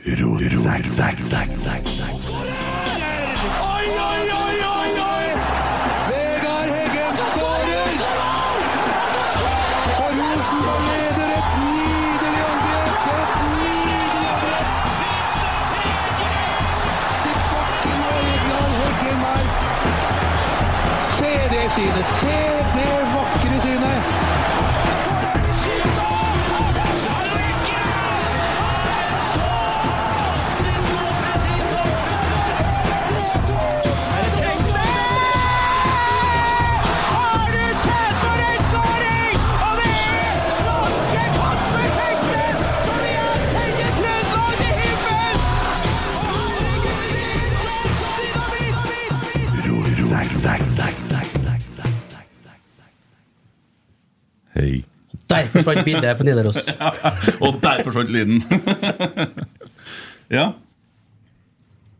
Oi, oi, oi, oi, oi! Vegard Heggen skårer! Og Rosenborg leder et nydelig angrep! Et nydelig angrep! Til bakken og Egeland Heggen her. Se det synet! Se Hei. Der forsvant bildet på Nidaros. Og der forsvant lyden. ja.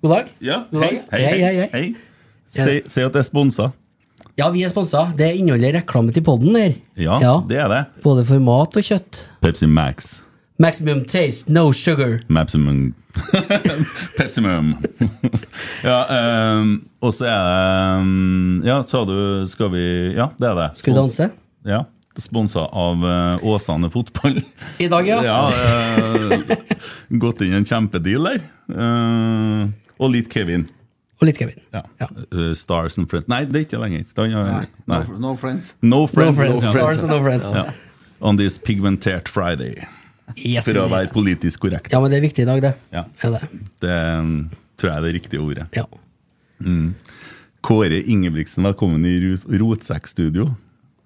God dag. ja. God dag. Hei, Hei, hei, hei. hei. Si, si at det er sponsa. Ja, vi er sponsa. Det inneholder reklame til podden her. Ja, det er det. Både for mat og kjøtt. Pepsi Max. Maximum taste, no sugar. Maximum Pepsimum. ja, um, og så er det um, Ja, sa du Skal vi Ja, det er det. Skal vi danse? Ja. Sponsa av uh, Åsane Fotball. I dag, ja. ja uh, gått inn i en kjempedeal der. Uh, og litt Kevin. Og litt Kevin. Ja. Uh, Stars and Friends. Nei, det er ikke lenger. Den er- No, no friends. No Friends. No friends. Ja. Stars and no friends. Ja. On this pigmentert Friday. Yes, For å være politisk korrekt. Ja, men det er viktig i dag, det. Ja. Er det. Det um, tror jeg er det riktige ordet. Ja. Mm. Kåre Ingebrigtsen, velkommen i Ro- Rotsekkstudio.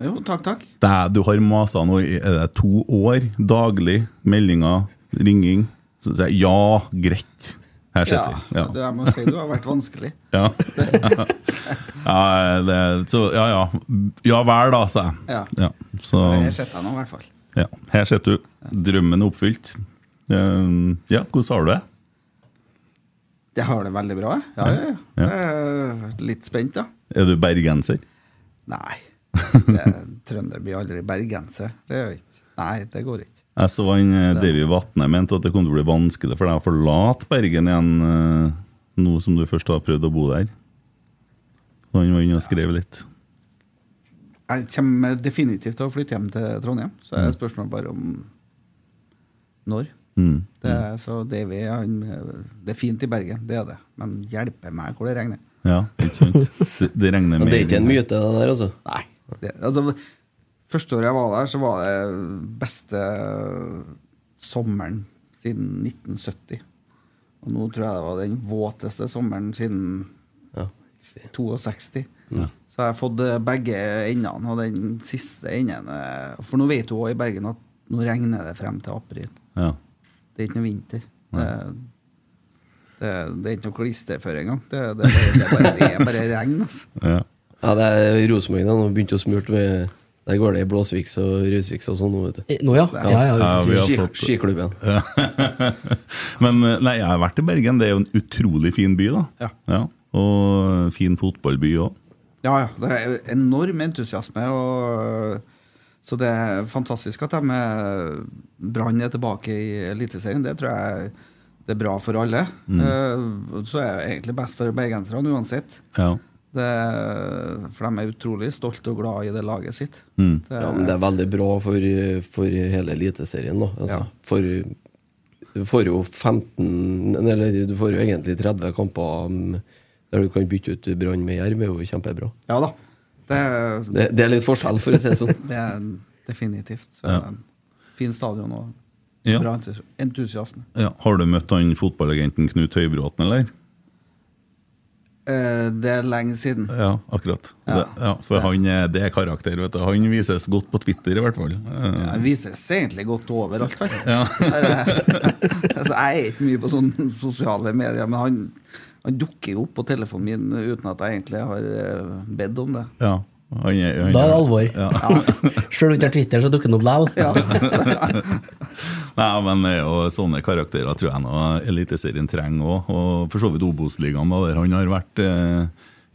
Jo, takk, takk. Det- Du har masa nå i er det to år, daglig, meldinger, ringing. Så sier jeg ja, greit. Her Ja, sitter vi. Ja. det jeg må si du har vært vanskelig. Ja. ja, det, så, ja, ja. Ja vel, da, sa jeg. Ja. Så, Her sitter jeg nå, i hvert fall. ja. Her sitter du. Drømmen er oppfylt. Um, Ja, hvordan har du det? Jeg har det veldig bra. Ja, ja, ja. Jeg er litt spent, da. Er du bergenser? Nei. Trønder blir aldri bergenser. Det gjør ikke. Nei, det går ikke. Jeg så han eh, Davy Vatne mente at det kom til å bli vanskelig for deg å forlate Bergen igjen eh, nå som du først har prøvd å bo der. Så han var inne og skrev litt. Jeg kommer definitivt til å flytte hjem til Trondheim, så er Mm. spørsmålet bare om når. Mm. Det er, så Davy, det er fint i Bergen, det er det. Men hjelpe meg hvor det regner. Ja, ikke sant? Det- regner mer. det er ikke en myte, det der, altså? Nei. Det, altså, første året jeg var der, så var det beste sommeren siden 1970. Og nå tror jeg det var den våteste sommeren siden 62. Ja. Så jeg har fått eh, begge endene, og den siste enden eh, For nå vet du òg i Bergen at nå regner det frem til april. Ja. Det er ikke noe vinter. Det, det, det er ikke noe klistreføre engang. Det, det, det, bare, det er bare regn, altså. Ja. Ja, det er Rosenborg nå begynte å smurt med Der går det i Blåsviks og Rusviks og sånn nå, vet du. Eh, Nå, ja. Ja, ja, Ja, vi har fått- Skiklubben. Men eh, nei, jeg har vært i Bergen. Det er jo en utrolig fin by, da. Ja. Og fin fotballby òg. Ja, ja. Det er enorm entusiasme. Og, så det er fantastisk at de Brann er tilbake i Eliteserien. Det tror jeg det er bra for alle. Mm. Så er det egentlig best for bergenserne uansett. Ja. Det, for de er utrolig stolte og glad i det laget sitt. Mm. Det, Ja, men det er veldig bra for, for hele Eliteserien, da. Altså, Ja. For du får jo 15 Eller du får jo egentlig 30 kamper um, der du kan bytte ut Brann med Jerv, er jo kjempebra. ja da. Det, Det, det er litt forskjell, for å si det sånn. det er definitivt. Så, Ja. Fin stadion og Ja. bra entus- entusiasme. Ja. Har du møtt han fotballagenten Knut Høybråten, eller? Eh, det er lenge siden. Ja, akkurat. Ja. Det, ja, for han det er karakter, vet du. Han vises godt på Twitter, i hvert fall. Ja, Han vises egentlig godt overalt, han. Er- altså, jeg er ikke mye på sånne sosiale medier, men han, han dukker jo opp på telefonen min uten at jeg egentlig har eh, bedt om det. Ja. Han er, han Da er det alvor. Ja. Sjøl om ikke har Twitter, så dukker han opp likevel. Nei, men det er jo sånne karakterer tror jeg nå Eliteserien trenger òg. Og for så vidt Obos-ligaen, der han har vært eh,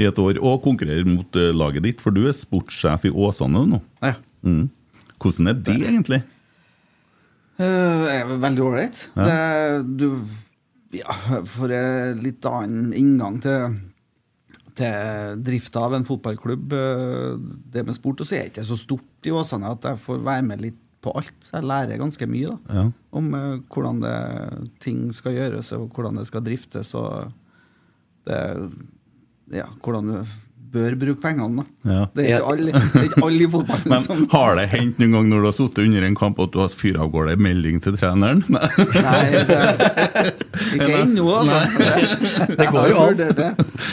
i et år. Og konkurrerer mot eh, laget ditt, for du er sportssjef i Åsane nå. Ja. Mm. Hvordan er det egentlig? Uh, er veldig ålreit. Ja. Det- Du Ja, en litt annen inngang til til drifta av en fotballklubb. eh, Det med sport, og så er det ikke så stort i Åsane at jeg får være med litt på alt. Så jeg lærer ganske mye da, Ja. om eh, hvordan det, ting skal gjøres, og hvordan det skal driftes. Og det, ja, hvordan du bør bruke pengene. da. Ja. Det er ikke alle, er ikke alle i fotballen Men som har det hendt noen gang når du har sittet under en kamp at du har fyrt av gårde en melding til treneren? Nei. Nei, det, ikke ennå, altså. Det går jo an.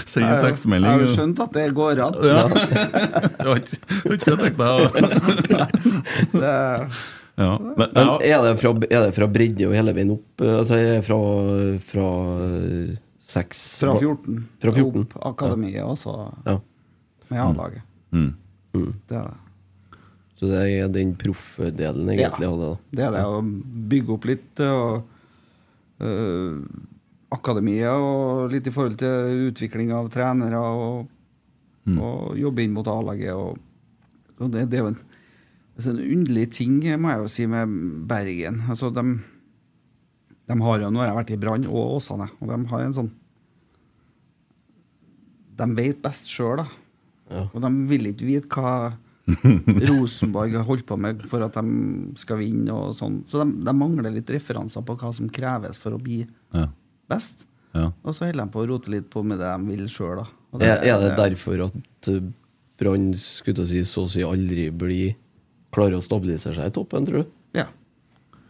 Send en Jeg har jo skjønt at det går an. Ja. Det var ikke det det jeg tenkte. å- Ja. Men, Men er det fra, er det fra bredde og hele veien opp? Altså er det fra, fra seks fra 14. Fra 14. Opp akademiet, og så Ja. med A-laget. Mm. Det, er det. Så det er den proffdelen egentlig Ja. det. da. det er det å bygge opp litt og øh, akademiet og litt i forhold til utvikling av trenere og, og jobbe inn mot A-laget. og, og det, det er jo en, altså en underlig ting, må jeg jo si, med Bergen. Altså, de, de har jo, Nå har jeg vært i Brann og Åsane, og de har en sånn De vet best sjøl, da. Ja. Og de vil ikke vite hva Rosenborg har holdt på med for at de skal vinne. og sånn. Så de, de mangler litt referanser på hva som kreves for å bli Ja. best. Ja. Og så holder de på å rote litt på med det de vil sjøl. Er, er det derfor at eh, Brann si så å si aldri blir klarer å stabilisere seg i toppen, tror du? Ja.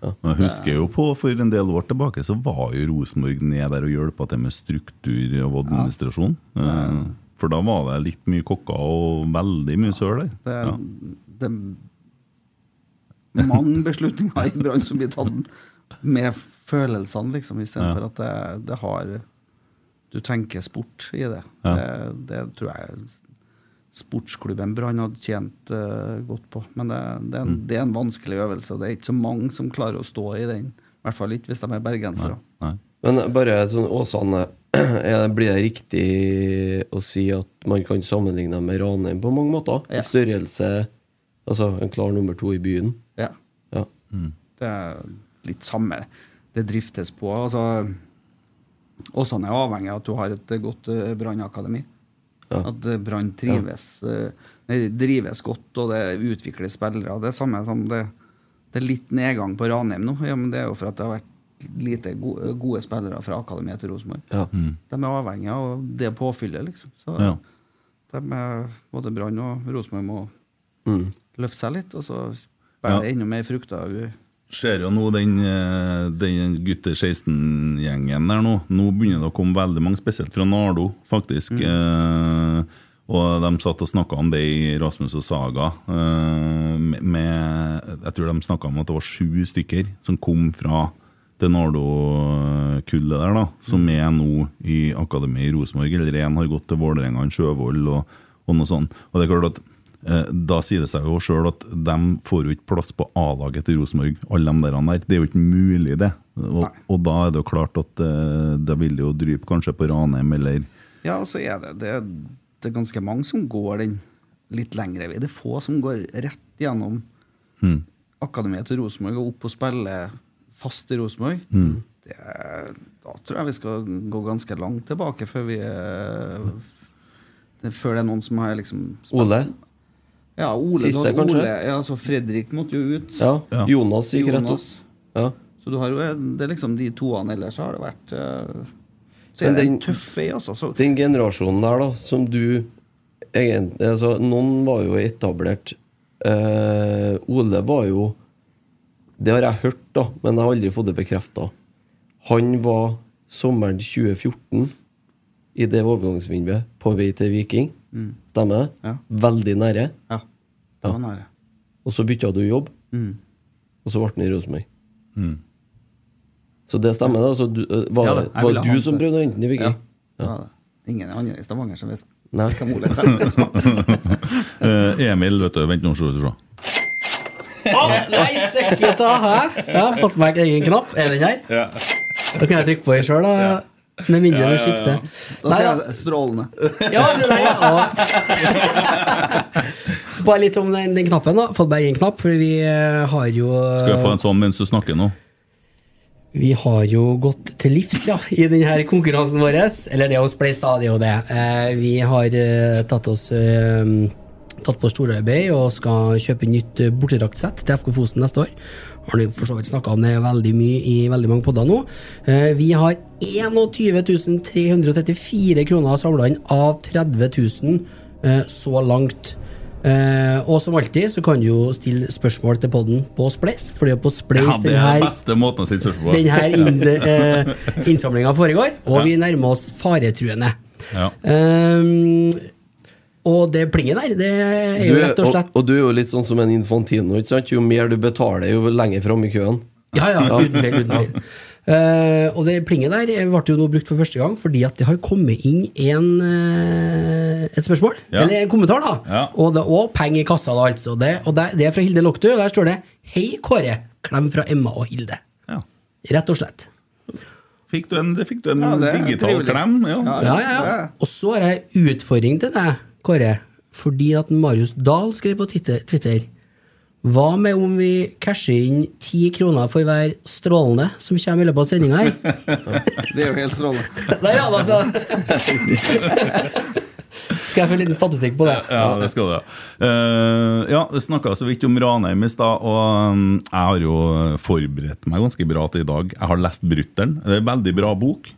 Jeg husker jo på For en del år tilbake så var jo Rosenborg ned der og hjelpa til med struktur og administrasjon. Eh, For da var det litt mye kokker og veldig mye søl der. Det, Ja. det er mange beslutninger i Brann som blir tatt med følelsene, liksom, istedenfor Ja. at det, det har Du tenker sport i det. Ja. det. Det tror jeg sportsklubben Brann hadde tjent uh, godt på. Men det, det, er en, Mm. det er en vanskelig øvelse, og det er ikke så mange som klarer å stå i den. I hvert fall ikke hvis de er bergensere. Nei. Men bare sånn Åsane, blir det riktig å si at man kan sammenligne med Ranheim på mange måter? Ja. En størrelse, altså en klar nummer to i byen? Ja. Ja. Det er litt samme det driftes på. Altså, Åsane er avhengig av at du har et eh, godt uh, brannakademi. Ja. At eh, Brann trives, ja. nei, drives godt, og det utvikles spillere. Det er samme som det, det er litt nedgang på Ranheim nå. Ja, men det er jo for at det har vært lite gode, gode spillere fra akademiet til Rosenborg. Ja. De er avhengig av det påfyllet, liksom. Så Ja. de er, både Brann og Rosenborg må Mm. løfte seg litt, og så bærer det enda mer frukter. Ser jo nå den, eh, den gutte 16-gjengen der nå. Nå begynner det å komme veldig mange, spesielt fra Nardo, faktisk. Eh, og de satt og snakka om det i Rasmus og Saga. Eh, med, jeg tror de snakka om at det var sju stykker som kom fra det Nardo-kullet der, da, som er nå i akademiet i Rosenborg. Eller én har gått til Vålerenga, en Sjøvold og, og noe sånt. Og det er klart at Da sier det seg jo sjøl at de får jo ikke plass på A-laget til Rosenborg, alle de der. der. Det er jo ikke mulig, det. Og, og da er det jo klart at eh, det vil jo drype kanskje på Ranheim eller Ja, så er det, det Det er ganske mange som går den litt lengre vei. Det er få som går rett gjennom Mm. akademiet til Rosenborg og opp og spille fast i Rosenborg. Mm. Det Da tror jeg vi skal gå ganske langt tilbake før vi det, Før det er noen som har liksom spilt- Ole? Ja, Ole, Siste, Ole, ja, så Fredrik måtte jo ut. Ja. Ja. Jonas gikk rett opp. Ja. Så du har jo det er liksom de toene ellers har det vært uh, Så er det en tøff vei, altså. Så, Den generasjonen der, da, som du egentlig altså, Noen var jo etablert. Uh, Ole var jo Det har jeg hørt, da, men jeg har aldri fått det bekrefta. Han var sommeren 2014, i det overgangsvinduet, på vei til Viking. Mm. Stemmer det? Ja. Veldig nære. Ja, det var nære. Og så bytta du jobb, Mm. og så ble han i Rosenborg. Mm. Så det stemmer, da? Altså, du, var Ja, det. Var du som det. prøvde å hente den i Viking? Ja. Ja. Ingen andre i Stavanger som visste hvem Ole Selnes var. Eh, Emil, vet du, vent nå, se, se. Å, nei, søkket da, hæ? Jeg har fått meg egen knapp. Er den her? Ja. Da kan jeg trykke på den sjøl, da. Med mindre Ja, det ja, ja. skifter. Da Nei, ser jeg strålende. Ja, nei, ja. Bare litt om den, den knappen, da. Fått bare én knapp, for vi eh, har jo Skal jeg få en sånn mens du snakker nå? Vi har jo gått til livs ja, i denne konkurransen vår. Eller det er jo Spleis, da. Det er jo det. Eh, vi har eh, tatt oss eh, Tatt på storarbeid og skal kjøpe nytt eh, bortedraktsett til FK Fosen neste år. Har nå for så vidt snakka om det veldig mye i veldig mange podder nå. Eh, vi har 21 334 kroner samla inn av 30 000 eh, så langt. Eh, og som alltid så kan du jo stille spørsmål til podden på Spleis, for på Spleis Ja, det den er her den beste måten å stille spørsmål på. Denne innsamlinga foregår, og vi nærmer oss faretruende. Ja. Ehm, og det plinget der, det er jo rett og slett og, og du er jo litt sånn som en infantino. Ikke sant? Jo mer du betaler, jo lenger fram i køen. Ja, ja, uten feil. Uten feil. Uh, og det plinget der ble jo nå brukt for første gang fordi at det har kommet inn en, uh, et spørsmål, Ja. eller en kommentar, da. Ja. Og, det, og penger i kassa, da, altså. Det, og det, det er fra Hilde Loktu, og der står det 'Hei, Kåre'. Klem fra Emma og Hilde. Ja. Rett og slett. Fikk du en, fikk du en Ja, digital trivelig. klem? Ja. Ja. Ja, ja, ja. Og så har jeg utfordring til deg, Kåre. Fordi at Marius Dahl skrev på Twitter, Hva med om vi casher inn ti kroner for hver strålende som kommer i løpet av sendinga her? Det er jo helt strålende. Der, ja, da, da. Skal jeg få en liten statistikk på det? Ja, det skal du. Uh, ja, det snakka så vidt om Ranheim i stad, og um, jeg har jo forberedt meg ganske bra til i dag. Jeg har lest 'Brutter'n'. Det er en veldig bra bok.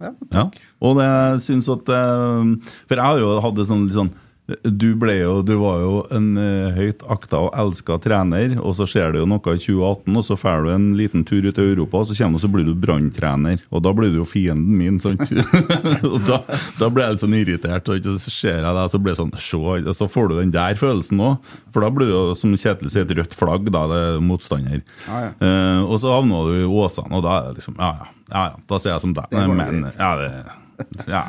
Ja, Ja. Og det syns at eh, For jeg har jo hatt det sånn litt sånn du, jo, du var jo en eh, høyt akta og elska trener, og så skjer det jo noe i 2018, og så drar du en liten tur ut i Europa, og så kommer du, så blir du branntrener. Og da blir du jo fienden min. Sant? og da, da ble jeg litt sånn irritert, og så ser jeg deg, så blir det sånn og så får du den der følelsen òg. For da blir det jo, som Kjetil sier, et rødt flagg, da det er motstander. Ah, ja. Eh, og så havna du i Åsane, og da er det liksom Ja, ja. ja, ja da sier jeg som deg. Men ja, det ja.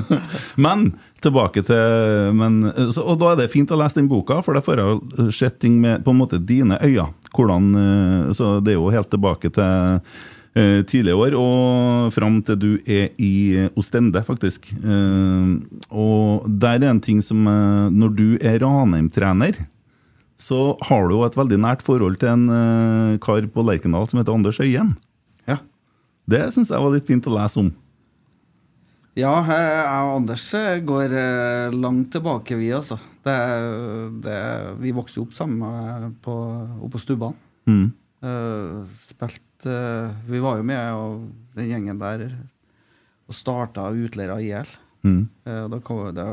men tilbake til men, så, Og da er det fint å lese den boka, for da får jeg sett ting med på en måte dine øyne. Hvordan, eh, så Det er jo helt tilbake til eh, tidligere år og fram til du er i Ostende, faktisk. Eh, og der er en ting som eh, Når du er Ranheim-trener, så har du jo et veldig nært forhold til en eh, kar på Lerkendal som heter Anders Øyen. Ja. Det syns jeg var litt fint å lese om. Ja, jeg og Anders eh, går eh, langt tilbake, vi, altså. Det, det, vi vokste jo opp sammen eh, på, oppe på Stubban. Mm. Uh, spilt uh, Vi var jo med, og den gjengen der og starta utleira IL. Mm. Uh, da kom det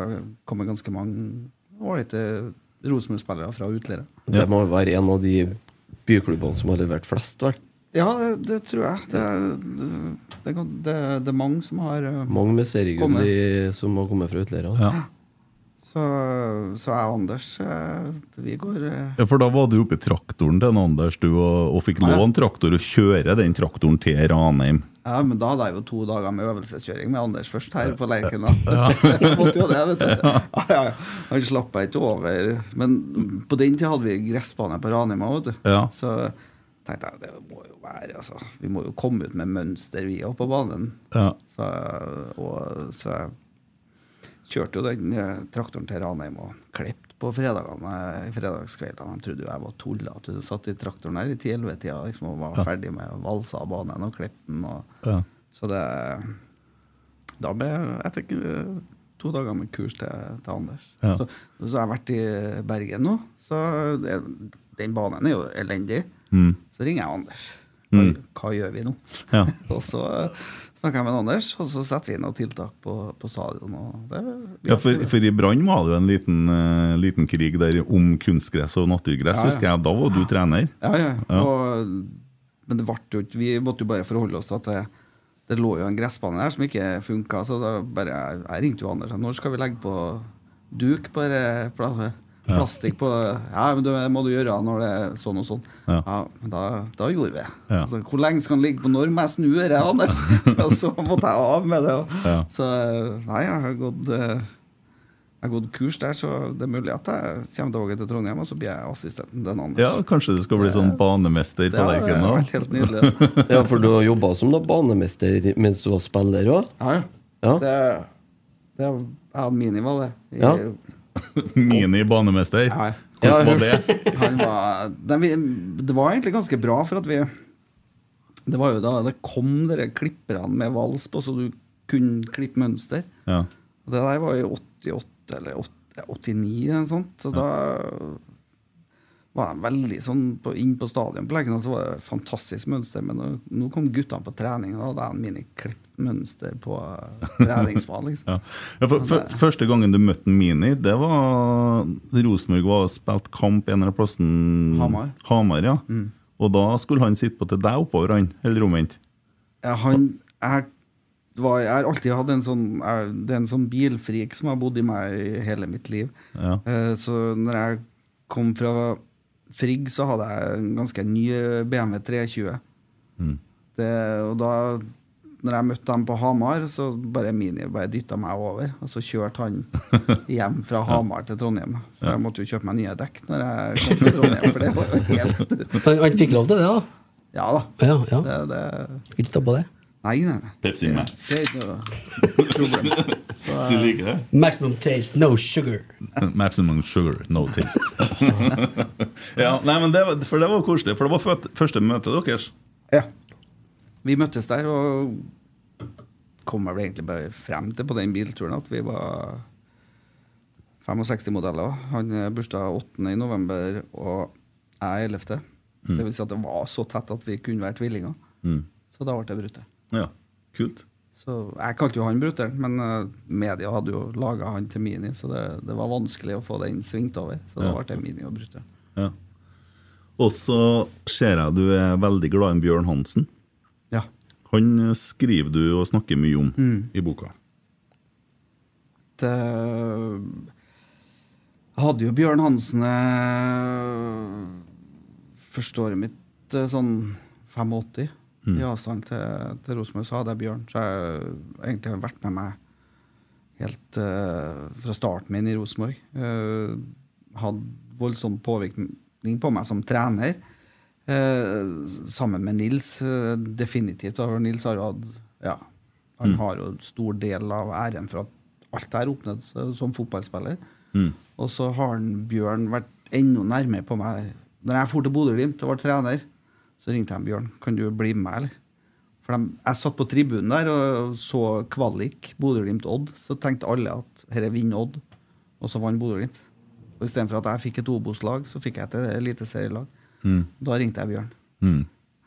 kom ganske mange ålreite Rosenborg-spillere fra utleira. Det må være en av de byklubbene som har levert flest, vel? Ja, det, det tror jeg. Det, det, det, det, det er mange som har uh, Mange med seriegull som har kommet fra utleierne. Ja. Så, så jeg og Anders, eh, vi går uh... Ja, For da var du oppe i traktoren til Anders du, og, og fikk Ja. låne traktor og kjøre den traktoren til Ranheim. Ja, men da hadde jeg jo to dager med øvelseskjøring med Anders først her på Lerkena. Ja, ja, ja. Han slapp jeg ikke over. Men på den tida hadde vi gressbane på Ranima, vet du. Ja. Så tenkte jeg det må jo være altså, Vi må jo komme ut med mønster, vi òg, på banen. Ja. Så, og, så jeg kjørte jo den eh, traktoren til Ranheim og klippet på fredagene, eh, fredagskveldene. De trodde jo jeg var tullete. Du satt i traktoren her i 10-11-tida liksom, og var Ja. ferdig med valsa av banen og klippet den. Og, Ja. Så det Da ble jeg tenker, eh, to dager med kurs til, til Anders. Så, så har jeg vært i Bergen nå. Så det, den banen er jo elendig. Mm. Så ringer jeg Anders. Hva, Mm. hva gjør vi nå? Ja. og så snakker jeg med Anders, og så setter vi inn noen tiltak på, på stadion. Og det, Ja, for, for i Brann var det jo en liten, uh, liten krig der om kunstgress og naturgress, Ja, ja. husker jeg. Da var du trener. Ja, ja. Ja. Og, men det ble jo ikke Vi måtte jo bare forholde oss til at det, det lå jo en gressbane der som ikke funka. Så da bare, jeg, ringte jo Anders når skal vi legge på duk på dette plastikk på Ja, men det må du gjøre når det er sånn og sånn. Ja. Ja, men da, da gjorde vi det. Ja. Altså, hvor lenge skal den ligge på når må jeg snu dette, Anders? og så måtte jeg av med det. Og, Ja. Så nei, jeg har gått eh, jeg har gått kurs der, så det er mulig at jeg kommer tilbake til Trondheim, og så blir jeg assistenten til Anders. Ja, Kanskje det skal bli sånn banemester Det på Lerkendal? vært helt nydelig. Ja, for du har jobba som da banemester mens du var spiller òg? Ja, ja. Ja. Det, det jeg hadde minimal det. I- Ja. Mini-banemester? Hvordan var det? Han var, det var egentlig ganske bra, for at vi Det var jo da det kom dere klipperne med vals på, så du kunne klippe mønster. Ja. Det der var i 88 eller 89 eller noe sånt. Så da var de veldig sånn på, inn på stadion på Lerkendal, så var det fantastisk mønster. Men nå, nå kom guttene på trening, og da hadde jeg miniklippet mønster på treningsfag. Liksom. Ja. Ja, for, for, første gangen du møtte Mini, det var Rosenborg var spilt kamp en eller annen plassen Hamar. Hamar ja. Og da skulle han sitte på til deg oppover, han, eller omvendt? Ja, han jeg, var, jeg har alltid hatt en sånn Det er en sånn bilfrik som har bodd i meg i hele mitt liv. Ja. Eh, så når jeg kom fra Frigg, så hadde jeg en ganske ny BMW 320. Mm. Det, og da når jeg møtte dem på Hamar, så bare Mini bare dytta meg over. Og så kjørte han hjem fra Hamar til Trondheim. Så jeg måtte jo kjøpe meg nye dekk når jeg kom til Trondheim, for det var jo helt Han, fikk lov til det, da? Ja da. Ja, ja. Det, det, Ikke stoppa det? Nei, nei, nei. Pepsi Max. Det er ikke noe problem. Så, Du liker det? Maximum taste, no sugar. Maximum sugar, no taste. ja, nei, men det, var- for det var koselig, for det var føt- første møte deres. Ja. Vi møttes der og kom vel egentlig bare frem til på den bilturen at vi var 65 modeller. Han er bursdag 8. i november, og jeg er 11. Det vil si at det var så tett at vi kunne være tvillinger. Mm. Så da ble det brutter'n. Ja, kult. Så jeg kalte jo han brutter'n, men eh, media hadde jo laga han til Mini, så det, det var vanskelig å få den svingt over. Så da Ja. ble det Mini og brutter'n. Ja. Og så ser jeg du er veldig glad i Bjørn Hansen. Ja. Han skriver du og snakker mye om i boka. Det Jeg hadde jo Bjørn Hansen eh, første året mitt eh, sånn 85. I avstand til, til Rosenborg så hadde jeg Bjørn. Så jeg har egentlig vært med meg helt uh, fra starten min i Rosenborg. Uh, hadde voldsom påvirkning på meg som trener. Uh, sammen med Nils, definitivt. For Nils har jo hatt ja, Han har jo stor del av æren for at alt er har oppnådd som fotballspiller. Og så har han Bjørn vært enda nærmere på meg. Når jeg dro til Bodø-Glimt og var trener, så ringte jeg Bjørn. Kan du bli med eller? For de, jeg satt på tribunen der og så kvalik Bodø-Glimt-Odd. Så tenkte alle at dette vinner Odd, og så vant Bodø-Glimt. Og Istedenfor at jeg fikk et Obos-lag, så fikk jeg et eliteserielag. Da ringte jeg Bjørn. Mm.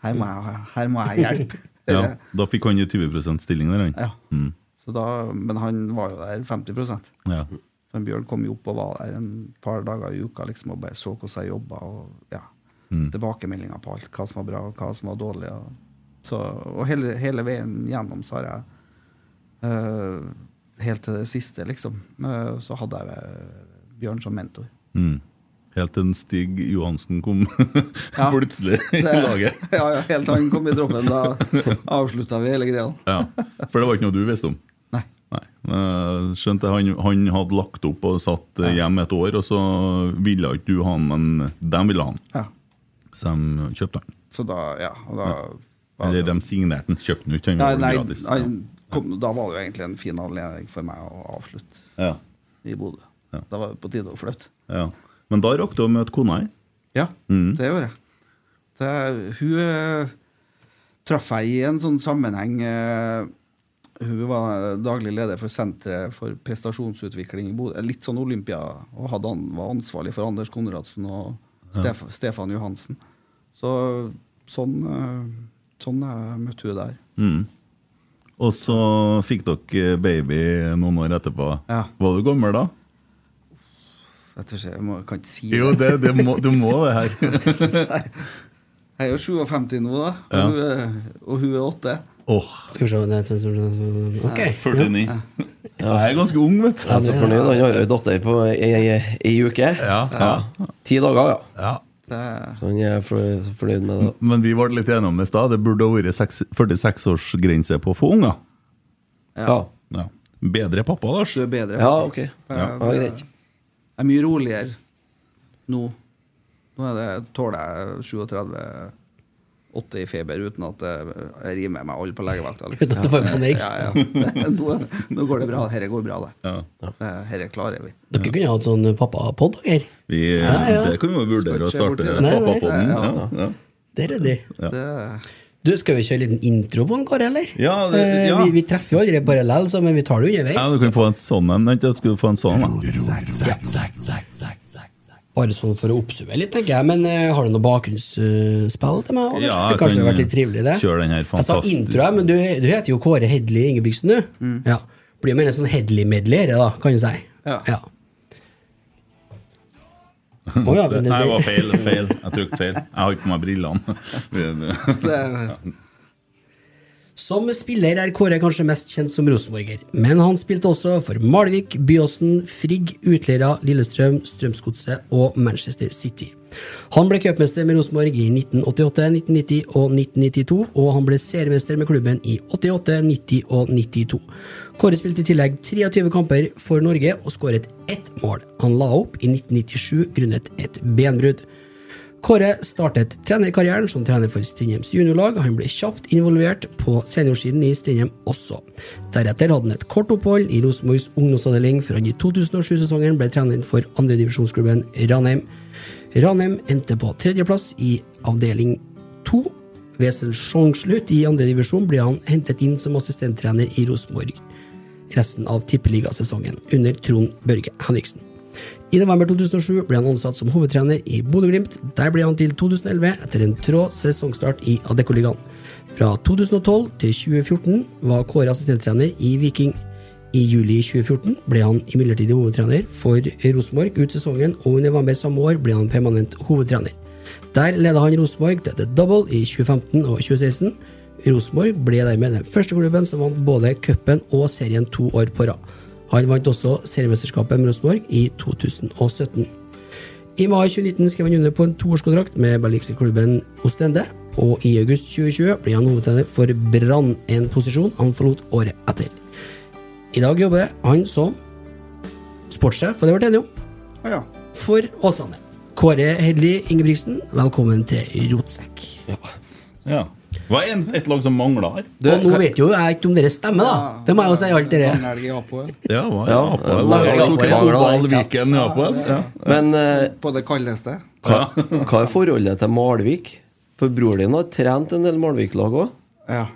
Her må jeg, her må jeg hjelpe. Ja, da fikk han jo 20 stilling der, han. Ja. Mm. Så da, men han var jo der 50% Ja. For Bjørn kom jo opp og var der en par dager i uka liksom, og bare så hvordan jeg jobba. Ja, Mm. tilbakemeldinger på alt. Hva som var bra, og hva som var dårlig. Og, så, og hele, hele veien gjennom så har jeg uh, Helt til det siste, liksom, Uh, så hadde jeg eh, Bjørn som mentor. Mm. Helt til Stig Johansen kom Ja. plutselig i laget. Ja, ja, helt til han kom i troppen. Da avslutta vi hele greia. Ja, For det var ikke noe du visste om? Nei. Nei. Skjønte han, han hadde lagt opp og satt hjemme hjem et år, og så ville ikke du ha han, men dem ville han. Ja. Så de kjøpte den. Så da, ja. Og da, Eller de signerte den. kjøpte den ikke, den var gratis. Nei, kom, da var det jo egentlig en fin anledning for meg å avslutte Ja. i Bodø. Ja. Da var det på tide å flytte. Ja. Men da rakk du å møte kona di? Ja, Mm. det gjorde jeg. Det, hun eh, traff jeg i en sånn sammenheng eh, Hun var daglig leder for Senteret for prestasjonsutvikling i Bodø. Litt sånn Olympia, og hadde, var ansvarlig for Anders Konradsen og Stef Stefan Johansen. Så sånn, eh, sånn jeg møtte hun der. Mm. Og så fikk dere baby noen år etterpå. Ja. Var du gammel da? Jeg må, kan ikke si Jo, det, det må, du må det her. Jeg er jo 57 nå, da. Og, Ja. hun, og hun er 8. Åh, Skal vi se Ok. 49. Jeg er ganske ung, vet du. Jeg er så fornøyd. Han har jo en datter på ei, uke. Ja, ja. Ti dager, ja. ja. Så han er fornøyd med det. Men vi ble litt enige om det i stad. Det burde ha vært seks- 46-årsgrense på å få unger. Ja, Ja. Bedre pappa, Lars. du er bedre. ja ok. Ja, Ja, greit. Jeg er mye roligere nå. Nå er det, tåler jeg 37 8 i feber uten at det- jeg rimer meg alle på legevakta. liksom. Uten at du får panikk. Ja, ja. Nå, nå går det bra. Dette går bra, det. Ja. Dette klarer vi. Dere kunne hatt sånn pappapod, dere. Vi, Ja, ja. Det kan vi vurdere å starte pappapoden. Ja, Ja. Der er de. Det, Du, Skal vi kjøre en liten intro på en Kåre, eller? Ja, det- Eh, ja. Vi, vi treffer jo aldri parallell, så, men vi tar det Ja, du kan få en sånn en. Vent, jeg skulle få en sånn. Da. Bare sånn for å oppsummere litt, tenker jeg. Men eh, har du noe bakgrunnsspill til meg? Ja, jeg kanskje kan vært litt trivelig, det? kjøre den her Jeg sa intro, jeg, men du, du heter jo Kåre Hedli Ingebrigtsen, du. Mm. Ja. Blir jo mer en sånn Hedli-medley, da, kan du si. Ja. ja. Oh, ja, men det, Nei, det var feil. feil. Jeg trykte feil. Jeg har ikke på meg brillene. det, Som spiller er Kåre kanskje mest kjent som rosenborger, men han spilte også for Malvik, Byåsen, Frigg, Utlera, Lillestrøm, Strømsgodset og Manchester City. Han ble cupmester med Rosenborg i 1988, 1990 og 1992, og han ble seriemester med klubben i 88, 90 og 92. Kåre spilte i tillegg 23 kamper for Norge og skåret ett mål. Han la opp i 1997 grunnet et benbrudd. Kåre startet trenerkarrieren som trener for Strindheims juniorlag. Han ble kjapt involvert på seniorsiden i Strindheim også. Deretter hadde han et kort opphold i Rosenborgs ungdomsavdeling, før han i 2007-sesongen ble trener for andredivisjonsklubben Ranheim. Ranheim endte på tredjeplass i avdeling to. Ved sesongslutt i andredivisjon ble han hentet inn som assistenttrener i Rosenborg resten av tippeligasesongen under Trond Børge Henriksen. I november 2007 ble han ansatt som hovedtrener i Bodø-Glimt. Der ble han til 2011 etter en trå sesongstart i Adeccoligaen. Fra 2012 til 2014 var Kåre assistenttrener i Viking. I juli 2014 ble han imidlertid hovedtrener for Rosenborg ut sesongen, og i november samme år ble han permanent hovedtrener. Der ledet han Rosenborg til The Double i 2015 og 2016. Rosenborg ble dermed den første klubben som vant både cupen og serien to år på rad. Han vant også seriemesterskapet med Rosenborg i 2017. I mai 2019 skrev han under på en toårskontrakt med belgiske klubben Ostende, og i august 2020 ble han hovedtrener for Brann, en posisjon han forlot året etter. I dag jobber han som sportssjef, og det ble enige om, ja. for Åsane. Kåre Hedli Ingebrigtsen, velkommen til Rotsekk. Ja. Hva er en- et lag som mangler her? Du, nå vet jo jeg ikke om dere stemmer, da. Det må jeg jo si alt dere. der. Ja, hva, Apoel. Oval Viken i Apoel. Men eh, På det kaldeste. hva, hva er forholdet til Malvik? For bror din har trent en del Malvik-lag òg. Ja.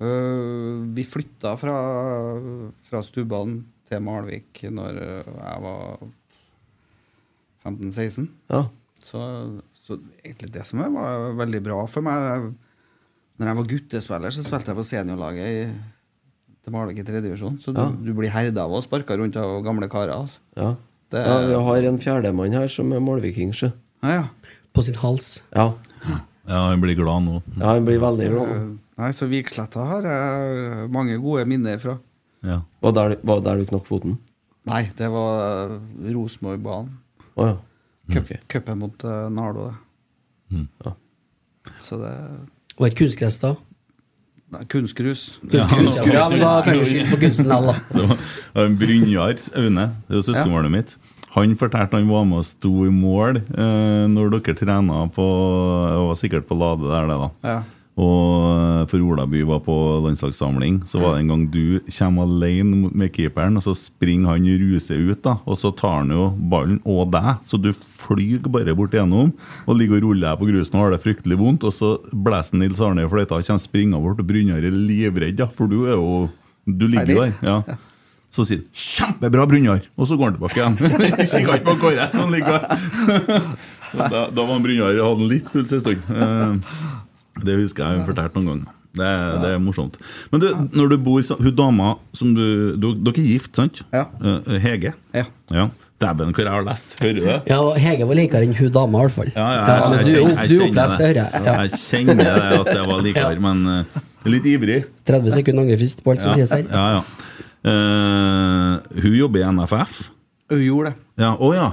Øh, vi flytta fra, fra Stubban til Malvik når jeg var 15-16. Ja. Så, så egentlig det som var veldig bra for meg Når jeg var guttespiller, så spilte jeg på seniorlaget i, til Malvik i tredjevisjon. Så du, Ja. du blir herda av og sparka rundt av gamle karer. Altså. ja. Det- ja vi har en fjerdemann her som er målviking, sjø. Ja, ja. På sin hals. Ja. ja, han blir glad nå. ja, han blir veldig glad. nå. Øh, Nei, så Viksletta har jeg mange gode minner fra. Ja. Var der, var der du knakk foten? Nei, det var Rosenborgbanen. Oh, ja. Cupen mm. mot uh, Nardo, det. Ja. Så det Og et kunstgress, da? Nei, kunstgrus. Kunstgrus, ja. ja, men da kan du skylde på kunsten likevel, da. Var Brynjar Aune, det er jo søskenbarnet mitt. Han fortalte han var med og sto i mål eh, når dere trena på Det var sikkert på Lade der, det, da. Ja. Og eh, for Olaby var på landslagssamling, så var det en gang du kommer alene med keeperen, og så springer han ruser ut, da, og så tar han jo ballen og deg, så du flyr bare bort igjennom og ligger og ruller deg på grusen og har det fryktelig vondt, og så blæser Nils Arne i fløyta og kommer springende bort, og Brynjar er livredd, ja, for du er jo Du ligger jo der. Ja. Så sier han 'kjempebra, Brynjar', og så går han tilbake igjen. Kikker ikke på Kåre, som ligger der. da, da var Brynjar hadde litt puls en stund. Eh, Det husker jeg hun fortalte noen ganger. Det, er- det er morsomt. Men du, når du bor Hun dama som du, du Dere er gift, sant? Ja. Eh, Hege? Ja. ja. Dæven, hvor jeg har lest. Hører du det? Ja, Hege var likere enn hun dama, i hvert fall. Ja, ja, jeg, jeg, men jeg, du, opplest det. hører jeg. Ja. Jeg kjenner det at jeg var likere, men uh, litt ivrig. 30 sekunder angrefrist på alt som Ja, sies her. ja, ja. Uh, hun jobber i NFF. Hun gjorde det. Ja, å ja.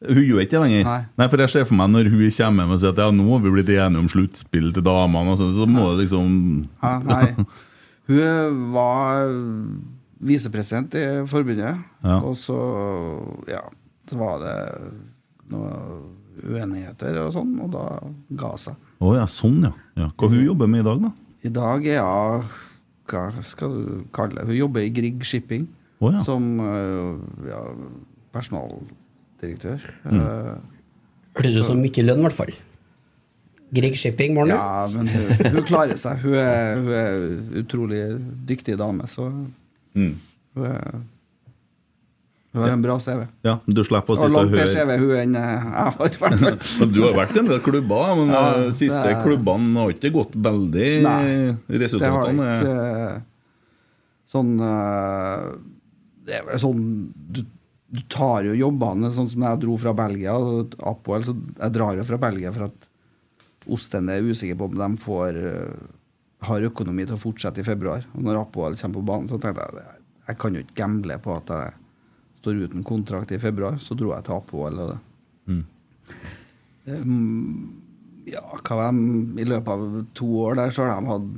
Hun gjør ikke det lenger. Nei. for jeg ser for meg når hun kommer med og sier at ja, nå har vi blitt enige om sluttspill til damene, og sånn, så må det liksom Ja, nei. Hun var visepresident i forbundet, Ja. og så ja, så var det noen uenigheter og sånn, og da ga hun seg. Å ja, sånn, ja. ja. Hva hun jobber med i dag, da? I dag er hun Hva skal du kalle det? Hun jobber i Grieg Shipping oh, ja. som ja, ja, personaldirektør. Mm. Eh, Hørtes ut som mye lønn, i hvert fall. Grieg Shipping, morgen. Ja, men hun, hun klarer seg. Hun er, hun er utrolig dyktig dame, så Mm. hun, er, hun har en bra CV. Ja, du slipper å Og sitte og langt mer høre CV hun enn jeg har. Men Du har vært i en del klubber, men Ja, de siste det er- klubbene har ikke gått veldig Nei, Det har ikke eh, Sånn eh, Det er vel sånn du, du tar jo jobbene, sånn som jeg dro fra Belgia. Apoel, så Jeg drar jo fra Belgia for at Ostende er usikker på om de får eh, har økonomi til å fortsette i februar. Og når Apoel kommer på banen, så tenkte jeg jeg, kan jo ikke gamble på at jeg står uten kontrakt i februar. Så dro jeg til Apoel. Og det. Mm. Um, ja, hva var de I løpet av to år der så har de hatt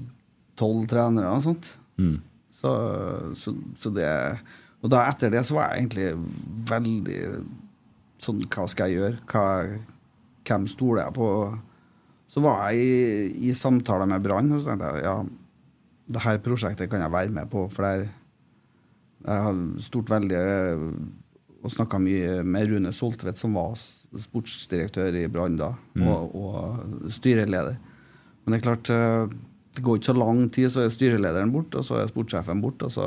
tolv trenere og sånt. Mm. Så, så, så det Og da etter det så var jeg egentlig veldig sånn Hva skal jeg gjøre? Hva, hvem stoler jeg på? Så var jeg i, i samtaler med Brann, og så tenkte jeg ja, det her prosjektet kan jeg være med på. For der, jeg har stort veldig og snakka mye med Rune Soltvedt, som var sportsdirektør i Brann da, Mm. og, og styreleder. Men det er klart, eh, det går ikke så lang tid, så er styrelederen borte, og så er sportssjefen borte. Og, så,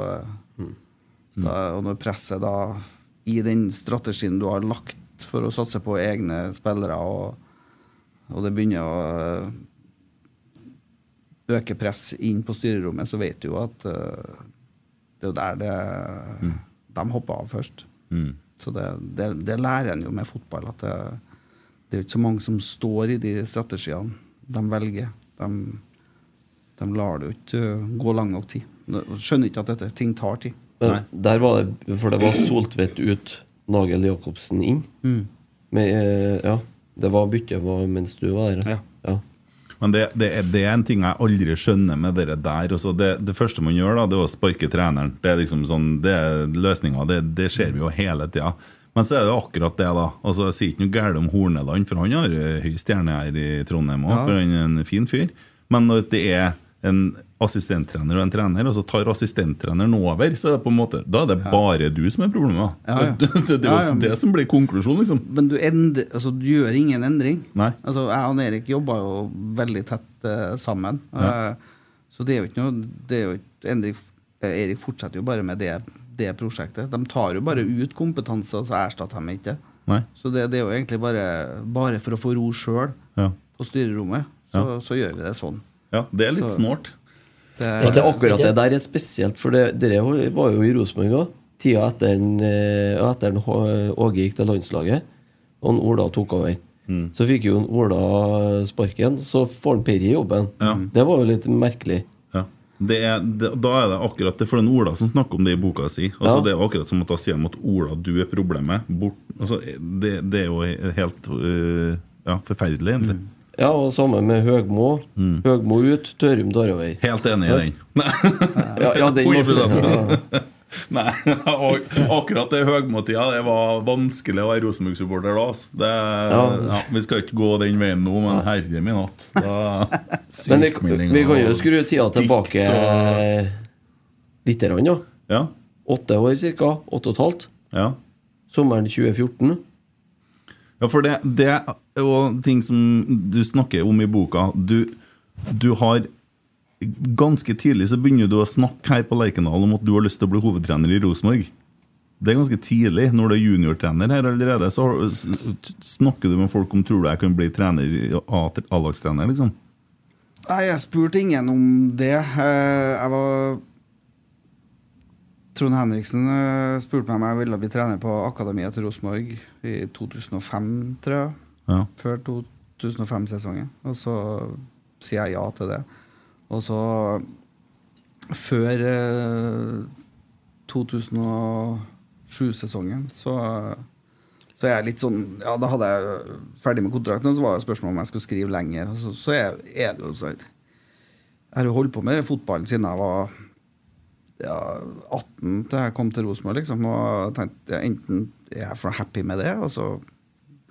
da, og når presset da i den strategien du har lagt for å satse på egne spillere, og, og det begynner å eh, øke press inn på styrerommet, så vet du jo at uh, det er jo der det, de hopper av først. Mm. Så det, det, det lærer en jo med fotball, at det, det er jo ikke så mange som står i de strategiene de velger. De, de lar det jo ikke gå lang nok tid. Skjønner ikke at dette ting tar tid. Men der var det For det var Soltvedt ut, Nagel Jacobsen inn. Mm. Med, eh, ja, det var bytte mens du var der. Ja. Ja. Men det, det, er, det er en ting jeg aldri skjønner med dere der. Også det, det første man gjør, da, det er å sparke treneren. Det er liksom sånn, det er løsninga. Det, det ser vi jo hele tida. Men så er det akkurat det, da. Altså, Jeg sier ikke noe galt om Horneland, for han har høy stjerne her i Trondheim òg. Ja. For han er en fin fyr. Men når det er en assistenttrener og en trener, og så tar assistenttreneren over, så er det på en måte, da er det bare du som er problemet. Ja, ja. Det, det, det er jo ja. det som blir konklusjonen, liksom. Men du, endre, altså, du gjør ingen endring. Nei. Altså, jeg og Erik jobba jo veldig tett uh, sammen. Eh, så det er jo ikke noe det er jo ikke endring. Eh, Erik fortsetter jo bare med det, det prosjektet. De tar jo bare ut kompetanse, og så erstatter de ikke. Nei. Så det, det er jo egentlig bare, bare for å få ro sjøl på styrerommet, så, så gjør vi det sånn. Ja, det er litt Så- snålt. Det, er, det, akkurat det der er spesielt, for det, dere var jo i Rosenborg òg. Tida etter en, eh, Åge gikk til landslaget, og en Ola tok over. Mm. Så fikk jo en Ola sparken, så får han Perry jobben. Ja. Det var jo litt merkelig. Ja. Det er, det, da er det akkurat det, for er Ola som snakker om det i boka si. Altså, Ja. Det er akkurat som at da sier de at Ola, du er problemet. Bort, altså, det, det er jo helt uh, ja, forferdelig, egentlig. Ja, og sammen med Høgmo. Høgmo ut, Tørum Dårøver. Helt enig i den. Ja, ja, den 100%. Nei, og akkurat det Høgmo-tida det var vanskelig å være Rosenborg-supporter da. Det, ja. Ja. vi skal ikke gå den veien nå, men herre min hatt. Men vi, vi kan jo skru tida tilbake lite litt, grann, da. Ja. Åtte år ca. Åtte og et halvt. Ja. Sommeren 2014. Ja, for det, det jo ting som du snakker om i boka. Du, du har Ganske tidlig så begynner du å snakke her på Lerkendal om at du har lyst til å bli hovedtrener i Rosenborg. Det er ganske tidlig. Når du er juniortrener her allerede, så snakker du med folk om tror du jeg kan bli trener, A-lagstrener, liksom. Nei, jeg spurte ingen om det. Eh, Jeg var Trond Henriksen eh, spurte meg om jeg ville bli trener på akademiet til Rosenborg i 2005, tror jeg. Ja. Før 2005-sesongen. Og så sier jeg ja til det. Og så Før eh, 2007-sesongen så så jeg litt sånn Ja, da hadde jeg ferdig med kontrakten, og så var det spørsmål om jeg skulle skrive lenger. Og så, så er, er det jo sånn Jeg har jo holdt på med fotballen siden jeg var ja, 18 til jeg kom til Rosenborg, liksom. Og tenkte ja, enten er jeg for happy med det, og så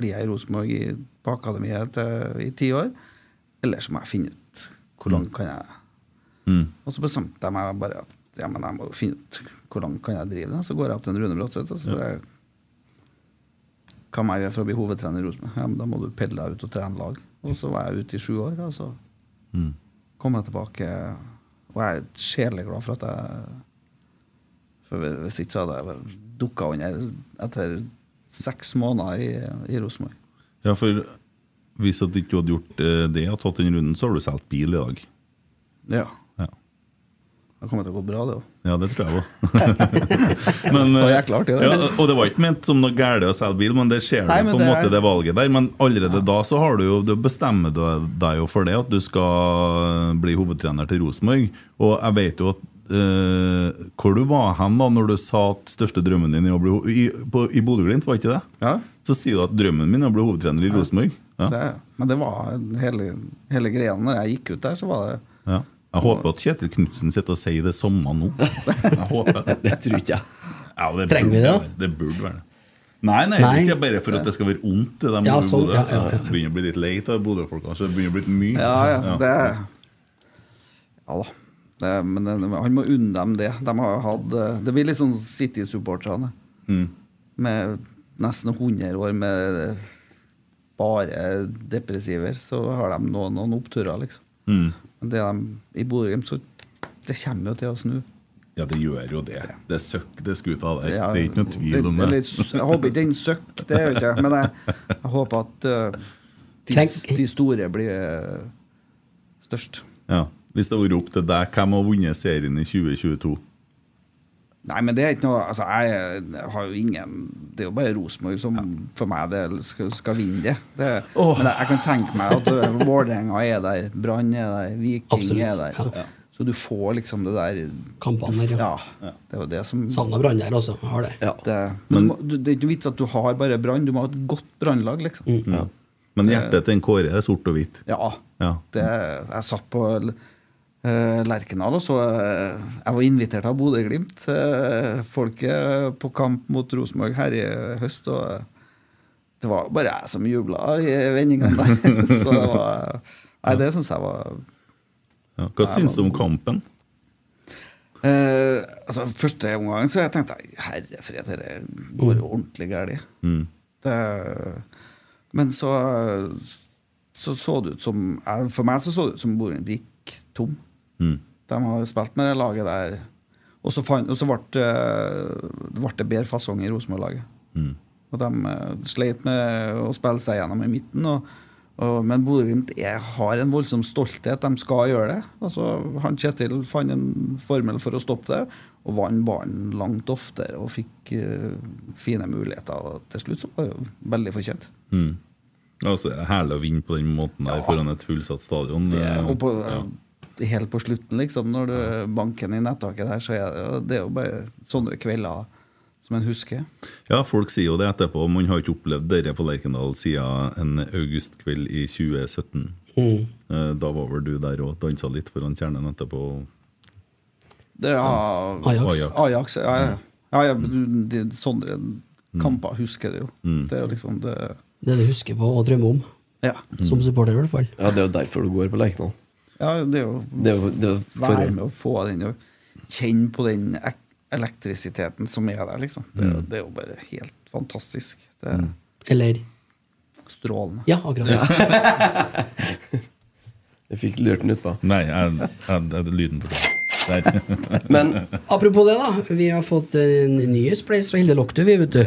blir jeg i Rosenborg på akademiet i ti år, eller så må jeg finne ut hvor langt kan jeg Mm. Og så bestemte jeg meg bare at ja, men jeg må jo finne ut hvor langt kan jeg drive det. Så går jeg opp til en Rune Bratseth og så spør jeg hva må jeg gjøre for å bli hovedtrener i Rosenborg. Ja, men da må du pelle deg ut og trene lag. Og så var jeg ute i sju år, og så Mm. kom jeg tilbake. Og jeg er sjeleglad for at jeg For hvis ikke så hadde jeg dukka under etter seks måneder i, i Rosenborg. Ja, for hvis at du ikke hadde gjort eh, det og tatt den runden, så har du solgt bil i dag. Ja. Ja. Det kommer til å gå bra, det òg. Ja, det tror jeg òg. Eh, ja, og det var ikke ment som noe galt å selge bil, men det ser du på en det måte er- det valget der. Men allerede da så har du jo Du bestemmer du deg jo for det, at du skal bli hovedtrener til Rosenborg. Og jeg vet jo at eh, hvor du var hen da når du sa at største drømmen din er å bli ho- I, på- i Bodø-Glimt, var ikke det? Ja. Så sier du at drømmen min er å bli hovedtrener i Rosenborg. Ja. Det, men det var hele, hele greia. Når jeg gikk ut der, så var det Ja. Jeg håper at Kjetil Knutsen sitter og sier det samme nå. Jeg håper det. Det tror ikke jeg. Ja, det Trenger vi det, være- Det burde være det. Nei, nei, Nei. ikke bare for at det skal være vondt. Det Ja, sånn, ja, ja, ja. Begynner å bli litt lei av Bodø-folka. Det begynner å bli mye. Ja, ja. Det, ja da. Det, men han må unne dem det. De har hatt eh, Det blir litt sånn City-supporterne. Mm. Med nesten 100 år med bare depressiver, så har de noen, noen oppturer, liksom. Mm. Men det de, i Bodø-Glimt, så det kommer jo til å snu. Ja, det gjør jo det. Det søkker det skuta der. Ja, det er ikke noe tvil om det. eller, jeg håper ikke den søkk, det jo ikke Men jeg, jeg håper at uh, de, de store blir eh, størst. Ja. Hvis det hadde vært opp til deg, hvem har vunnet serien i 2022? Nei, men det er ikke noe Altså, jeg, har jo ingen Det er jo bare Rosenborg som for meg det skal, skal vinne det. det Men jeg, jeg kan tenke meg at uh, Vålerenga er der, Brann er der, Viking Absolutt, er der. ja. Så du får liksom det der Kampene der, ja. Ja. Det var det som Savna Brann der også. Har det. Ja. det, men, du må- det er ikke vits at du har bare Brann, du må ha et godt brannlag, liksom. Mm. Ja. Men hjertet til en Kåre er sort og hvitt. Ja. Ja. Det, jeg satt på Lerkendal, og så eh, Jeg var invitert av Bodø-Glimt. Uh, folket på kamp mot Rosenborg her i høst. Og eh, det var bare jeg som jubla i vendingene der. så det var Nei, det syns jeg var Ja. Hva syns du om kampen? eh, altså, Første omgang så jeg tenkte jeg herre fred, dette går jo ordentlig galt. Mm. Det- Men så så så det ut som For meg så så det ut som Bodø gikk tom. Mm. De har spilt med det laget der. Og så, ble, det- bedre fasong i Rosenborg-laget. Mm. Og de eh, sleit med å spille seg gjennom i midten. Og, og, men Bodø-Glimt har en voldsom stolthet. De skal gjøre det. Altså, han Kjetil fant en formel for å stoppe det, og vant ballen langt oftere og fikk uh, fine muligheter. Til slutt så var det jo veldig fortjent. Mm. Altså, er herlig å vinne på den måten der foran et fullsatt stadion. Det, Eh, og på, ja. Helt på slutten, liksom, når du banker den i nettaket der, så er det, det er jo bare sånne kvelder som en husker. Ja, folk sier jo det etterpå. Man har ikke opplevd dere på Lerkendal siden en augustkveld i 2017. Mm. Eh, Da var vel du der og dansa litt foran kjernen etterpå? Det er ja, Ajax. Ajax. ja, ja. ja, ja du- de, sånne kamper husker du jo. Mm. Det er liksom det Det du husker på og drømmer om. Ja. Som supporter, i hvert fall. Ja, det er jo derfor du går på Lerkendal. Ja, det er jo Det er jo, det er jo for, Være med å få den og kjenne på den ek elektrisiteten som er der, liksom. Det, er- det er jo bare helt fantastisk. Det er Eller strålende. Ja, akkurat. Jeg fikk lurt den utpå. Nei, jeg, jeg, jeg, lyden på det. Men Apropos det, da. Vi har fått en ny spleis fra Hilde Loktu, vi, vet du.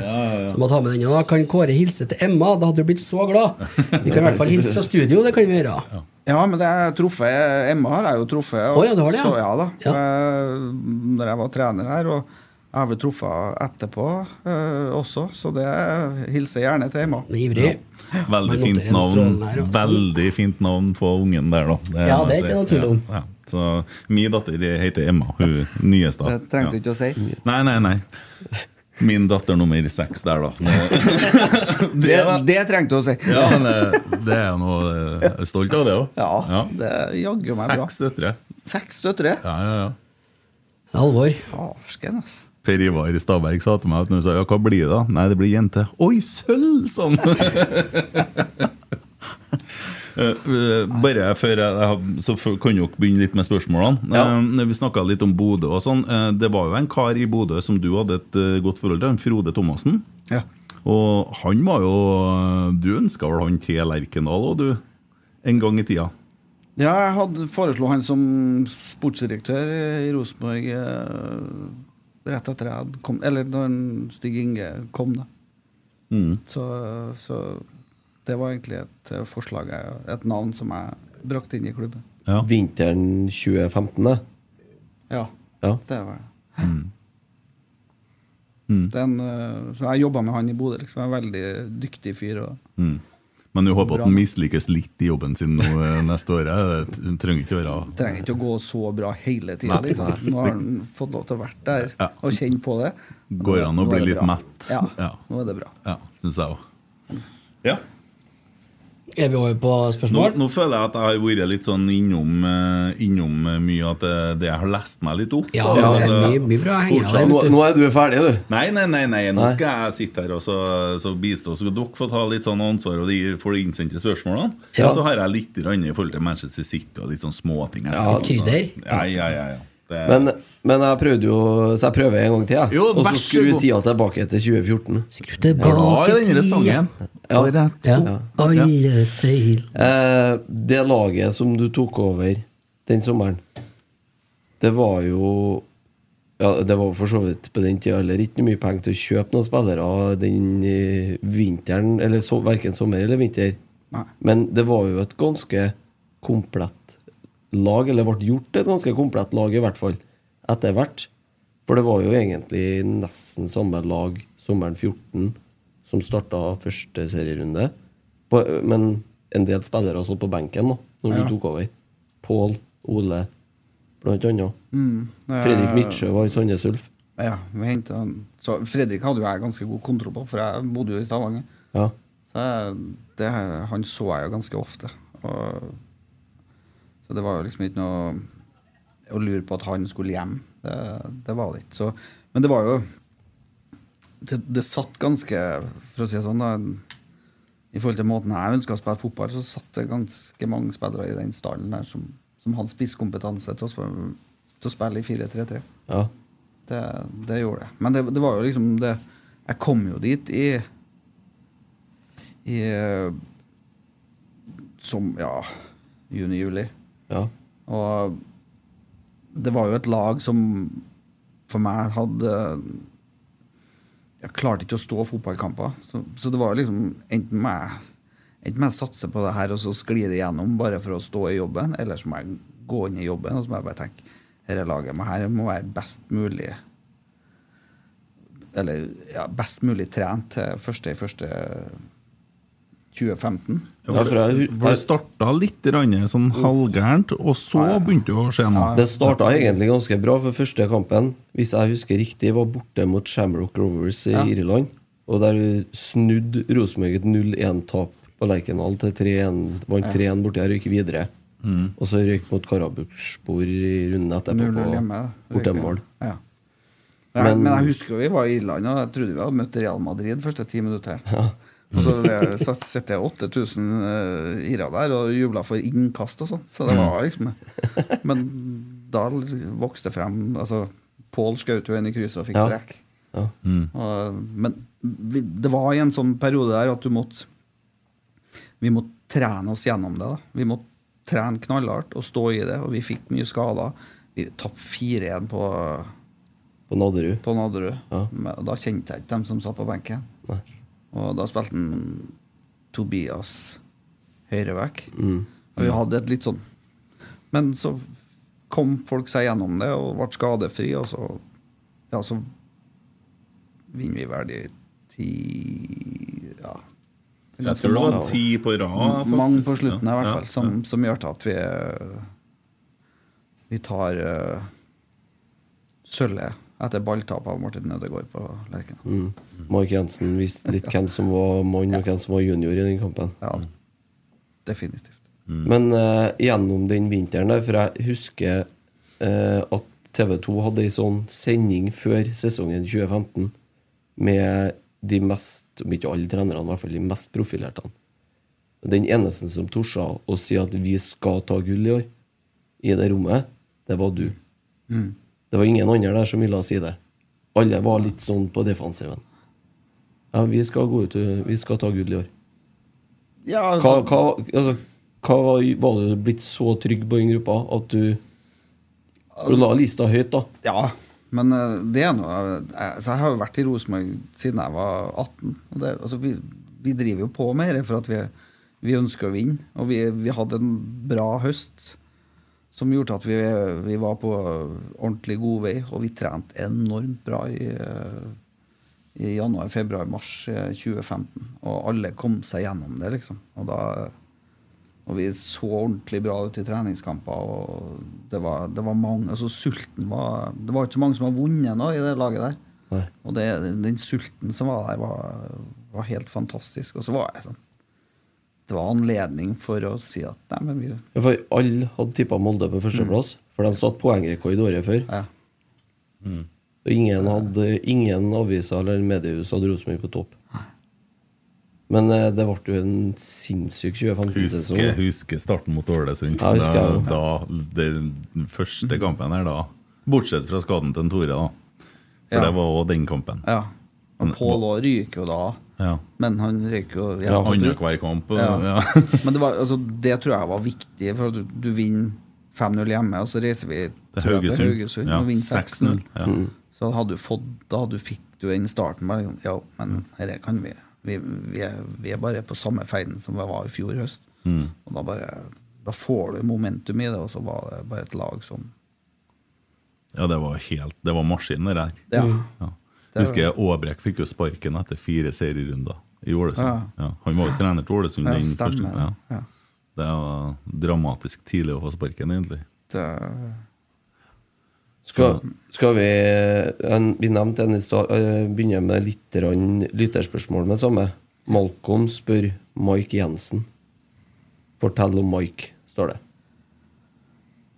Så må ta med den. Og da kan Kåre hilse til Emma. Da hadde du blitt så glad. Vi kan i hvert fall hilse fra studio, det kan vi gjøre. Ja, men det er truffet Emma har jeg jo truffet. Å, ja, det var det, ja. Så, ja da. Ja. Eh, Når jeg var trener her. Og jeg har vel truffet henne etterpå eh, også, så det hilser gjerne til Emma. Ivrig. Veldig fint navn. Veldig fint navn på ungen der, da. Ja, det er ikke noe tvil om. Ja, ja. Så min datter heter Emma, hun nyeste. Det trengte du ikke å si. Nei, nei, nei. Min datter nummer seks der, da. Det, Det, det trengte du å si. ja, men det, det er noe Jeg er stolt av det òg. Ja, det er jaggu meg bra. Seks døtre. Seks døtre? Ja, ja, ja. Alvor. Farsken, altså. Per Ivar Staberg sa til meg at når sa ja, hva blir det da? Nei, det blir jente. Oi, sølv! Sånn. Eh, eh, Bare før jeg, Så kan dere begynne litt med spørsmålene. Eh, Vi snakka litt om Bodø og sånn. Det var jo en kar i Bodø som du hadde et godt forhold til, Frode Thomassen. Ja. Og han var jo Du ønska vel han til Lerkendal òg, du? En gang i tida. Ja, jeg hadde foreslo han som sportsdirektør i Rosenborg rett etter jeg hadde kom, Eller når Stig Inge kom, da. Mm. Så, så det var egentlig et eh, forslag, et navn som jeg brakte inn i klubben. Ja. Vinteren 2015, det. Ja, Ja. det var det. Mm. Mm. Den, eh, så jeg jobba med han i Bodø. Liksom, en veldig dyktig fyr. Og, Mm. Men du håper at han mislykkes litt i jobben sin nå eh, neste år? Det trenger ikke være trenger ikke å gå så bra hele tida. Liksom. Nå har han fått lov til å være der Ja. og kjenne på det. Går an å bli litt bra. mett. Ja, Ja. nå er det bra. Ja, syns jeg òg. Ja. Er vi over på Nå, spørsmål? nå føler jeg at jeg har vært litt sånn innom, eh, innom eh, mye at det, det jeg har lest meg litt opp. Ja, er Altså, mye, mye bra henger der, Nå, nå er du ferdig, du. Nei, nei, nei, nei, nå Nei. skal jeg sitte her og så, så bistå. Så skal dere få ta litt sånn ansvar og de får de innsendte spørsmålene. Ja. Og så har jeg litt i forhold til Manchester City og litt sånn småting. Ja, Altså, krydder. Ja, ja, ja, ja. Det, Men, men jeg prøvde jo Så jeg prøver en gang til, jeg. Jo, Og så skru tida tilbake til 2014. Skru tilbake tida! denne sangen. Ja. Det er. Ja. Alle feil. Eh, det laget som du tok over den sommeren, det var jo ja, Det var for så vidt på den tida heller ikke mye penger til å kjøpe noen spillere den eh, vinteren, eller så, verken sommer eller vinter. Nei. Men det var jo et ganske komplett lag, eller ble gjort et ganske komplett lag, i hvert fall, etter hvert. For det var jo egentlig nesten samme lag sommeren 14 som starta første serierunde. På, men en del spillere satt på benken da når Ja. du tok over. Pål, Ole, blant annet. Mm, er, Fredrik Midtsjø var i Sandnes Ulf. Ja. Så Fredrik hadde jo jeg ganske god kontroll på, for jeg bodde jo i Stavanger. Ja. Så jeg, det, han så jeg jo ganske ofte. Og, så det var liksom ikke noe å lure på at han skulle hjem. Det, det var det ikke. Så, men det var jo det, det satt ganske, for å si det sånn, da i forhold til måten jeg ønska å spille fotball, så satt det ganske mange spillere i den stallen der som, som hadde spisskompetanse til til å spille i 4-3-3. ja. Det, det gjorde det. Men det, det var jo liksom det Jeg kom jo dit i I Som, ja Juni-juli. Ja. Og det var jo et lag som for meg hadde Jeg klarte ikke å stå fotballkamper. Så, så det var liksom Enten må jeg Enten må jeg satse på det her og så skli det gjennom bare for å stå i jobben, eller så må jeg gå inn i jobben og så må jeg bare tenke dette laget må her må være best mulig Eller ja, best mulig trent til første i første 2015. Ja, for jeg, For det starta litt sånn halvgærent, og så begynte det å skje noe. Det starta egentlig ganske bra, for første kampen, hvis jeg husker riktig, var borte mot Shamrock Rovers i Ja. Irland. Og der snudde Rosenborg et 0-1-tap på Lerkendal til 3-1. Vant 3-1 borti her og gikk videre. Mm. Og så røyk mot Karabukspor i runden etterpå 0-0 på bortemål. Ja. Men, Men- jeg husker vi var i Irland, og jeg trodde vi hadde møtt Real Madrid første ti minutter. Og så det- sitter jeg 8000 uh, irer der og jubla for innkast og sånn. Så det var liksom Men da vokste det frem altså, Pål skjøt jo en i krysset og fikk Ja. Ja. Mm. Og, men vi, det var i en sånn periode der at du måtte Vi måtte trene oss gjennom det. da Vi måtte trene knallhardt og stå i det, og vi fikk mye skader. Vi tapte 4-1 på, På Nadderud. på Nadderud. Ja. Men Da kjente jeg ikke dem som satt på benken. Nei. Og da spilte han Tobias høyreback. Mm. Og vi hadde et litt sånn Men så kom folk seg gjennom det og ble skadefri, og så Ja, så vinner vi vel de ti Ja. Jeg tror det var ti på rad. Mange på slutten, i hvert Ja, fall, som, som gjør til at vi Vi tar uh, sølvet etter balltap av Martin Ødegaard på Lerken. Mm. Mark Jensen visste litt hvem som var mann, og hvem som var junior i den kampen. Ja, definitivt. Men uh, gjennom den vinteren der, for jeg husker uh, at TV 2 hadde ei sånn sending før sesongen 2015 med de mest, om ikke alle trenerne, i hvert fall de mest profilerte. Den eneste som torde å si at vi skal ta gull i år, i det rommet, det var du. Mm. Det var ingen andre der som ville si det. Alle var litt sånn på defensiven. Ja, vi skal gå ut Vi skal ta gull i år. Ja, altså, hva, altså, hva var, var du blitt så trygg på den gruppa at du Du la lista høyt, da? ja, men eh, det er noe altså, jeg har jo vært i Rosenborg siden jeg var 18. Og det, altså, vi, vi driver jo på med dette for at vi, vi ønsker å vinne. Og vi, vi hadde en bra høst som gjorde at vi, vi var på ordentlig god vei, og vi trente enormt bra i, eh, i januar, februar, mars eh, 2015. Og alle kom seg gjennom det, liksom. Og, da, og vi så ordentlig bra ut i treningskamper. Og det var, det var mange altså sulten var, Det var ikke så mange som har vunnet nå i det laget der. Nei. Og det, den sulten som var der, var, var helt fantastisk. Og så var jeg sånn Det var anledning for å si at nei, men vi Ja, for alle hadde tippa Molde på førsteplass, for de satt poengrekord året før. ja. Og ingen, hadde, ingen aviser eller mediehus hadde Rosenborg på topp. Men eh, det ble jo en sinnssyk 2015-sesong. Husker, husker starten mot Ålesund. Ja, jeg da, da, den første kampen her da Bortsett fra skaden til Tore, da. For Ja. det var òg den kampen. ja. Og Pål òg ryker jo da. Ja. Men han røyker jo Ja. Annenhver kamp. Ja. Ja. Men det, var, altså, det tror jeg var viktig, for at du, du vinner 5-0 hjemme, og så reiser vi Til Haugesund. Haugesund Ja, og vinner 6-0. 6-0. Ja. Så hadde du fått, da hadde du fikk du den starten. Bare, ja, men dette kan vi. Vi, vi, er, vi er bare på samme ferden som vi var i fjor høst. Mm. Og da bare Da får du momentum i det, og så var det bare et lag som ja, det var helt Det var maskiner der. Ja. Ja. Det Husker jeg Aabrekk fikk jo sparken etter fire serierunder i Ålesund. Ja. Ja. Han var jo trener til Ålesund. Ja, stemmer. Ja. Ja. Det var dramatisk tidlig å få sparken, egentlig. Det, Skal, skal vi en, Vi nevnte en i stad. eh, Begynner med litt lytterspørsmål med samme. Malcolm spør Mike Jensen. Fortell om Mike, står det.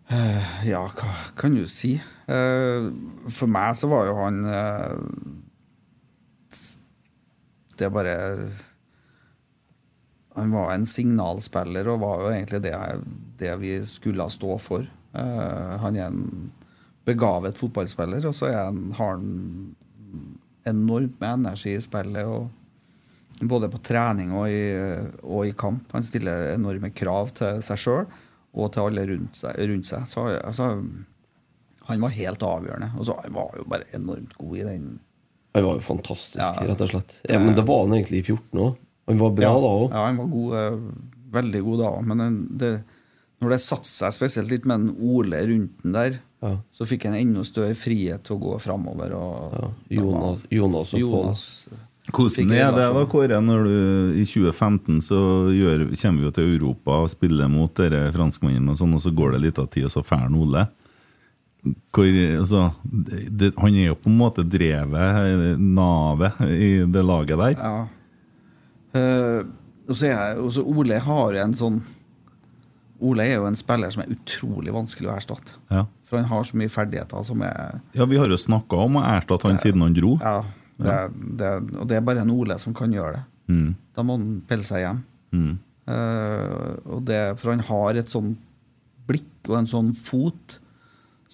Eh, ja, hva kan du si? Eh, for meg så var jo han eh, Det er bare Han var en signalspiller og var jo egentlig det, det vi skulle stå for. Eh, han er en begavet fotballspiller, og så han, har han enormt med energi i spillet. og både på trening og i, og i kamp. Han stiller enorme krav til seg sjøl og til alle rundt seg. Rundt seg. Så, altså, han var helt avgjørende. Og så han var jo bare enormt god i den Han var jo fantastisk, Ja. rett og slett. Ja, men det var han egentlig i 14 òg. Han var bra ja, da òg. Ja, han var god, eh, veldig god da òg. Men det, når det satte seg spesielt litt med den Ole rundt den der, Ja. så fikk han enda større frihet til å gå framover. Og, Ja. Jonas, Jonas og. Jonas Hvordan er det da, Kåre, når du i 2015 så gjør, kommer vi jo til Europa og spiller mot dere franskmennene, og sånn, og så går det litt av tid, og så drar Ole? Hvor, altså, det, han er jo på en måte drevet, navet, i det laget der. Ja. Uh, og så er jeg, Ole har en sånn Ole er jo en spiller som er utrolig vanskelig å erstatte. Ja. For han har så mye ferdigheter som er Ja, vi har jo snakka om å erstatte han siden han dro. Ja, det, det, og det er bare en Ole som kan gjøre det. Mm. Da må han pelle seg hjem. Mm. Uh, og det, for han har et sånn blikk og en sånn fot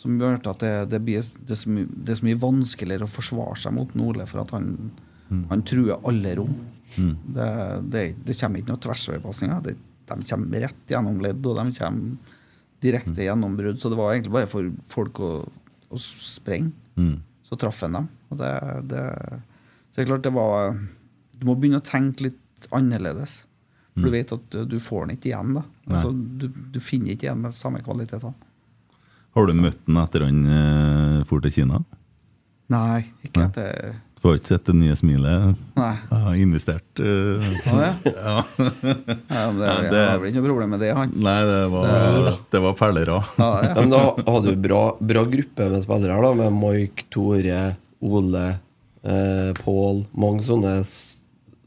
som gjør at det, det, blir, det, så mye, det er så mye vanskeligere å forsvare seg mot Nordli for at han, han truer alle rom. Mm. Det, det, det kommer ikke noen tversoverpasninger. De, De kommer rett gjennom ledd, og de kommer direkte gjennombrudd. Så det var egentlig bare for folk å, å sprenge. Mm. Så traff han dem. Og det, det, så det er klart det var Du må begynne å tenke litt annerledes. For du vet at du får den ikke igjen. da altså, du, du finner ikke igjen med samme kvalitetene. Har du møtt han etter han dro for til Kina? Nei, ikke Nei. etter Du har ikke sett det nye smilet? Nei. Jeg har investert. Uh, ah, ja. ja. Ja, men det, det, jeg har vel ikke noe problem med det, han. Nei, det var, det var perler òg. Ja, ja. Men da hadde du bra, bra gruppe med spillere, da, med Mike, Tore, Ole, eh, Pål. Mange sånne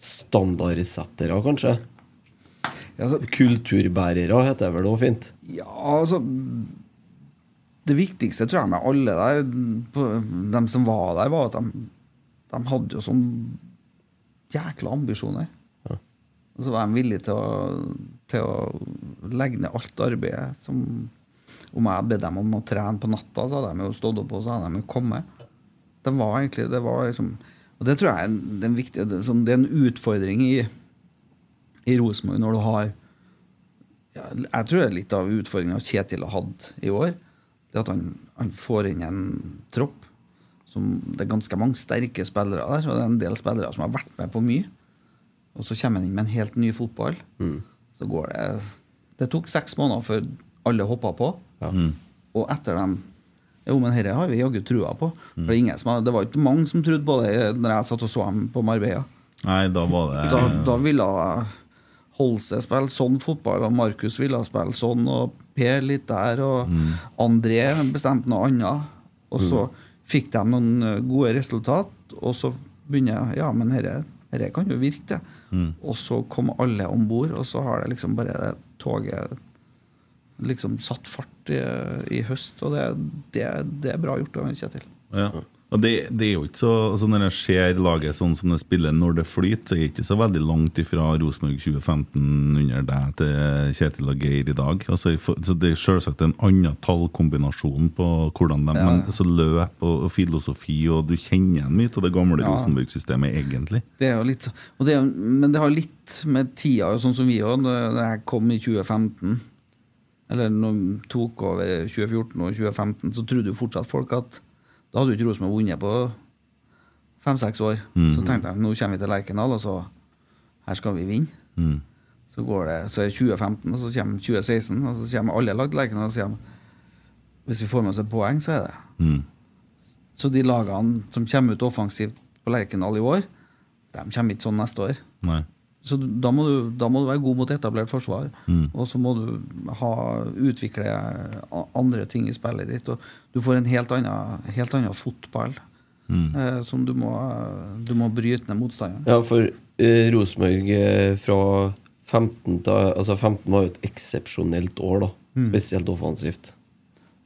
standardsettere, kanskje. Ja, så, Kulturbærere heter det vel òg fint. Ja, altså Det viktigste tror jeg med alle der, på, dem som var der, var at de, de hadde jo sånn jækla ambisjoner. Og så var de villige til å, til å legge ned alt arbeidet. Som, om jeg hadde dem om å trene på natta, så hadde de jo stått opp og så hadde de jo kommet. De var egentlig, det var liksom Og det tror jeg er en, viktig det, er en utfordring i, i Rosenborg når du har ja, jeg tror det er litt av utfordringa Kjetil har hatt i år. Det at han, han får inn en tropp som Det er ganske mange sterke spillere der, og det er en del spillere som har vært med på mye. Og så kommer han inn med en helt ny fotball. Så går det Det tok seks måneder før alle hoppa på. Og etter dem Jo, men dette har vi jaggu trua på. For det, ingen som har, det var ikke mange som trodde på det når jeg satt og så dem på Marbella. Nei, da var det Da, da ville Holse spille sånn fotball, og Markus ville spille sånn, og Per litt der, og André bestemte noe annet. Og så fikk de noen eh, gode resultat, og så begynner jeg Ja, men dette kan jo virke, det. Og så kom alle om bord, og så har det liksom bare det toget liksom satt fart i, i høst, og det, det, det er bra gjort av Kjetil. Ja. Og det, det er jo ikke så altså Når jeg ser laget sånn som det spiller når det flyter, så er det ikke så veldig langt ifra Rosenborg 2015 under deg til Kjetil og Geir i dag. Altså, så Det er selvsagt en annen tallkombinasjon på hvordan de Ja. men, altså, løp og, og filosofi, og du kjenner igjen mye av det gamle Ja. Rosenborg-systemet, egentlig. Det er jo litt det er, Men det har litt med tida, sånn som vi òg. Da jeg kom i 2015, eller når vi tok over 2014 og 2015, så trodde jo fortsatt folk at da hadde jo ikke Rosenborg vunnet på fem-seks år. Så tenkte jeg nå kommer vi til Lerkendal, og så her skal vi vinne. Mm. Så går det, så er det 2015, og så kommer 2016, og så kommer alle lag til Lerkendal og sier hvis vi får med oss et poeng, så er det Mm. Så de lagene som kommer ut offensivt på Lerkendal i år, de kommer ikke sånn neste år. Nei. Så da må, du, da må du være god mot etablert forsvar. Mm. Og så må du ha, utvikle andre ting i spillet ditt. Og du får en helt annen, helt annen fotball Mm. eh, som du må, du må bryte ned motstanderen. Ja, for eh, Rosenborg eh, fra 15 til Altså 15 var jo et eksepsjonelt år, da. Spesielt offensivt.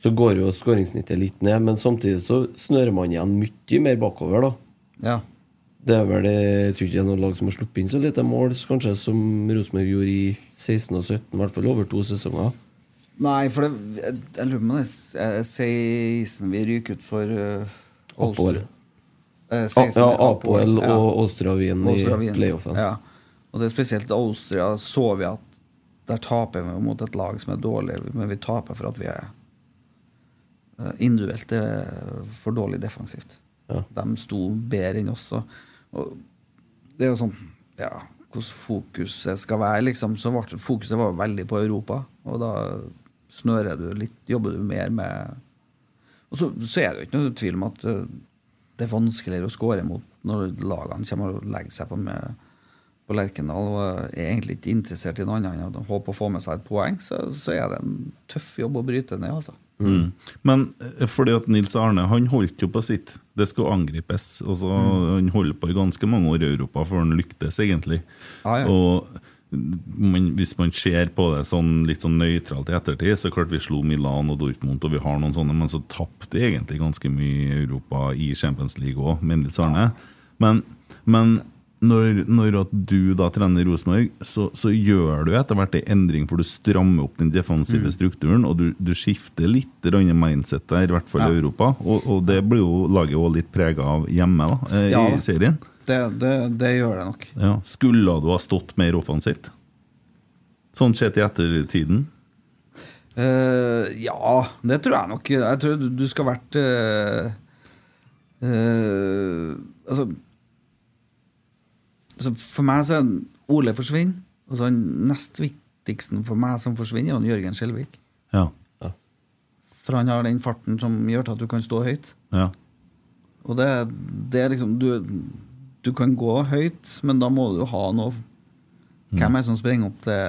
Så går jo skåringssnittet litt ned, men samtidig så snører man igjen mye mer bakover, da. Ja. Det er vel det, Jeg tror ikke det er noe lag som har sluppet inn så lite mål kanskje som Rosenborg gjorde i 16 og 17, i hvert fall over to sesonger. Nei, for det, jeg, jeg lurer på om det er 16 vi ryker ut for uh, Apoel. Eh, Ah, ja, Apoel og Austria Wien i playoffen. Ja. Og det er spesielt Austria så vi at der taper vi mot et lag som er dårlig, men vi taper for at vi er uh, individuelt eh, for dårlig defensivt. Ja. De sto bedre enn oss. Og, og det er jo sånn Ja, hvordan fokuset skal være, liksom. Så ble, fokuset var veldig på Europa, og da snører du litt, jobber du mer med Og så, så er det jo ikke noe tvil om at eh, det er vanskeligere å skåre mot når lagene kommer og legger seg på, med, på Lerkendal og er egentlig ikke interessert i noe annet enn å håpe å få med seg et poeng, så, så er det en tøff jobb å bryte ned. altså. Mm. Men eh, fordi at Nils Arne han holdt jo på sitt. Det skulle angripes. Altså, Han holder på i ganske mange år i Europa før han lyktes, egentlig. Ah, ja. Og men hvis man ser på det sånn litt sånn nøytralt i ettertid, så klart vi slo Milan og Dortmund, og vi har noen sånne, men så tapte egentlig ganske mye Europa i Champions League òg, med Nils Arne. Men, men når, når du da trener Rosenborg, så, så gjør du etter hvert en endring, for du strammer opp den defensive Mm. strukturen, og du, du skifter litt mindset der, i hvert fall i Europa. Og, og det blir jo laget også litt prega av hjemme da, eh, Ja i serien. Det, det, det gjør det nok. Ja. Skulle du ha stått mer offensivt? Sånn sett i ettertiden? Uh, ja, det tror jeg nok. Jeg tror du, du skal vært uh, uh, Altså altså, For meg så er Ole forsvinner. Og så den nest viktigste for meg som forsvinner, er han Jørgen Skjelvik. Ja. For han har den farten som gjør til at du kan stå høyt. ja. Og det, det er liksom du, du kan gå høyt, men da må du ha noe Hvem er det som springer opp det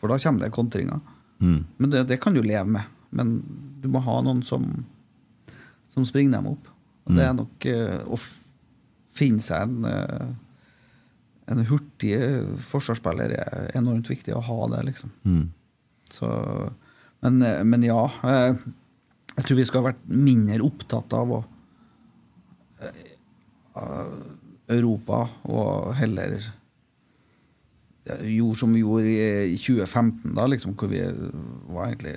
For da kommer det kontringer. Mm. Men det, det kan du leve med. Men du må ha noen som, som springer dem opp. Og det er nok uh, å finne seg en, eh, en hurtig forsvarsspiller er enormt viktig å ha det, liksom. Mm. Så, men, eh, men ja. eh, Jeg tror vi skal ha vært mindre opptatt av å eh, Europa og heller gjorde som vi gjorde i, i 2015, da, liksom, hvor vi var egentlig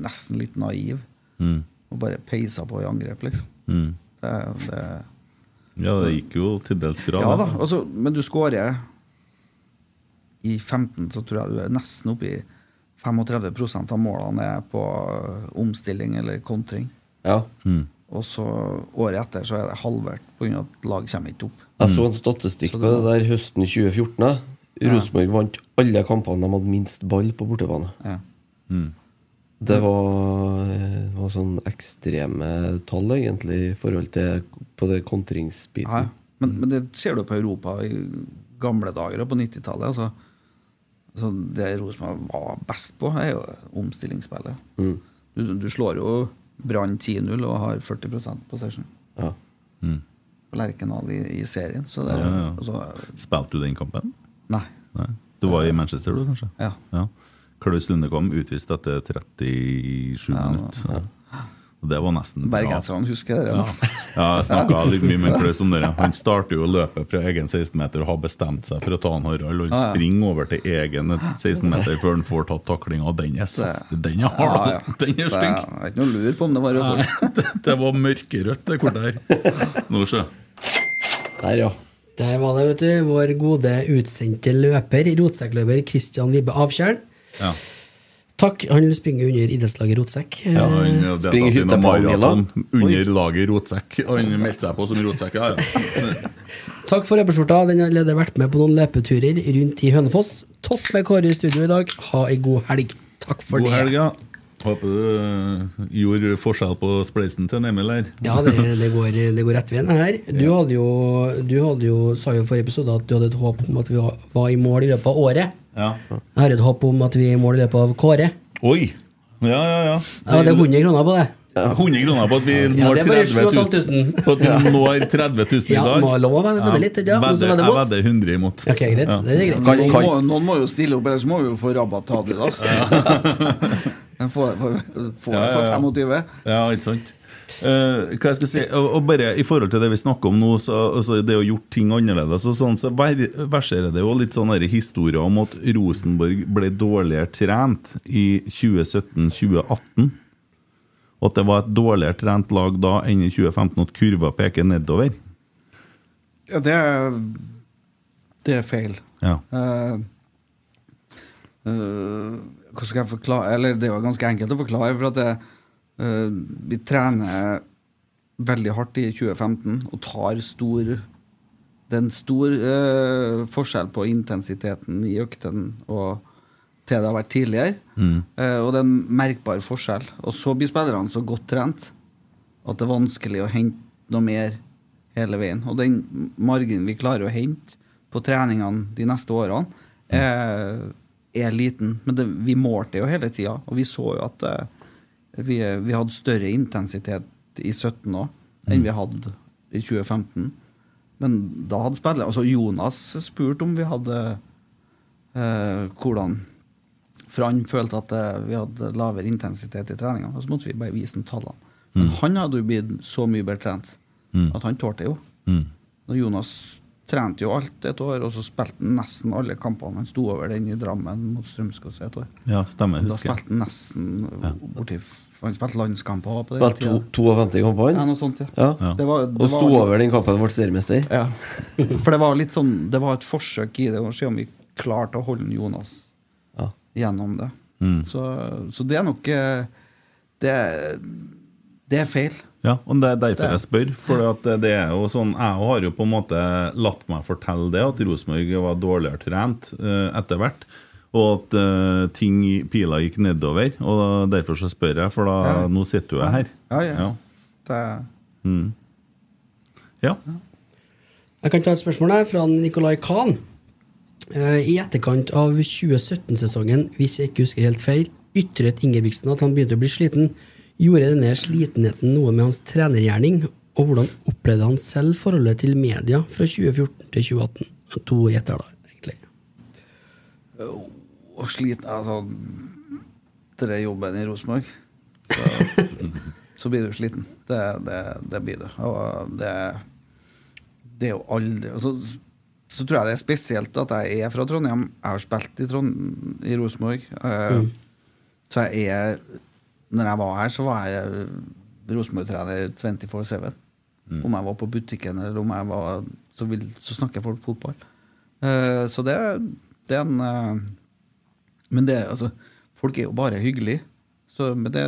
nesten litt naive. Mm. Og bare peisa på i angrep, liksom. Mm. Det, det, Ja, det gikk jo til dels bra. ja da, altså, men du skårer I 15 så tror jeg du er nesten oppe i 35% av målene er på omstilling eller kontring. Ja. Mm. Og så året etter så er det halvert pga. at lag kommer ikke opp. Jeg så en statistikk på det der høsten 2014. da. Rosenborg vant alle kampene de hadde minst ball på bortebane. Ja. Mm. Det var, var sånn ekstreme tall, egentlig, i forhold til på det kontringsbiten. Ja, ja. men, men det ser du på Europa i gamle dager og på 90-tallet. Altså, altså det Rosenborg var best på, er jo omstillingsspillet. Mm. Du, du slår jo Brann 10-0 og har 40% possession Ja. Mm. på Lerkendal i, i serien. Så det, Ja, ja. Altså, Spilte du den kampen? nei. Nei. Du var i Manchester, du, kanskje? Ja. ja. Klaus Lundekom utvist etter 37 Ja, minutter. Og Det var nesten. Bergenserne husker det. Ja, ja jeg snakka litt mye med Klaus om det. Han starter jo løpet fra egen 16-meter og har bestemt seg for å ta han Harald. Og han Ja, ja. springer over til egen 16-meter før han får tatt taklinga. Den er så Den er hard, Ja, ja. altså. Den er Det stygg. er ikke noe lur på om det var rødt. Det, det var mørkerødt, det kortet her. Nå, sjø. Der, ja. Der var det, vet du. Vår gode utsendte løper, rotsekkløper Christian Vibbe Avtjern. Ja. Takk. Han springer under idrettslaget Rotsekk. Ja, han Eh, Springer i på Angela. maraton under laget Rotsekk. Han meldte seg på som rotsekk, ja, ja. Takk for løpeskjorta. Den har allerede vært med på noen løpeturer rundt i Hønefoss. Topp med Kåre i studio i dag. Ha ei god helg. Takk for God det. helg, ja. Håper du eh, gjorde forskjell på spleisen til en Emil her. Ja, det, det, går, det går rett veien her. Du hadde jo, du hadde jo, sa jo i forrige episode at du hadde et håp om at vi var, var i mål i løpet av året. Ja. Jeg har et håp om at vi er i mål i løpet av Kåre. Oi! Ja, ja, ja. Ja, det er 100 kroner på det. 100 kroner på at vi når det er 30 000. På at vi når 30 000 i Ja, dag. må lov å vedde- litt, ja. Vedde Jeg mot. vedder 100 imot. Ok, greit. Ja. Det er greit. Kan- Noen, må, noen må jo stille opp, ellers må vi jo få rabatt av det. Får Ja, for ja, ja. 25. Ja, ikke sant? Eh, hva jeg skal si, og, og bare I forhold til det vi snakker om nå, så, altså det å gjort ting annerledes, og sånn, så ver- verserer det jo litt sånne historier om at Rosenborg ble dårligere trent i 2017-2018. Og at det var et dårligere trent lag da enn i 2015, og at kurva peker nedover. Ja, det er, det er feil. Ja. Uh, uh, hvordan skal jeg forklare Eller det er jo ganske enkelt å forklare. For at det, vi trener veldig hardt i 2015 og tar stor Det er en stor eh, forskjell på intensiteten i øktene og til det har vært tidligere. Eh, og det er en merkbar forskjell. Og så blir spillerne så godt trent at det er vanskelig å hente noe mer hele veien. Og den marginen vi klarer å hente på treningene de neste årene, er, er liten. Men det, vi målte jo hele tida, og vi så jo at eh, vi, vi hadde større intensitet i 17 òg enn vi hadde i 2015. Men da hadde spillet Altså, Jonas spurte om vi hadde eh, hvordan For han følte at eh, vi hadde lavere intensitet i treninga. Og så måtte vi bare vise ham tallene. Men han hadde jo blitt så mye bedre trent Mm. at han tålte det jo. Mm. Når Jonas trente jo alt et år, og så spilte han nesten alle kampene. Han sto over den i Drammen mot Strømskog et år. Ja, stemmer. Da Husker spilte han nesten borti Han spilte landskamper på den Spilte to, tida. 52 kamper, han. Ja, noe sånt, ja. Ja. Det var, det Og sto var- over den kampen og ble seriemester. Ja. For det var litt sånn Det var et forsøk i det, å se om vi klarte å holde Jonas Ja. gjennom det. Mm. Så, så det er nok eh, Det, det er feil. Ja, og det er derfor jeg spør. For det er jo sånn Jeg har jo på en måte latt meg fortelle det, at Rosenborg var dårligere trent uh, etter hvert. Og at uh, ting pila gikk nedover. Og derfor så spør jeg, for da Ja. nå sitter du her. Ja, ja. Ja. Det, Mm. ja. Jeg kan ta et spørsmål her fra Nicolay Kahn. Eh, I etterkant av 2017-sesongen, hvis jeg ikke husker helt feil, ytret Ingebrigtsen at han begynte å bli sliten. Gjorde denne slitenheten noe med hans trenergjerning, og hvordan opplevde han selv forholdet til media fra 2014 til 2018? To gjetter, da, egentlig. Og sliten Altså Denne jobben i Rosenborg, så, så blir du sliten. Det, det, det blir du. Og det, det er jo aldri altså, Så tror jeg det er spesielt at jeg er fra Trondheim. Jeg har spilt i, Trond, i Rosenborg. eh, Mm. Så jeg er Når jeg var her, så var jeg Rosenborg-trener 24-7. Om jeg var på butikken eller om jeg var Så, vil, så snakker folk fotball. Eh, så det, det er en eh, Men det altså, folk er jo bare hyggelige. Så, men det,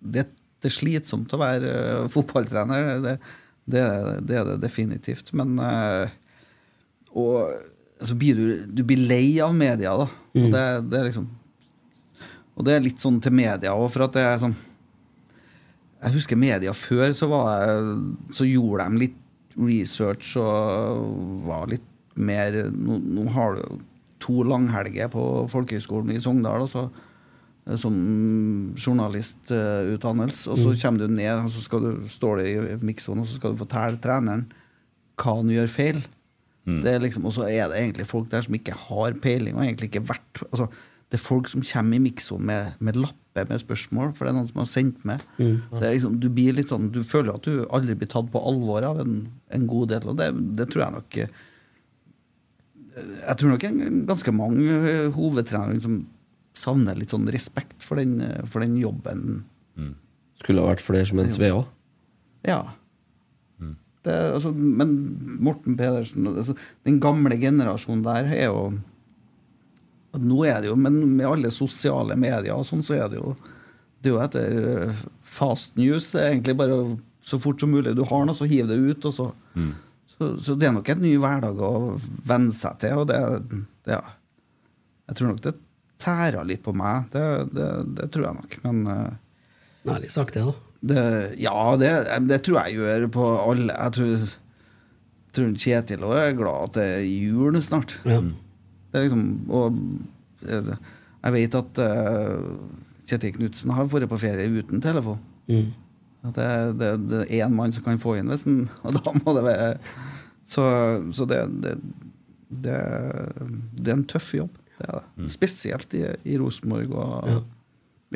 det, det er slitsomt å være uh, fotballtrener. Det, det, det er det definitivt. Men uh, Og så blir du, du blir lei av media, da. Og Mm. det, det er liksom Og det er litt sånn til media òg, for at det er sånn Jeg husker media før, så, var jeg, så gjorde de litt research og var litt mer Nå, nå har du to langhelger på folkehøgskolen i Sogndal, og så, eh, som journalistutdannelse, og så kommer du ned, og så skal du, står det i miksoen, og så skal du fortelle treneren hva han gjør feil. Det er liksom, og så er det egentlig folk der som ikke har peiling, og egentlig ikke vært altså, Det er folk som kommer i miksoen med, med lapper med spørsmål, for det er noen som har sendt med. Så det er liksom, du blir litt sånn, du føler at du aldri blir tatt på alvor av en, en god del, og det, det tror jeg nok eh, Jeg tror nok ganske mange eh, hovedtrenere som savner litt sånn respekt for den, eh, for den jobben. Skulle ha vært flere som en Svea. Ja. Det, altså, men Morten Pedersen altså, Den gamle generasjonen der er jo Nå er det jo Men med alle sosiale medier og sånn, så er det jo Det er jo etter eh, fast news. Det er egentlig bare så fort som mulig du har noe, så hiv det ut, og så så, så det er nok en ny hverdag å venne seg til, og det, det ja. Jeg tror nok det tærer litt på meg. Det, det, det tror jeg nok. Men uh, Ærlig sagt, det, da. det, ja, det, det tror jeg gjør på alle. Jeg tror, tror Kjetil òg er glad at det er jul snart. Ja. Det er liksom, og eh, jeg vet at uh, Kjetil Knutsen har vært på ferie uten telefon. Mm. At det, det, det er én mann som kan få inn hvis den, og da må det være Så, så det, det, det, det er en tøff jobb. Det er det. Spesielt i, i Rosenborg og Ja.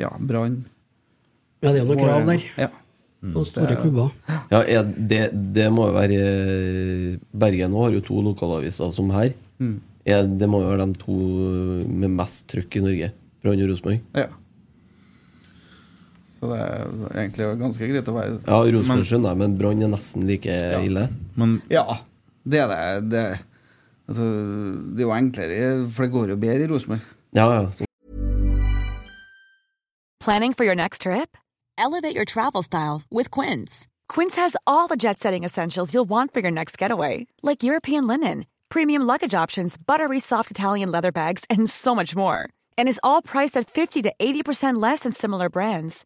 ja, Brann. Ja, det er noen krav der. Ja. Og store Det- klubber. Ja, det, det må jo være eh, Bergen nå har jo to lokalaviser som her. Mm. Det må jo være de to med mest trykk i Norge. Brann og Rosenborg. Ja. Så det er egentlig ganske greit å være Ja, Rosenborg skjønner jeg, men Brann er nesten like ille. Men Ja, det er det. Det, altså, det er jo enklere, for det går jo bedre i Rosenborg. Ja, ja. Så, Planning for your next trip? Elevate your travel style with Quince. Quince has all the jet setting essentials you'll want for your next getaway, like European linen, premium luggage options, buttery soft Italian leather bags, and so much more. And is all priced at 50 to 80% less than similar brands.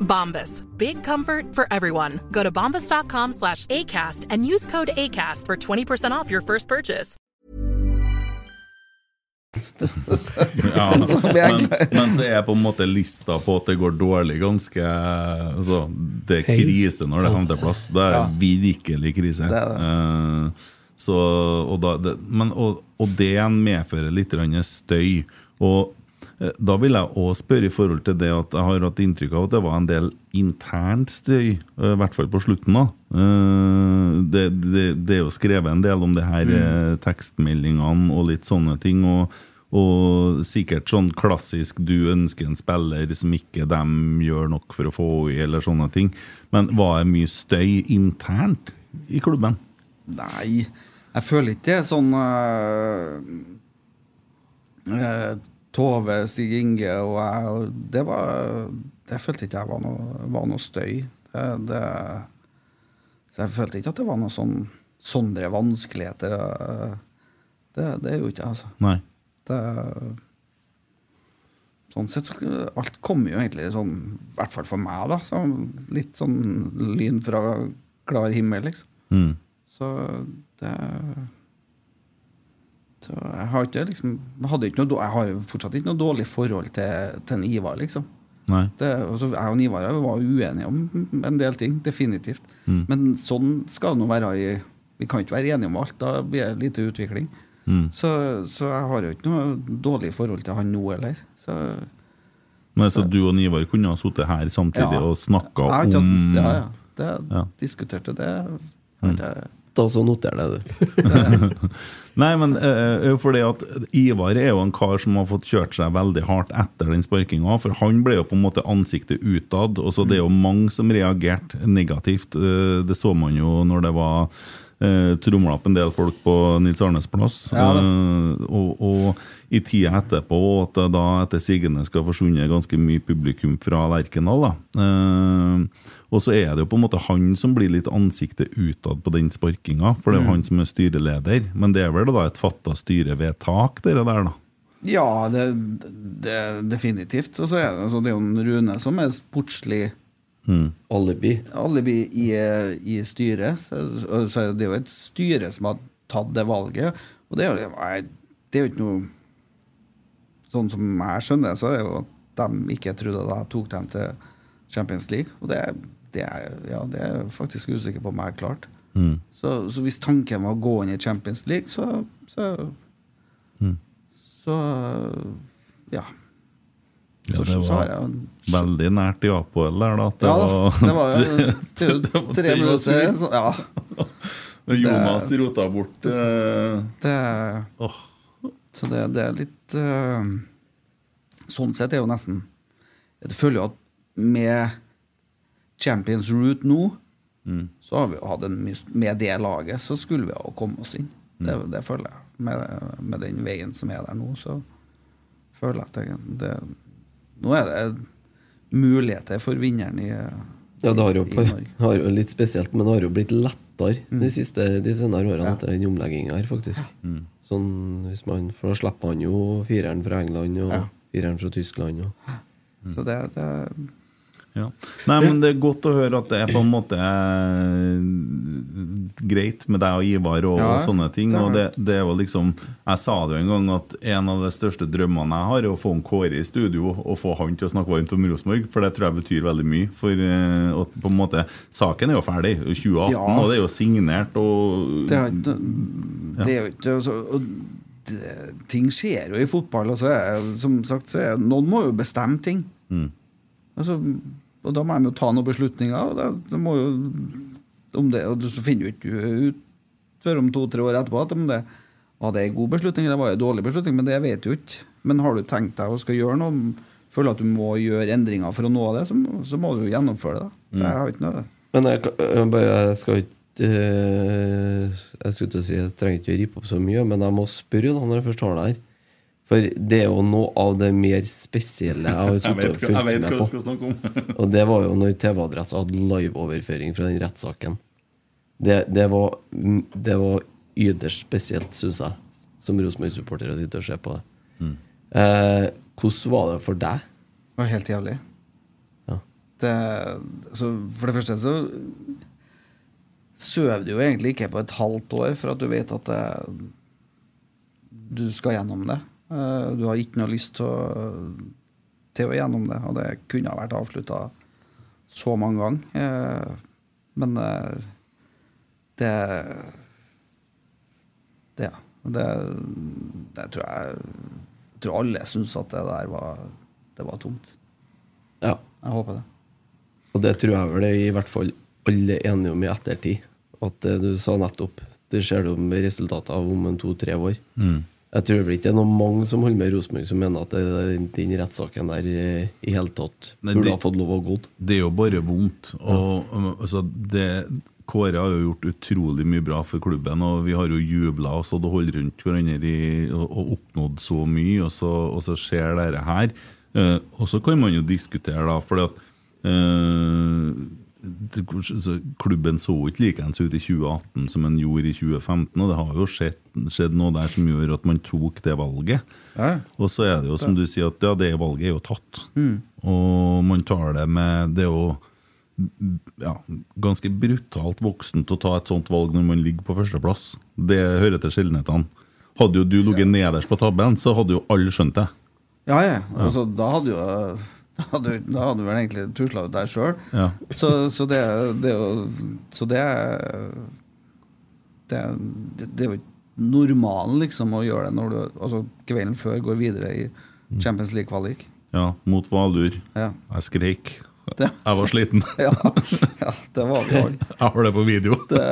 Bombas. Big comfort for everyone. Go to bombas.com slash ACAST and use code ACAST for 20% off your first purchase. ja, men, men så er på en måte lista på at det går dårlig ganske altså, Det er krise når det er femteplass. Det er virkelig krise. Det er det. Uh, så, og, da, det, men, og, og det medfører litt støy. Og da vil jeg også spørre i forhold til det at jeg har hatt inntrykk av at det var en del internt støy, eh, i hvert fall på slutten. da. Eh, Det, det, det er jo skrevet en del om det her mm. tekstmeldingene og litt sånne ting. og og sikkert sånn klassisk du ønsker en spiller som ikke dem gjør nok for å få i, eller sånne ting. Men var det mye støy internt i klubben? Nei, jeg føler ikke det er sånn øh, øh, Tove, Stig Inge og jeg og Det var Det følte ikke jeg var noe, var noe støy. Det, det, så jeg følte ikke at det var noe sånn sånne vanskeligheter. Det, det jo ikke jeg, altså. Nei. Det, sånn sett så Alt kommer jo egentlig sånn, i hvert fall for meg, da. Så litt sånn lyn fra klar himmel, liksom. Mm. Så det så jeg har ikke liksom hadde ikke noe, Jeg har jo fortsatt ikke noe dårlig forhold til, til en Ivar, liksom. Nei. Det, altså, jeg og Ivar var uenige om en del ting, definitivt. Mm. Men sånn skal det nå være i Vi kan ikke være enige om alt, da blir det lite utvikling. Mm. Så, så jeg har jo ikke noe dårlig forhold til han nå heller. Så Nei, så du og Nivar kunne ha sittet her samtidig Ja. og snakka om Ja, ja. Det Ja. diskuterte det. Mm. har jeg- Da så noter det, du. Nei, men uh, fordi at Ivar er jo en kar som har fått kjørt seg veldig hardt etter den sparkinga. For han ble jo på en måte ansiktet utad. Og så det er jo mange som reagerte negativt. Uh, det så man jo når det var uh, tromla opp en del folk på Nils Arnes plass. Ja. Eh, og, og i tida etterpå, at det da etter sigende skal forsvunnet ganske mye publikum fra Lerkendal. da. Og så er det jo på en måte han som blir litt ansiktet utad på den sparkinga, for det er jo Mm. han som er styreleder. Men det er vel da et fatta styrevedtak, dere der, da? Ja, det, det definitivt. Og så er det, altså, det er jo en Rune som er sportslig Mm. Alibi. alibi i, i styret. Så, så er det jo et styre som har tatt det valget. Og det er jo, det er jo ikke noe Sånn som jeg skjønner det, så er det jo at de ikke trodde at jeg tok dem til Champions League. Og det, det, er, ja, det er jeg faktisk usikker på om jeg har klart. Mm. Så, så hvis tanken var å gå inn i Champions League, så Så, Mm. så ja. Ja, det var veldig nært i Apoel der, da. at Det Ja var, det var jo det det var- tre minutter. Så, ja. Jonas Det- rota bort eh, Det, Så det, det er litt uh, Sånn sett er jo nesten Jeg føler jo at med Champions Route nå, Mm. så har vi jo hatt en Med det laget så skulle vi ha kommet oss inn. Det, Mm. det føler jeg. Med, med den veien som er der nå, så føler jeg at det, det Nå er det muligheter for vinneren i Ja, det har jo, i har jo litt spesielt, men det har jo blitt lettere Mm. de siste de senere årene Ja. etter den omlegginga her, faktisk. Mm. Sånn, hvis man, for da slipper han jo fireren fra England og Ja. fireren fra Tyskland. Og. Så det, det Ja. Nei, men Det er godt å høre at det er på en måte eh, greit med deg og Ivar og, Ja, sånne ting. det Og det, det er jo liksom Jeg sa det jo en gang at en av de største drømmene jeg har, er å få en Kåre i studio og få han til å snakke varmt om Rosenborg, for det tror jeg betyr veldig mye. For og på en måte Saken er jo ferdig. 2018, Ja. og det er jo signert og Det er ikke det er jo ikke altså, og Ting skjer jo i fotball. Og så er, som sagt, så er, noen må jo bestemme ting. Mm. Altså, og da må de jo ta noen beslutninger. Og det, det må jo om det, og så finner du ikke ut før om to-tre år etterpå at om det var det en god beslutning eller var det en dårlig beslutning, men det vet du ikke. Men har du tenkt deg å skal gjøre noe, føler at du må gjøre endringer for å nå det, så, må- så må du jo gjennomføre det. da. Jeg har ikke noe Men jeg, jeg, jeg skal ikke eh, Jeg skulle til å si Jeg trenger ikke å rippe opp så mye, men jeg må spørre da når jeg først har det her. For det er jo noe av det mer spesielle jeg har sittet og fulgt med på. skal om. Og det var jo når TV-adressa hadde liveoverføring fra den rettssaken. Det, det, var, det var ytterst spesielt, syns jeg, som Rosenborg-supporter å sitte og se på det. Mm. Eh, hvordan var det for deg? Det var helt jævlig. Ja. Det, så for det første så sover du jo egentlig ikke på et halvt år for at du vet at det, du skal gjennom det. Eh, Du har ikke noe lyst til å, til å gjennom det, og det kunne ha vært avslutta så mange ganger. Eh, Men eh, det Det, det, det tror jeg Jeg tror alle syns at det der var, det var tomt. Ja. Jeg håper det. Og det tror jeg vel det er i hvert fall alle er enige om i ettertid. At det du sa nettopp, det ser du med resultatet av om en to-tre år. Mm. Jeg tror vel ikke det er noen mange som holder med Rosenborg som mener at det, den, den rettssaken der i, i hele tatt Nei, burde det- ha fått lov å gå. Det er jo bare vondt. Og, ja. altså, det, Kåre har jo gjort utrolig mye bra for klubben, og vi har jo jubla og stått og holdt rundt hverandre og, og oppnådd så mye, og så, og så skjer dette her. Eh, og så kan man jo diskutere, da, for at eh, klubben så ikke likeens ut i 2018 som den gjorde i 2015, og det har jo skjedd, skjedd noe der som gjør at man tok det valget. Ja. Og så er det jo som du sier, at ja, det valget er jo tatt. Mm. Og man tar det med Det er jo ja, ganske brutalt voksent å ta et sånt valg når man ligger på førsteplass. Det hører til sjeldenhetene. Hadde jo du ligget nederst på tabellen, så hadde jo alle skjønt det. Ja, ja. Altså, da hadde jo hadde, da hadde du vel egentlig tusla ut der sjøl. Ja. Så, så det det Så det det, det, er jo ikke normalen, liksom, å gjøre det når du altså, kvelden før går videre i Champions League-kvalik. Ja, mot Valur. Ja. Jeg skreik. Jeg var sliten. Ja, ja, det var vi alle. Jeg har det på video. Det,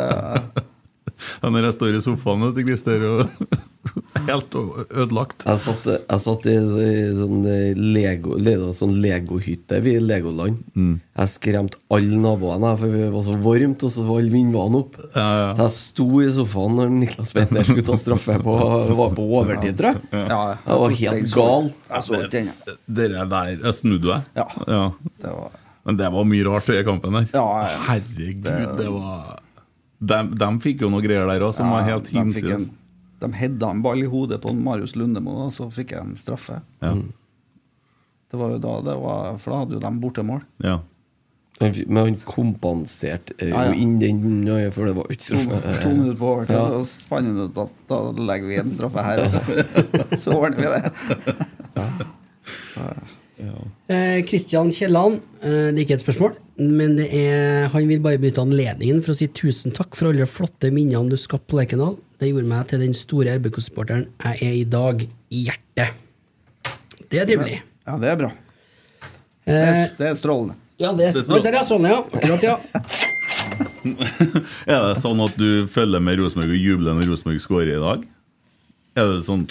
Ja, når jeg står i sofaen til Christer, og helt ødelagt. Jeg satt, jeg satt i, i sånn Lego-hytte sånn legohytte vi i Legoland. Mm. Jeg skremte alle naboene, for det var så varmt, og så var alle vindvanene opp. Ja, ja. Så jeg sto i sofaen når Niklas Bender skulle ta straffe på, var på overtid, tror jeg. Ja, Jeg var helt gal. Jeg så ikke den. Dere der jeg snudde jeg. Ja. Det var Men det var mye rart i kampen der. Ja, ja. Herregud, det var de, de fikk jo noe greier der òg som var helt hinsides. De hedda en ball i hodet på Marius Lundemo, og så fikk de straffe. Ja. Det var jo da det var, For da hadde jo de bortemål. Ja. Men han kompenserte jo Ja, ja. inn den, nøye, for det var ikke To, straffe. to minutter på overtid, Ja. så fant han ut at da legger vi en straffe her. så ordner vi det. Eh, Kristian Kielland, eh, det er ikke et spørsmål, men det er, han vil bare benytte anledningen for å si tusen takk for alle flotte minnene du skapte på Lerkendal. Det gjorde meg til den store RBK-supporteren jeg er i dag, i hjertet. Det er trivelig. Ja, det er bra. Det Eh, er, det er strålende. ja, det er, Det er strålende. Strålende, ja. Akkurat, ja. Er det sånn at du følger med Rosenborg og jubler når Rosenborg scorer i dag? Er det sånn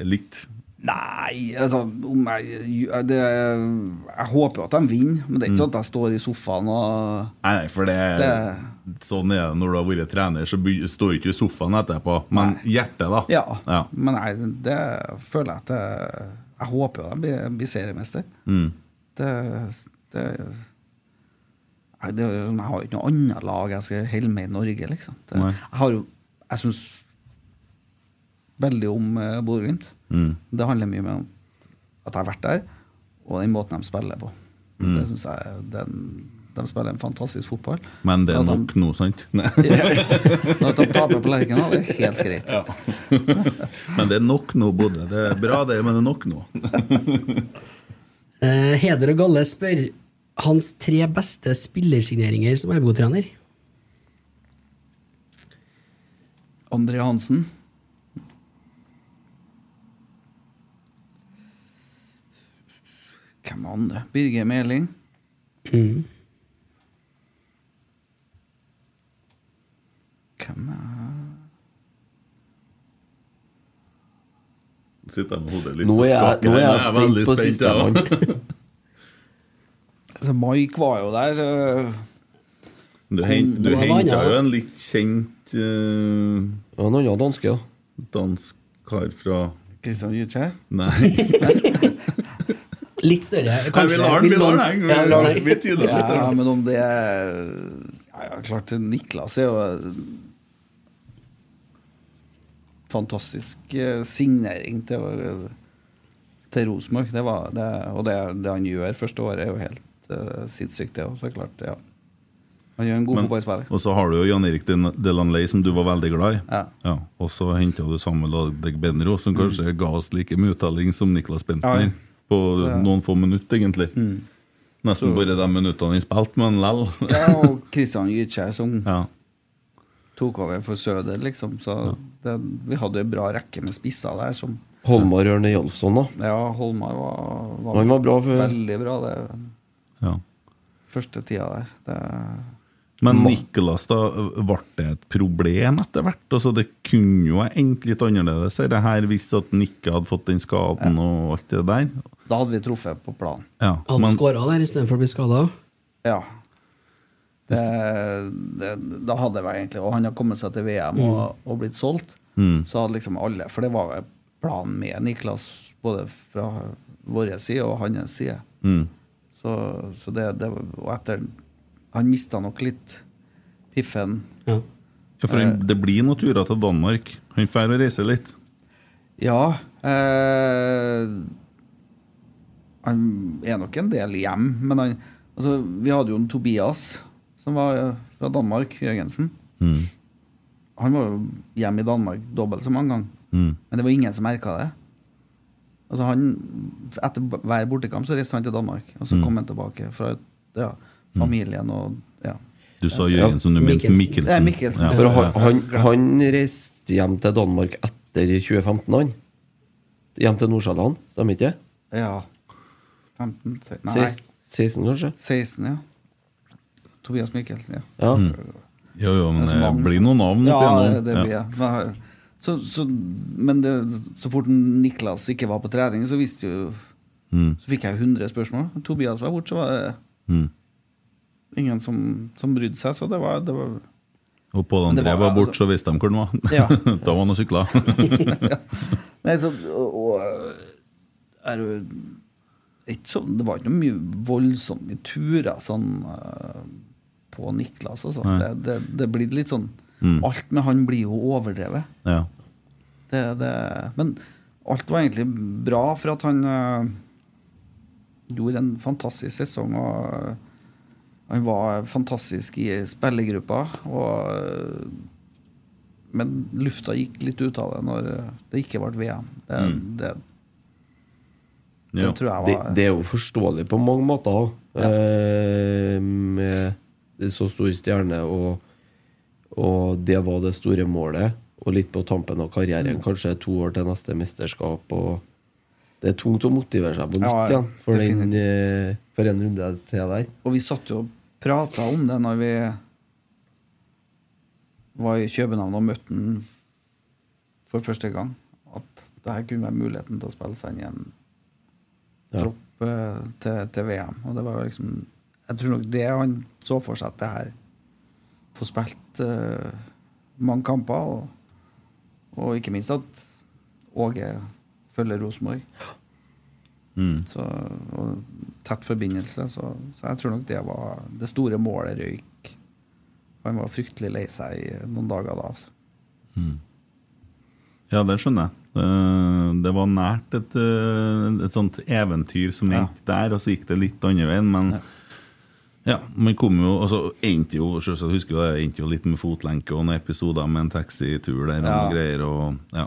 litt? Nei, altså om jeg, det, jeg håper jo at de vinner, men det er ikke sånn at jeg står i sofaen og Nei, for det, Sånn er det når du har vært trener, så står du ikke i sofaen etterpå. Men hjertet, da. Ja. Ja. Men nei, det føler jeg at Jeg, Jeg håper jo de blir, blir seriemester. Mm. Det, det Nei, det, er jeg har jo ikke noe annet lag jeg skal holde med i Norge, liksom. Det, jeg har jo Jeg syns veldig om uh, Bodø-Glimt. Mm. Det handler mye om at jeg har vært der, og den måten de spiller på. Mm. Det synes jeg den, De spiller en fantastisk fotball. Men det er At de- nok nå, sant? Når de taper på Lerkendal, det er helt greit. Ja. Men det er nok nå, Bodø. Det er bra, det, men det er nok nå. Eh, Heder og Galle spør hans tre beste spillersigneringer som RBO-trener. André Hansen. Hvem andre? Birger Meling. Mm. Hvem er Sitter jeg med hodet litt Nå på er jeg- nå er jeg, jeg spent på sistemann. altså, Mike var jo der. øh, Du, hen, du henta jo en litt kjent uh, En annen danske, ja. Dansk kar fra Christian Gytkjær? Nei. Litt større, kanskje. vi lar den, vi lar den. Ja, vi tyder litt. Ja, men om det er ja, ja, klart Niklas er jo Fantastisk eh, signering til, til Rosenborg. Og det, det han gjør første året, er jo helt uh, sinnssykt, det òg. Så klart, ja. Han gjør en god fotballspiller. Og så har du jo Jan Erik Delanley, som du var veldig glad i. Ja. Og så henta du Samuel Adeg Benro, som kanskje ga oss like mye uttelling som Niklas Bentner. ja. På ja. noen få minutter, egentlig. Nesten Så- bare de minuttene han spilte, men lell. Ja, og Christian Gytkjær som Ja. Tok over for Søder, liksom. Så det, vi hadde en bra rekke med spisser der som Holmar Ørne Jalfsson, da. Ja, Holmar var, Han var bra for... Veldig bra, det Ja. første tida der. Det, Men Niklas, da, ble det et problem etter hvert? Altså, det kunne jo ha endt litt annerledes er det her hvis at Nikke hadde fått den skaden og alt det der. da hadde vi truffet på planen. Ja, Han men, skåra der istedenfor å bli skada. Ja. Det, det, da hadde jeg egentlig Og han har kommet seg til VM og, og blitt solgt. Mm. Så hadde liksom alle For det var planen med Niklas, både fra vår side og hans side. Mm. Så, så det, det Og etter Han mista nok litt piffen. Ja. ja, for han, det blir noen turer til Danmark. Han drar og reiser litt. Ja. Eh, han er nok en del hjem, men han altså, Vi hadde jo en Tobias som var eh, fra Danmark, Jørgensen. Mm. Han var jo hjemme i Danmark dobbelt så mange ganger. Mm. Men det var ingen som merka det. Altså han, Etter hver bortekamp så reiste han til Danmark, og så Mm. kom han tilbake fra ja, familien og ja. Du sa Jørgensen, du mente Mikkelsen. Det er Mikkelsen. Ja. For han, han, han reiste hjem til Danmark etter 2015, han. Hjem til Nordsjælland, stemmer ikke det? Ja. 15 se- Nei. 16, 16 kanskje? 16, ja. Tobias Mikkelsen, ja. Ja. Mm. Jo, jo, men Det er så det blir noen navn opp igjennom. Ja, det, det blir jeg. Men, Så, så, men det, så fort Niklas ikke var på trening, så visste jo Mm. Så fikk jeg 100 spørsmål. Tobias var borte, så var det Mm. ingen som, som brydde seg. Så det var, det var Og Pål André var- var borte, så visste de hvor han var. Ja. da var han og sykla. Nei, så, og, er sånn, Det var ikke noe mye voldsomme turer sånn eh, på Niklas. sånn. Det, det, det blir litt sånn Mm. Alt med han blir jo overdrevet. ja. Det, det, men alt var egentlig bra, for at han øh, gjorde en fantastisk sesong. og eh, Han var fantastisk i spillergruppa. Og, eh, men lufta gikk litt ut av det når det ikke ble VM. Det, Mm. det, Ja. det tror jeg det, var det er jo forståelig på mange måter, eh, med så stor stjerne, og, og det var det store målet. Og litt på tampen av karrieren, Mm. kanskje to år til neste mesterskap. Og det er tungt å motivere seg på nytt igjen ja, for, den, eh, for en runde til der. Og vi satt jo og prata om det når vi var i København og møtte han for første gang. At det her kunne være muligheten til å spille seg inn i en Ja. tropp eh, til, til VM. Og det var jo liksom Jeg tror nok det han så for seg at det her Få spilt uh, mange kamper, og, og ikke minst at Åge følger Rosenborg. Mm. Så, og tett forbindelse. Så, så jeg tror nok det var det store målet røyk. Han var fryktelig lei seg i noen dager da. Altså. Mm. Ja, det skjønner jeg. Eh, Det var nært et, eh, et sånt eventyr som Ja. der, og så gikk det litt andre veien, men ja, man kom jo altså, endte jo, selvsagt, husker jo det, endte jo litt med fotlenke og noen episoder med en taxitur der Ja. og greier. Og, ja.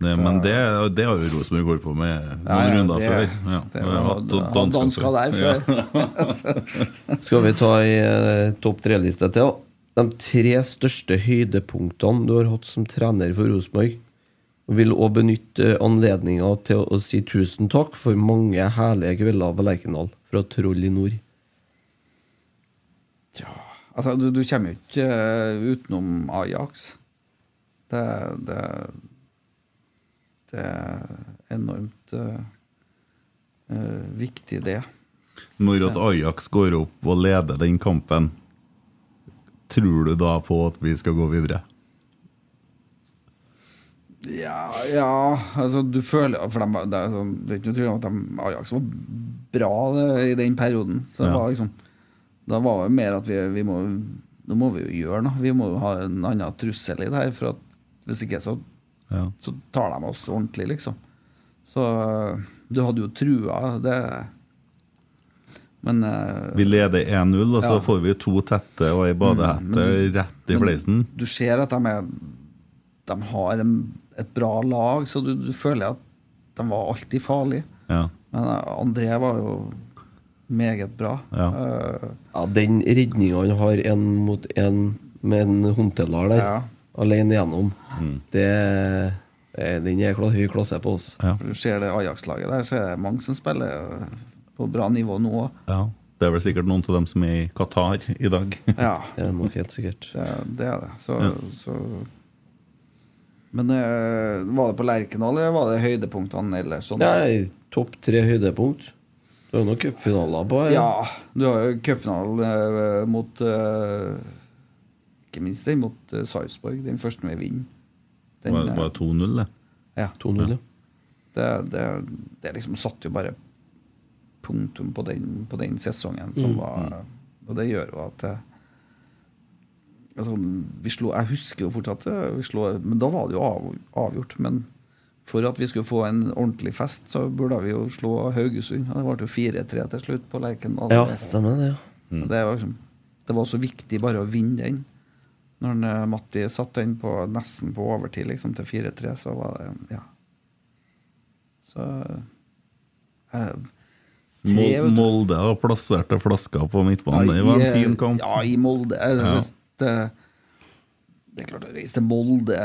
det, men det, det har jo Rosenborg holdt på med noen Ja, ja, runder det- før. Ja. det jeg var- hatt dansker der før. Skal vi ta ei eh, topp tre-liste til? De tre største høydepunktene du har hatt som trener for Rosenborg. Vil òg benytte anledninga til å si tusen takk for mange herlige kvelder på Lerkendal fra Troll i nord. Altså, du, du kommer jo ikke eh, utenom Ajax. Det, det, det er enormt uh, viktig, det. Når at Ajax går opp og leder den kampen, tror du da på at vi skal gå videre? Ja, ja altså du føler For de, det, er sånn, det er ikke noe tvil om at de, Ajax var bra det, i den perioden. Så det Ja. var liksom Da var det mer at vi, vi må Nå må vi jo gjøre noe. Vi må jo ha en annen trussel i det her. For at hvis ikke så, Ja. så tar de oss ordentlig, liksom. Så du hadde jo trua, det Men uh, Vi leder 1-0, og så Ja. får vi to tette og ei badehette Mm, du- rett i fleisen. Du ser at de, er, de har en, et bra lag, så du, du føler at de var alltid farlige. Ja. Men eh, André var jo meget bra. Ja. uh, Ja, Den redninga han har én mot én med en håndteller der, Ja. alene igjennom, det eh, den er høy klasse på oss. Ja. for du ser det Ajax-laget der, så er det mange som spiller på bra nivå nå. Ja. Det er vel sikkert noen av dem som er i Qatar i dag. Ja, Det er nok helt sikkert. det, det er det. Så, Ja. så Men eh, var det på Lerkendal, eller var det høydepunktene ellers? Sånn? Topp tre høydepunkt. Du har jo noen cupfinaler på her. Ja, du har jo cupfinalen eh, mot eh, Ikke minst den mot eh, Sarpsborg, den første vi vinner. Den, Var det var 2-0, det? ja, 2-0, ja. det, det, det liksom satt jo bare punktum på den, på den sesongen som Mm. var Og det gjør jo at altså, vi slo, Jeg husker jo fortsatt vi slo, Men da var det jo av, avgjort. Men for at vi skulle få en ordentlig fest, så burde vi jo slå Haugesund. Og det ble jo 4-3 til slutt på Lerkendal. Ja, stemmer det. ja. Det, var liksom, det var så viktig bare å vinne den. Når eh, Matti satte den på, nesten på overtid liksom, til 4-3, så var det Ja. Så eh, tre. Molde har plassert flasker på midtbanen. Det var en fin kamp. Ja, i Molde. eh, Ja. Det, det er klart å reise til Molde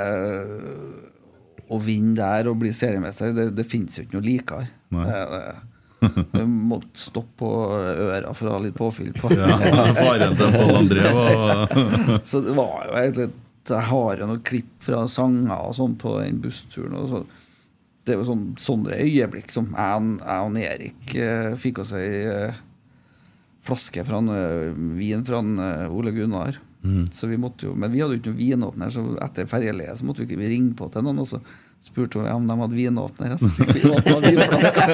og vinne der og bli seriemester, det, det finnes jo ikke noe likere. Det, måtte stoppe på øra for å ha litt påfyll på. Ja, faren til Pål André var Så det var jo egentlig Jeg har jo noen klipp fra sanger og sånn på den bussturen. Og så. Det er jo sånn, sånne øyeblikk som jeg, jeg og Erik eh, fikk oss ei eh, flaske fra en, eh, vin fra en, eh, Ole Gunnar. Mm. Så vi måtte jo, men vi hadde jo ikke noen vinåpner, så etter ferjeleiet så måtte vi ikke ringe på til noen. Og så spurte hun om de hadde vinåpner, så fikk vi åpna vinflaska.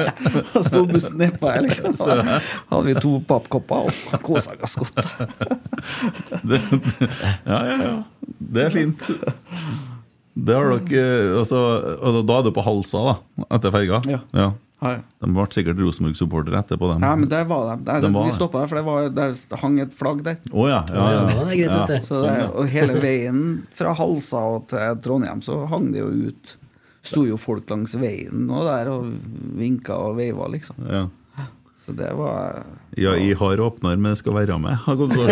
Og sto bussen nedpå her, liksom. Så hadde vi to pappkopper og kosa oss godt. Ja, ja, ja. Det er fint. Det har dere altså, og Da er du på Halsa, da, etter ferga? Ja. Hei. De ble sikkert Rosenborg-supportere etterpå, dem. Ja, men der var de. Der, De var vi det. stoppa der, for det var, der hang et flagg der. Oh, ja. ja, ja. Ja, det er greit, vet du. Så sånn, det, og hele veien fra Halsa og til Trondheim så hang det jo ut Sto jo folk langs veien og der og vinka og veiva, liksom. Ja. Så det var Ja, jeg har åpner, men jeg skal være med. har gått å-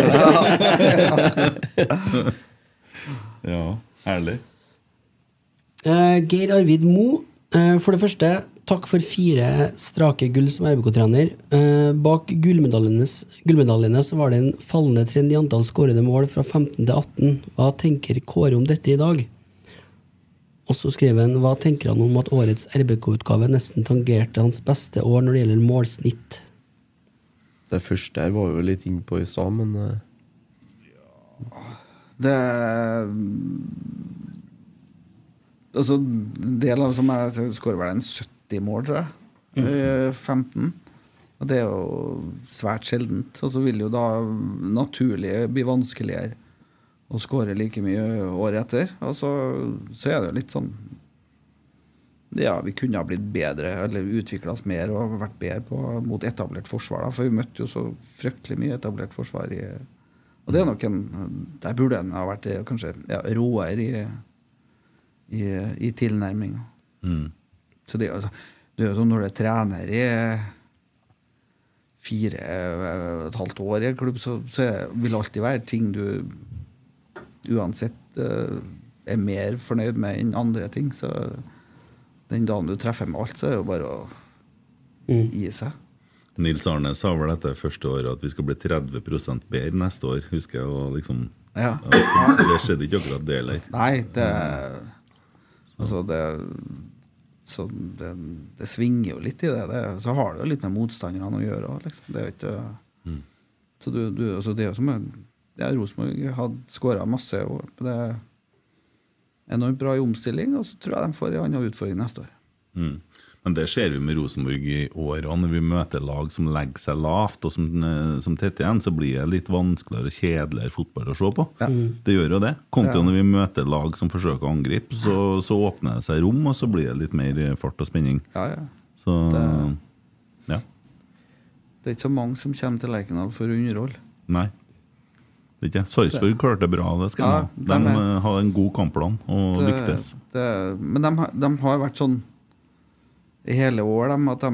Ja, herlig. Uh, Geir Arvid Mo, uh, for det første, takk for fire strake gull som RBK-trener. Eh, bak gullmedaljene så var det en fallende trend i antall skårede mål fra 15 til 18. Hva tenker Kåre om dette i dag? Og så skriver han hva tenker han om at årets RBK-utgave nesten tangerte hans beste år når det gjelder målsnitt? Det første her var vi jo litt inne på i stad, men ja. Det Altså, en del av som jeg skårer vel en 70 mål, tror jeg. Mm. 15. Og det er jo svært sjeldent. Og så vil jo da naturlig bli vanskeligere å skåre like mye året etter. Og så, så er det jo litt sånn Ja, vi kunne ha blitt bedre eller utvikla oss mer og vært bedre på, mot etablert forsvar. Da, for vi møtte jo så fryktelig mye etablert forsvar. I, og det er nok en Der burde en ha vært eh, kanskje ja, råere i, i, i tilnærminga. Mm. Så det, altså, det er jo sånn når du er trener i fire og et halvt år i en klubb, så, så vil det alltid være ting du uansett eh, er mer fornøyd med enn andre ting. Så den dagen du treffer med alt, så er det jo bare å gi seg. Nils Arne sa vel dette første året at vi skal bli 30% bedre neste år, husker jeg. Og liksom, Ja. Det skjedde ikke akkurat det heller. Nei, det Altså, det så det, det svinger jo litt i det. det. Så har det jo litt med motstanderne å gjøre òg, liksom. Det er jo ikke Mm. Så du, du, altså det er jo som ja, Rosenborg hadde skåra masse. Og det er enormt bra i omstilling, og så tror jeg de får en annen utfordring neste år. Mm. Men det ser vi med Rosenborg i år òg. Når vi møter lag som legger seg lavt, og som, eh, som tetter igjen, så blir det litt vanskeligere og kjedeligere fotball å se på. Det gjør jo det. Kontra Ja. når vi møter lag som forsøker å angripe, så, så åpner det seg rom, og så blir det litt mer fart og spenning. Ja, ja. Så Det- ja. Det er ikke så mange som kommer til Lerkendal for å underholde. Nei. Det ikke. Sarpsborg klarte det bra, det skal Ja, de ha. De er- eh, har en god kampplan og Det- lyktes. det- men de, de har vært sånn i hele år, dem, at de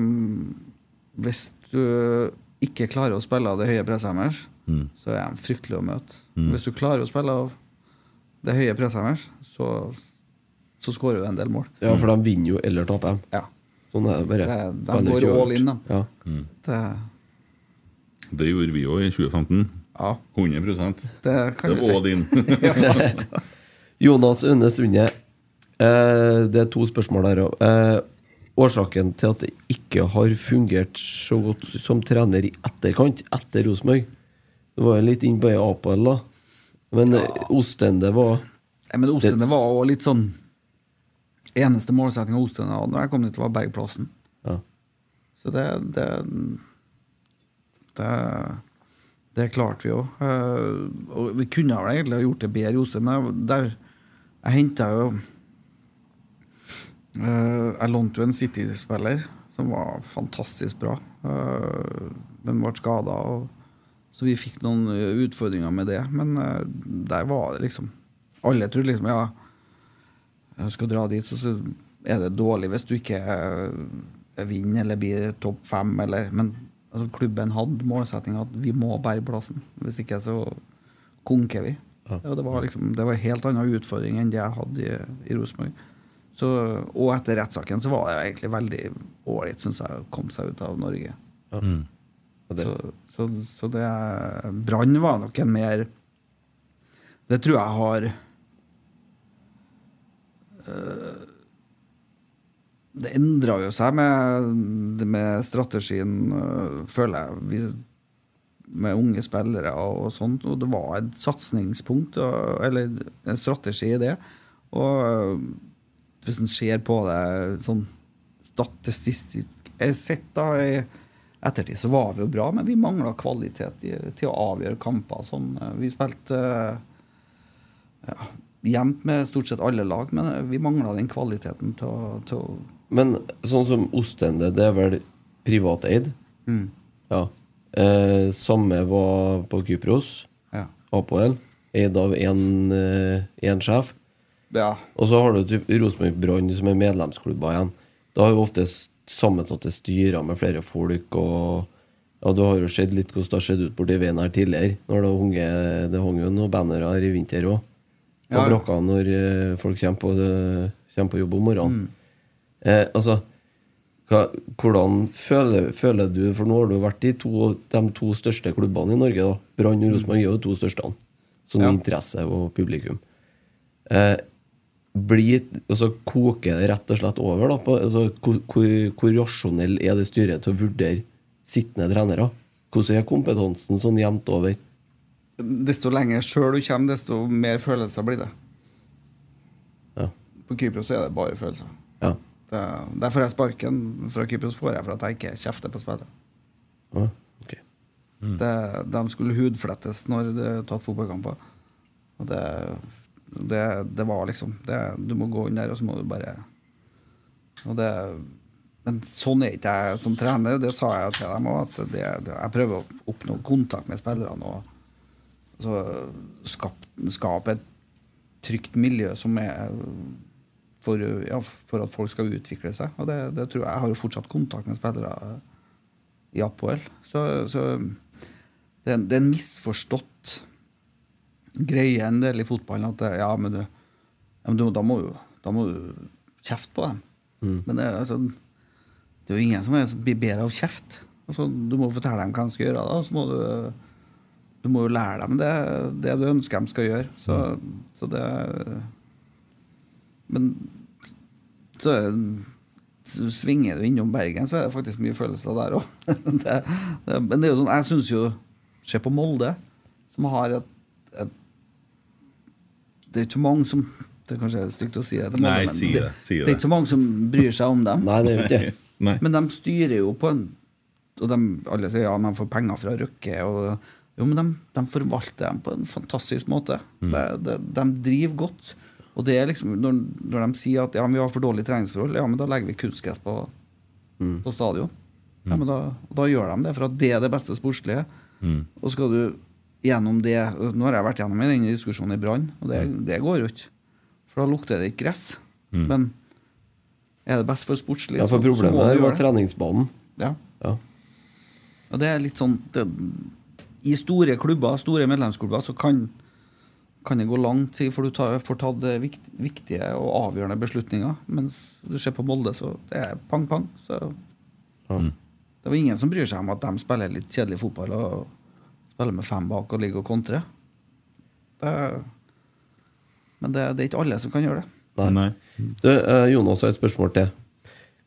Hvis du ikke klarer å spille av det høye presset deres, Mm. så er de fryktelige å møte. Mm. Hvis du klarer å spille av det høye presset deres, så, så skårer du en del mål. Ja, for de vinner jo eller taper. Ja. Sånn er det bare. Det- de går all in, da. Ja. Mm. Det, Det gjorde vi òg i 2015. Ja. 100 Det kan det du var si. all din. Jonas Unne Sunde. Eh, det er to spørsmål der òg. Eh, årsaken til at det ikke har fungert så godt som trener i etterkant, etter Rosenborg Det var litt inn på Apel, da. Men ja. Ostende var ja, men Ostende var òg litt sånn Eneste målsettinga Ostende hadde når jeg kom dit, var Bergplassen. Ja. Så det Det, det, det klarte vi jo. Eh, og vi kunne vel egentlig ha gjort det bedre i. Der, jeg henta jo eh, Jeg lånte jo en City-spiller som var fantastisk bra, eh, men ble skada. Så vi fikk noen eh, utfordringer med det. Men eh, der var det liksom Alle trodde liksom ja, jeg skal dra dit, så, så er det dårlig hvis du ikke eh, vinner eller blir topp fem. Eller, men altså, klubben hadde målsettinga at vi må bære plassen. Hvis ikke så konker vi. Ja. Ja, det var liksom Det var en helt annen utfordring enn det jeg hadde i, i Rosenborg. Så, og etter rettssaken så var det egentlig veldig ålreit, syns jeg, å komme seg ut av Norge. Mm. Så, så, så det Brann var nok en mer Det tror jeg har øh, Det endra jo seg med, med strategien, øh, føler jeg. Vi, med unge spillere og sånt. Og det var et satsingspunkt, eller en strategi i det. Og øh, hvis en ser på det sånn statistisk sett da i ettertid, så var vi jo bra, men vi mangla kvalitet i, til å avgjøre kamper. Som Vi spilte øh, ja, jevnt med stort sett alle lag, men vi mangla den kvaliteten til å, til å Men sånn som Ostende, det er vel privateid? Mm. Ja. Eh, samme var på Kypros. Ja. Apoel. Eid av én sjef. Ja. Og så har du typ Rosenborg Brann, som er medlemsklubber igjen. Da har jo ofte sammensatte styrer med flere folk, og ja, du har jo sett litt hvordan det har sett ut borti veien her tidligere. Når det, hunge, det hang jo noen bannere her i vinter òg. Og Ja, brakka når eh, folk kommer på, kommer på jobb om morgenen. Eh, altså hva, hvordan føler, føler du For nå har du vært i to, de to største klubbene i Norge. da Brann og Rosenborg er jo de to største. Sånn Ja. interesse og publikum. Eh, blir, altså, koker det rett og slett over? da på, altså, hvor, hvor, hvor rasjonell er det styret til å vurdere sittende trenere? Hvordan er kompetansen sånn jevnt over? Desto lenger sjøl du kommer, desto mer følelser blir det. Ja. På Kypros er det bare følelser. Ja. Det, derfor er sparken fra Kypros får jeg for at jeg ikke kjefter på spillet. Ja, ok. Det, de skulle hudflettes når det tatt fotballkamper. Og det, det, det var liksom det, Du må gå inn der, og så må du bare Og det, men sånn er ikke jeg som trener, det sa jeg til dem òg. Jeg prøver å oppnå kontakt med spillerne og så skap, skape et trygt miljø som er for, ja, for at folk skal utvikle seg. Og det, det tror jeg. Jeg har jo fortsatt kontakt med spillere i Apoel. Så, så det, er det er en misforstått greie en del i fotballen at ja, men du, ja, men du da, må jo, da må du kjefte på dem. Men det, altså, det er jo ingen som blir bedre av kjeft. Altså, du må fortelle dem hva de skal gjøre. Da. Så må du, du må jo lære dem det, det du ønsker de skal gjøre. Så, så det Men så, så svinger du innom Bergen, så er det faktisk mye følelser der òg. men det er jo sånn, jeg syns jo Se på Molde, som har et Det er ikke så mange som Det er kanskje stygt å si det, Nei, men si det, si det det. er ikke så mange som bryr seg om dem. Nei, det er ikke. Nei. Men de styrer jo på en Og de, alle sier ja, man får penger fra Røkke. Og, jo, men de, de forvalter dem på en fantastisk måte. Mm. De, de, de driver godt. Og det er liksom, når, når de sier at ja, men vi har for dårlige treningsforhold, ja, men da legger vi kunstgress på, på stadion. Mm. Ja, men da, da gjør de det, for at det er det beste sportslige. Mm. Og skal du gjennom det Nå har jeg vært gjennom denne diskusjonen i Brann, og det, det går jo ikke. For da lukter det ikke gress. Mm. Men er det best for sportslig, Ja, for problemet her var treningsbanen. Ja. Ja. Og det er litt sånn det, I store klubber, store medlemsklubber, så kan, kan det gå lang tid for du tar, får tatt eh, vikt, viktige og avgjørende beslutninger. Mens du ser på Molde, så det er pang-pang. Så det var ingen som bryr seg om at de spiller litt kjedelig fotball og spiller med fem bak og ligger og kontrer. Men det, det er ikke alle som kan gjøre det. Nei. Du, eh, Jonas har et spørsmål til.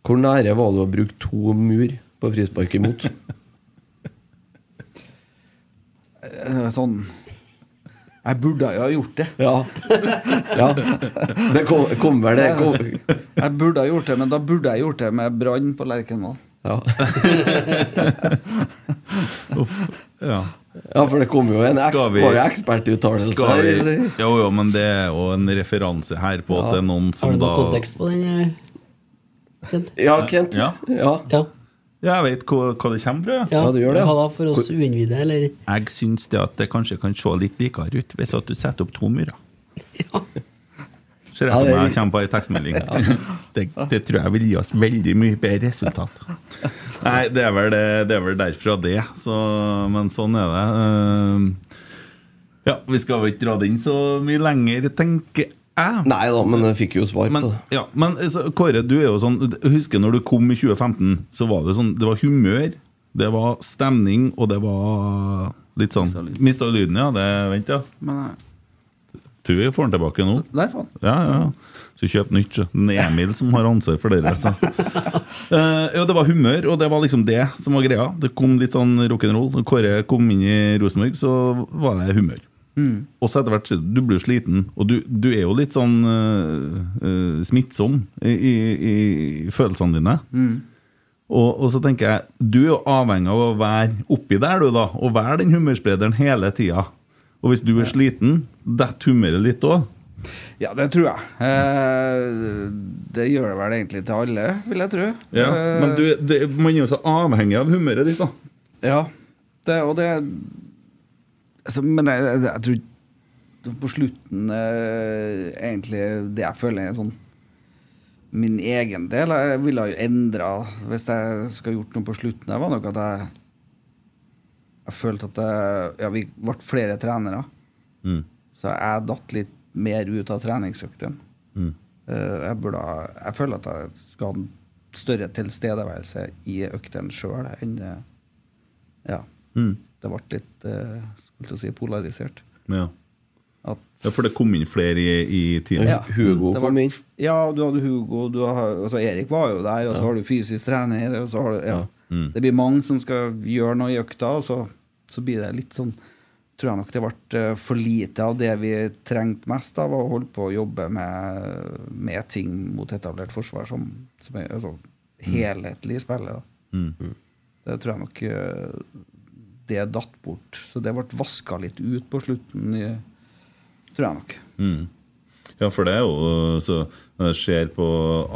Hvor nære var du å bruke to mur på frispark imot? Eh, Sånn Jeg burde jo ha gjort det. Ja. ja. Det kommer kom vel det kom. Jeg burde ha gjort det, men da burde jeg gjort det med Brann på Lerkendal. Ja. Ja. ja, for det kom jo en ekspertuttalelse her. jo, jo, men det er jo en referanse her på at det er noen som da Har du da noe kontekst på den? eh, Kent? Ja, Kent. Ja. Ja. Ja. Ja, jeg vet hva, hva det kommer fra. Ja, du Hva da, for oss uinnvidde, eller? Jeg syns det at det kanskje kan se litt likere ut hvis at du setter opp to murer. Ser jeg for meg jeg kommer på ei tekstmelding. Det, det tror jeg vil gi oss veldig mye bedre resultat. Nei, det er vel, det, det er vel derfra det. Så, men sånn er det. Eh, Ja, Vi skal vel ikke dra det inn så mye lenger, tenker jeg. Nei da, men jeg fikk jo svar men, på det. Ja, men så, Kåre, du er jo sånn Husker når du kom i 2015, så var det sånn Det var humør, det var stemning, og det var litt sånn Mista lyden, ja. Det, vent, ja. Men eh, Tror vi får den tilbake nå. Nei, faen. Ja, ja. Så kjøp nytt. Det er Emil som har ansvar for det. Altså. Uh, ja, det var humør, og det var liksom det som var greia. Det kom litt sånn rock'n'roll. Når Kåre kom inn i Rosenborg, så var det humør. Mm. Og så etter hvert du blir sliten, og du, du er jo litt sånn uh, uh, smittsom i, i, i følelsene dine. Mm. Og, og så tenker jeg, du er jo avhengig av å være oppi der, du, da. Og være den humørsprederen hele tida. Og hvis du er sliten, detter humøret litt òg. Ja, det tror jeg. Eh, det gjør det vel egentlig til alle, vil jeg tro. Ja, Eh, men du, det, man er jo så avhengig av humøret ditt, da. Ja, det, og det altså, Men jeg, jeg, jeg tror på slutten eh, Egentlig det jeg føler er sånn Min egen del Jeg ville jo endra Hvis jeg skulle gjort noe på slutten, det var nok at jeg Jeg følte at jeg, ja, vi ble flere trenere. Mm. Så jeg datt litt mer ut av treningsøktene. Mm. Eh, jeg, burde jeg føler at jeg skal ha en større tilstedeværelse i øktene sjøl enn Ja. Mm. Det ble litt eh, skulle til si, polarisert. Ja. At, ja, for det kom inn flere i, i teamet. Ja, Hugo var- Ja, du hadde Hugo, du har, altså Erik var jo der, og så Ja. har du fysisk trener. Og så har du, ja. Mm. Det blir mange som skal gjøre noe i økta, og så, så blir det litt sånn Tror jeg nok det ble eh, for lite av det vi trengte mest av, å holde på å jobbe med, med ting mot etablert forsvar som, som er altså, helhetlig i spillet. da. Mm. Det tror jeg nok eh, det datt bort. Så det ble vaska litt ut på slutten, i, tror jeg nok. Mm. Ja, for det er jo så Når jeg ser på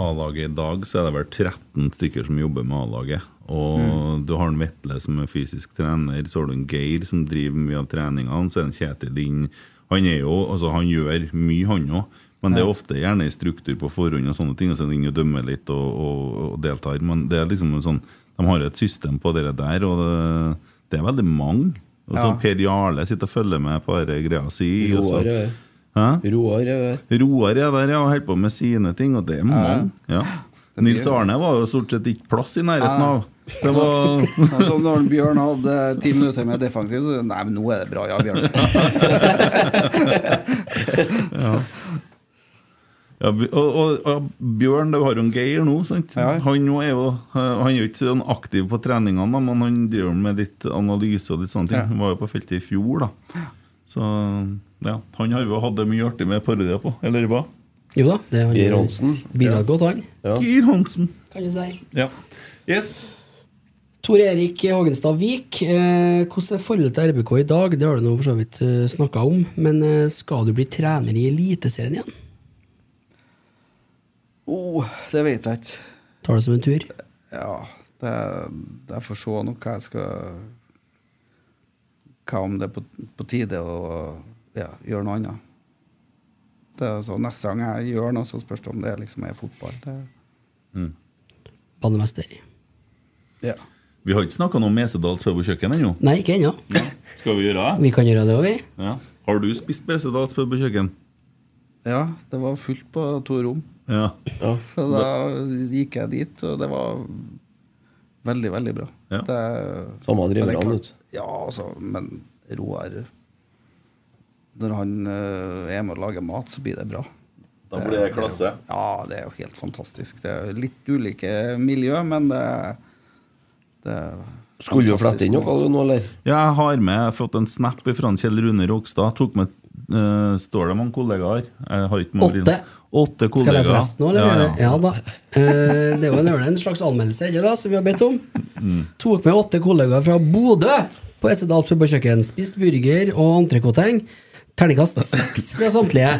A-laget i dag, så er det vel 13 stykker som jobber med A-laget. Og Mm. du har en Vetle som er fysisk trener, så har du en Geir som driver mye av treningene, så er det Kjetil inn Han er jo, altså han gjør mye, han òg. Men det er ofte gjerne en struktur på forhånd, og sånne ting, og så er det inn og dømmer litt og, og, og deltar. Men det er liksom en sånn de har et system på det der, og det, det er veldig mange. Og så Ja. Per Jarle sitter og følger med på denne greia si. Roar er Roar er der. Er ja, holder på med sine ting, og det er mange. Ja. Nils Arne var jo stort sett ikke plass i nærheten av. Det var Som når Bjørn hadde ti minutter med defensiv, så Nei, men nå er det bra, ja, Bjørn. ja. Ja, og, og, og Bjørn, du har jo Geir nå. Sant? Han, er jo, han er ikke sånn aktiv på treningene, men han driver med litt analyse og litt sånne ting. Ja. Han var jo på feltet i fjor, da. Så ja, han har jo hatt det mye artig med parodier på, eller hva? Jo da, det har Geir Hansen. bidratt godt, han. Geir Hansen. Kan du si. Ja. Yes. Tor Erik Hagenstad Vik, eh, hvordan er forholdet til RBK i dag? Det har du nå for så vidt eh, snakka om, men eh, skal du bli trener i Eliteserien igjen? Oh, det vet jeg ikke. Tar det som en tur? Ja, det, det er for se nå hva jeg skal Hva om det er på, på tide å ja, gjøre noe annet. Det er så Neste gang jeg gjør noe, så spørs det om det liksom er fotball. Det, Banemester. ja. Vi har ikke snakka noe om Mesedals pub og kjøkken ennå. Nei, ikke ennå. Skal vi gjøre det? Vi kan gjøre det òg, vi. Ja. Har du spist Mesedals pub og kjøkken? ja, det var fullt på to rom. Ja. Så da gikk jeg dit, og det var veldig, veldig bra. Ja. Det, Samme driver det er han, ut? Ja, altså, men Roar Når han eh, er med å lage mat, så blir det bra. Da blir det klasse. Ja, det er jo helt fantastisk. Det er litt ulike miljø, men det, det er Skulle jo flette inn noe nå, eller? Ja, jeg har med jeg har fått en snap fra Kjell Rune Rogstad. Tok med uh, Står det mange kollegaer? Jeg har ikke mange- Åtte. kollegaer. Skal jeg lese resten nå, eller? Ja, ja. Ja, da. Uh, det er jo en, en slags anmeldelse ikke da, som vi har bedt om. Mm. Tok med åtte kollegaer fra Bodø på Esedal pub og kjøkken. Spist burger og entrecôteng. Terningkast seks fra samtlige.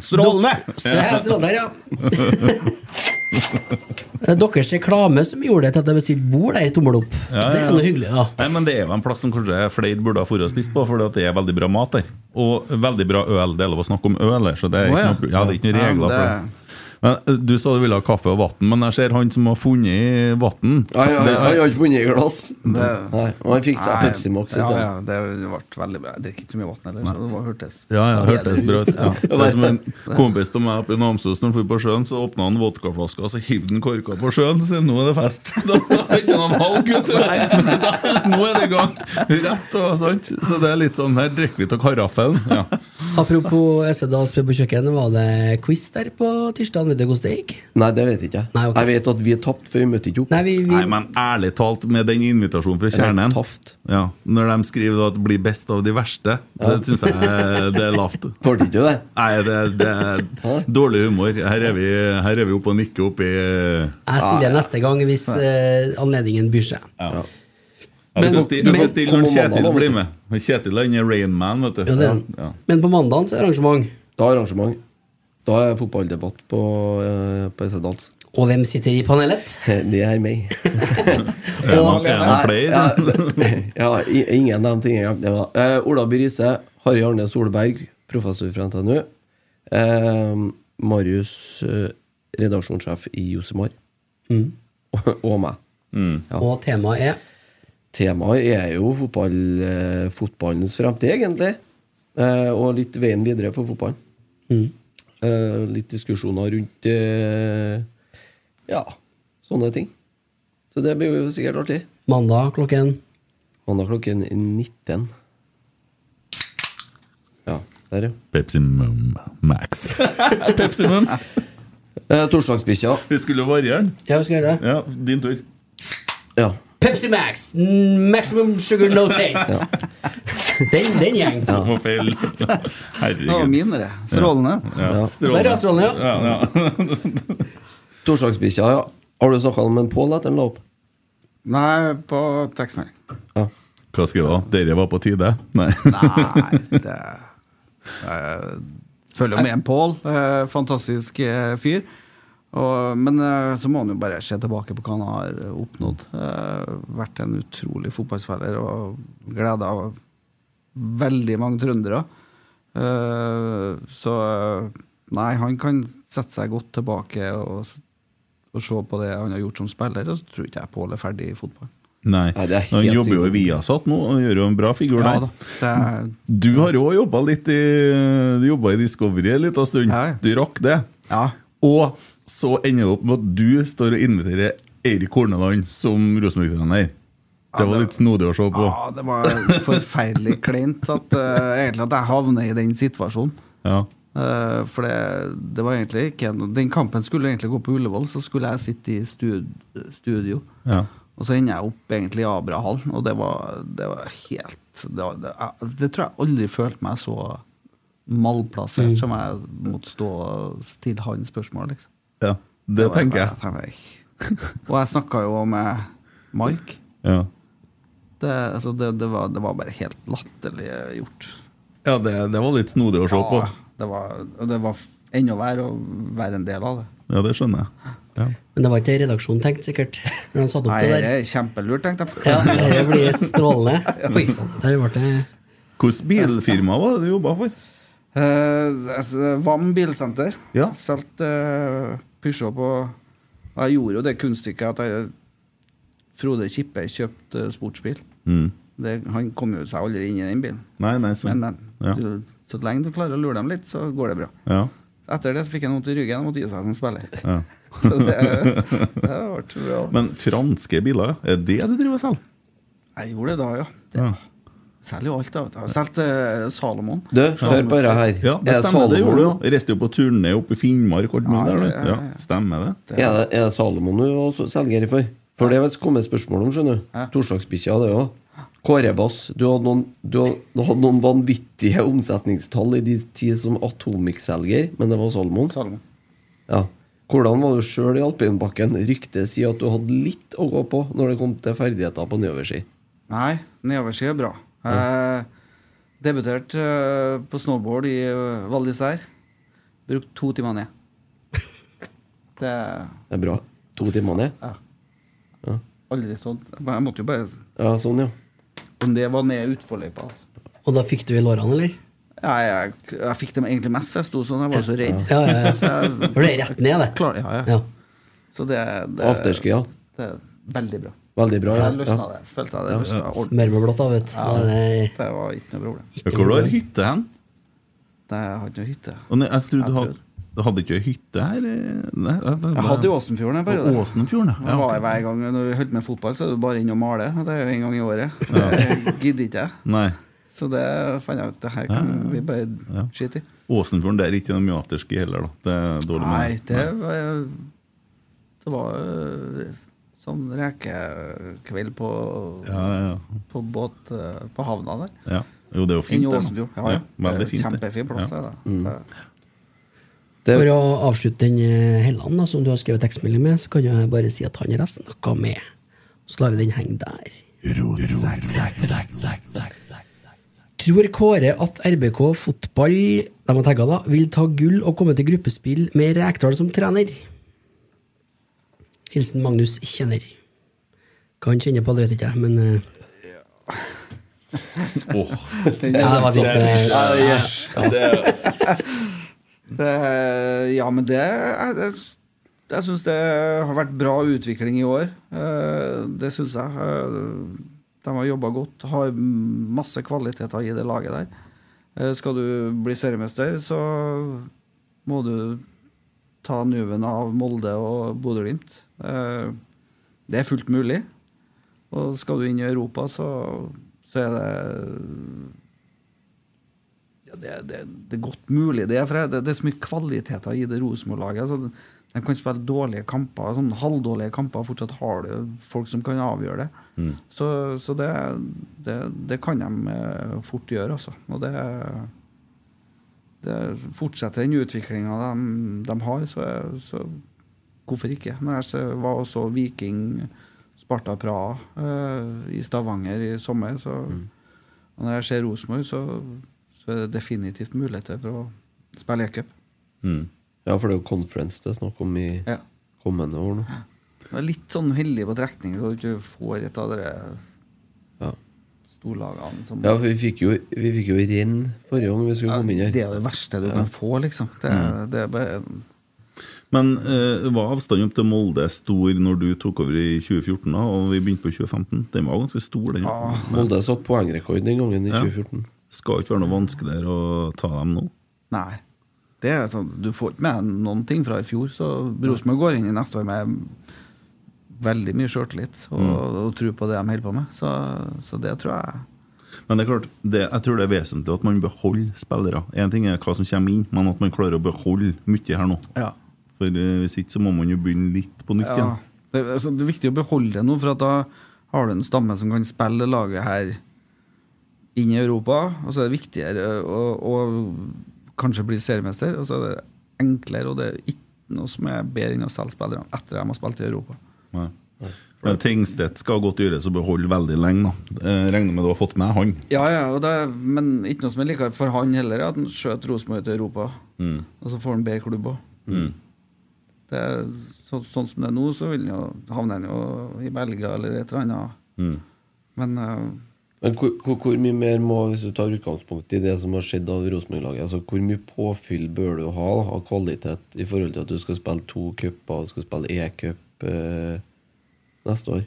Strålende! Det er strålende, ja. Eh, Deres reklame som gjorde det til at jeg sitter bord der, tommel opp. Ja, Det ja. er noe hyggelig, da. Nei, men Det er jo en plass som kanskje flere burde ha vært og spist på, for det er veldig bra mat der. Og veldig bra øl. Det er lov å snakke om øl her, så det er ikke noe, ja, det er ikke noen regler for det. Men eh, Du sa du ville ha kaffe og vann, men jeg ser han som har funnet vann. Han han- har ikke funnet glass. Det- Nei, og han fikk seg Pepsi Max i Ja, stedet. ja, det ble veldig bra. Jeg drikker ikke så mye vann heller, så det var hørtes Ja, ja, hørtes bra ut. Ja. Det er som en kompis av meg oppe i Namsos når han dro på sjøen, så åpna han vodkaflaska og så hivde han korka på sjøen. Så nå er det fest. Da er det ikke noe valg, Nå er det i gang. Rett og sant. Så det er litt sånn her drikker vi av karaffelen. Ja. Apropos Essedals pub og kjøkken, var det quiz der på tirsdag? Vet du hvordan det gikk? Nei, det vet jeg ikke. Nei, okay. Jeg vet at vi er tapt, for vi møtte ikke opp. Nei, vi, vi, Nei, men ærlig talt, med den invitasjonen fra Kjernen ja, Når de skriver at blir best av de verste, det syns jeg det er lavt. Tålte ikke det? Nei, det, det er dårlig humor. Her er vi, her er vi oppe og nikker opp i jeg stiller neste gang hvis uh, anledningen byr seg. Ja. Men- du får stille, du men- får stille når Kjetil blir med. Kjetil er Rainman, vet du. Ja, det. Ja. Men på mandag så er det arrangement. Da er arrangement. Da er fotballdebatt på, uh, på Essedals. Og hvem sitter i panelet? Det er meg. Er det flere? Ja, ja, ingen av de tingene. Det var, eh, Ola By Riise, Harry Arne Solberg, professor fra NTNU. Uh, Marius, uh, redaksjonssjef i Josemar. Mm. Og, og meg. Ja. Og temaet er Temaet er jo fotball, eh, fotballens fremtid, egentlig. Eh, og litt veien videre for fotballen. Mm. Eh, litt diskusjoner rundt eh, ja, sånne ting. Så det blir jo sikkert artig. mandag klokken Mandag klokken 19. Ja, der, ja. Pepsi Mum Max. Pepsi Mum. Eh, Torsdagsbikkja. Vi skulle jo variere den. Ja, vi skal gjøre det. Ja, din tur. Ja. Pepsi Max! Maximum sugar no taste. Den, den gjeng. Det var feil. Det var Herregud. det. Strålende. Ja, Der er strålende, ja. Ja, ja. Torsdagsbikkja, ja. Har du snakka med en Pål etter den la opp? Nei, på tekstmelding. Ja. Hva skrev du da? Dere var på tide? Nei. Nei, det jeg følger med en Pål. Eh, fantastisk eh, fyr. Og, men eh, så må han jo bare se tilbake på hva han har oppnådd. Eh, vært en utrolig fotballspiller og gleda veldig mange trøndere. Eh, så nei, han kan sette seg godt tilbake og, og se på det han har gjort som spiller, og så tror ikke jeg Pål er ferdig i fotball. Nei. Nei, Han jobber jo i. Viasat nå og gjør jo en bra figur Ja der. Du har jo òg jobba litt i i Discovery en liten stund. Du rakk det. ja. Og så ender det opp med at du står og inviterer Eirik Horneland som Rosenborg-trener. Det var litt snodig å se på. Ja, det var forferdelig kleint at, uh, egentlig at jeg havner i den situasjonen. Ja. Uh, for det, det var egentlig ikke en, Den kampen skulle egentlig gå på Ullevål, så skulle jeg sitte i stud, studio. Ja. Og så ender jeg opp egentlig i Abrahallen, og det var, det var helt det, var, det, jeg, det tror jeg aldri følte meg så malplassert Mm. som jeg måtte stå og stille han spørsmål, liksom. Ja. Det det tenker jeg. Bare, jeg. Og jeg snakka jo med Mike. Ja, Det, altså det, det, var, det var bare helt latterlig gjort. ja det, det var litt snodig å se på. Det var, det var enda verre å være en del av det. Ja, det skjønner jeg. Ja. Men det var ikke redaksjonen tenkt, sikkert. Når de satt opp Nei, det det der. er kjempelurt, tenkte jeg. Ja, det blir strålende. Oi sann, der ble det Hvilket bilfirma var det du jobba for? Eh, altså, Vam bilsenter. Ja. Solgte uh, på og Jeg gjorde jo det kunststykket at jeg, Frode Kippe kjøpte eh, sportsbil. Mm. Det, han kom jo seg aldri inn i den bilen. Nei, nei, så, Men, men Ja. du, så lenge du klarer å lure dem litt, så går det bra. Ja. Etter det så fikk jeg vondt i ryggen og måtte gi seg som spiller. Ja. Så det, det ble bra. Men franske biler, er det det du driver og selger? Jeg gjorde det da, ja. Det, Ja. Selger jo alt. Jeg har solgt eh, Salomon. Du, hør bare her. Ja, det Er stemmer. Det gjorde du. Reiste jo på turné oppe i Finnmark og alt mulig Ja, der. ja, ja, Ja, ja. stemmer det. Er det, er det Salomon du også selger for? For det har kommet spørsmål om, skjønner du. Ja. Torsdagsbikkja, det òg. Kårebass, du hadde, noen, du, hadde, noen vanvittige omsetningstall i din tid som Atomic-selger, men det var Salomon. Salomon. Ja. Hvordan var du sjøl i alpinbakken? Ryktet sier at du hadde litt å gå på når det kom til ferdigheter på nedoverski. Nei, nedoverski er bra. Jeg debuterte eh, på snowboard i uh, Val d'Isère. Brukte to timer ned. Det Det er bra. To timer ned? ja. Aldri stått. Jeg måtte jo bare Ja, sånn, ja. Om det var ned utforløypa. Altså. Og da fikk du i lårene, eller? Ja, jeg, jeg fikk dem egentlig mest, for jeg sto sånn. Jeg var så redd. Ja, ja, ja. Så jeg- For det er rett ned, det. Klar, ja, ja. Ja. Så det, det Afterski, ja. Det er veldig bra. Veldig bra. Ja. Jeg løsna ja. det. Følte jeg det løsna ordentlig. Da, vet du. Ja. Er det var ikke noe problem. Hvor har du hytte hen? Nei, Jeg har ikke noe hytte. Og jeg trodde Jeg du hadde, du hadde ikke hytte her? Nei, det, det, Jeg hadde jo Åsenfjorden en periode. Åsenfjorden, ja. okay. var hver gang Når vi holdt med fotball, så er det bare inn og male. Det er jo en gang i året. Det gidder ikke jeg. Nei. Så det fant jeg ut det her kan vi bare Ja. skite i. Åsenfjorden, det er ikke noe mye afterski heller, da. Det er dårlig med Nei, det var Det var øh, sånn rekekveld på, Ja, ja, på båt øh, på havna der. ja. Jo, det er jo fint, det. Ja, ja. veldig Det er fint. Kjempefin plass. Ja. det er det. Det, For å avslutte den eh, Helland da, som du har skrevet tekstmelding med, så kan jeg bare si at han har snakka med. Så lar vi den henge der. Tror Kåre at RBK fotball de har tagget da, vil ta gull og komme til gruppespill med Rekdal som trener? Hilsen Magnus Kjenner. Hva han kjenner på, det vet ikke jeg, men eh, Åh, ja, det var fint. men, eh, Det, ja, men det Jeg, jeg, jeg syns det har vært bra utvikling i år. Eh, Det syns jeg. Eh, De har jobba godt, har masse kvaliteter i det laget der. Eh, Skal du bli seriemester, så må du ta nuven av Molde og Bodø-Glimt. Eh, Det er fullt mulig. Og skal du inn i Europa, så, så er det ja, det, det, det er godt mulig, det. For det, det er så mye kvaliteter i det Rosenborg-laget. Altså, de kan spille dårlige kamper, sånn halvdårlige kamper, og fortsatt har du folk som kan avgjøre det. Mm. Så, så det, kan de eh, fort gjøre, altså. Og det, det Fortsetter den utviklinga de, de har, så, så hvorfor ikke? Når jeg var også Viking, Sparta Praha eh, i Stavanger i sommer, så og når jeg ser Rosenborg, så, så er det definitivt muligheter for å Spille e-cup. Ja, for det er jo conference det er snakk om i Ja. kommende år nå. Det er litt sånn heldig på trekning, så du ikke får et av de Ja. storlagene som Ja, for vi fikk jo, vi fikk jo renn forrige gang vi skulle Ja, komme inn her. Det er det verste du kan få, liksom. Det, Mm. det er bare Men uh, var avstanden opp til Molde stor når du tok over i 2014, da, og vi begynte på 2015? Den var ganske stor, den. Molde satt poengrekord den gangen i Ja. 2014. Skal ikke være noe vanskeligere å ta dem nå. Nei. Det er sånn, du får ikke med noen ting fra i fjor, så Rosenborg går inn i neste år med veldig mye sjøltillit og, Mm. og tro på det de holder på med. Så, så det tror jeg Men det er klart, det, jeg tror det er vesentlig at man beholder spillere. Én ting er hva som kommer inn, men at man klarer å beholde mye her nå. Ja. For eh, hvis ikke så må man jo begynne litt på nytt ja, igjen. det, altså, det er viktig å beholde det nå, for at da har du en stamme som kan spille laget her inn i Europa. Og så er det viktigere å, å kanskje bli seriemester. Og så er det enklere, og det er ikke noe som er bedre enn å selge spillerne etter at de har spilt i Europa. Nei. Men Tingstedt skal godt gjøres å beholde veldig lenge. da. Jeg regner med du har fått med han. Ja, ja, og det, men ikke noe som er likere for han heller, er at han skjøt Rosenborg til Europa. Mm. Og så får han bedre klubb òg. Mm. Det så, sånn som det er nå, så vil jo havne han jo i Belgia eller et eller annet. Mm. Men uh, Men hvor, hvor, hvor mye mer må, hvis du tar utgangspunkt i det som har skjedd av Rosenborg-laget, altså hvor mye påfyll bør du ha av kvalitet i forhold til at du skal spille to cuper skal spille e-cup eh, neste år?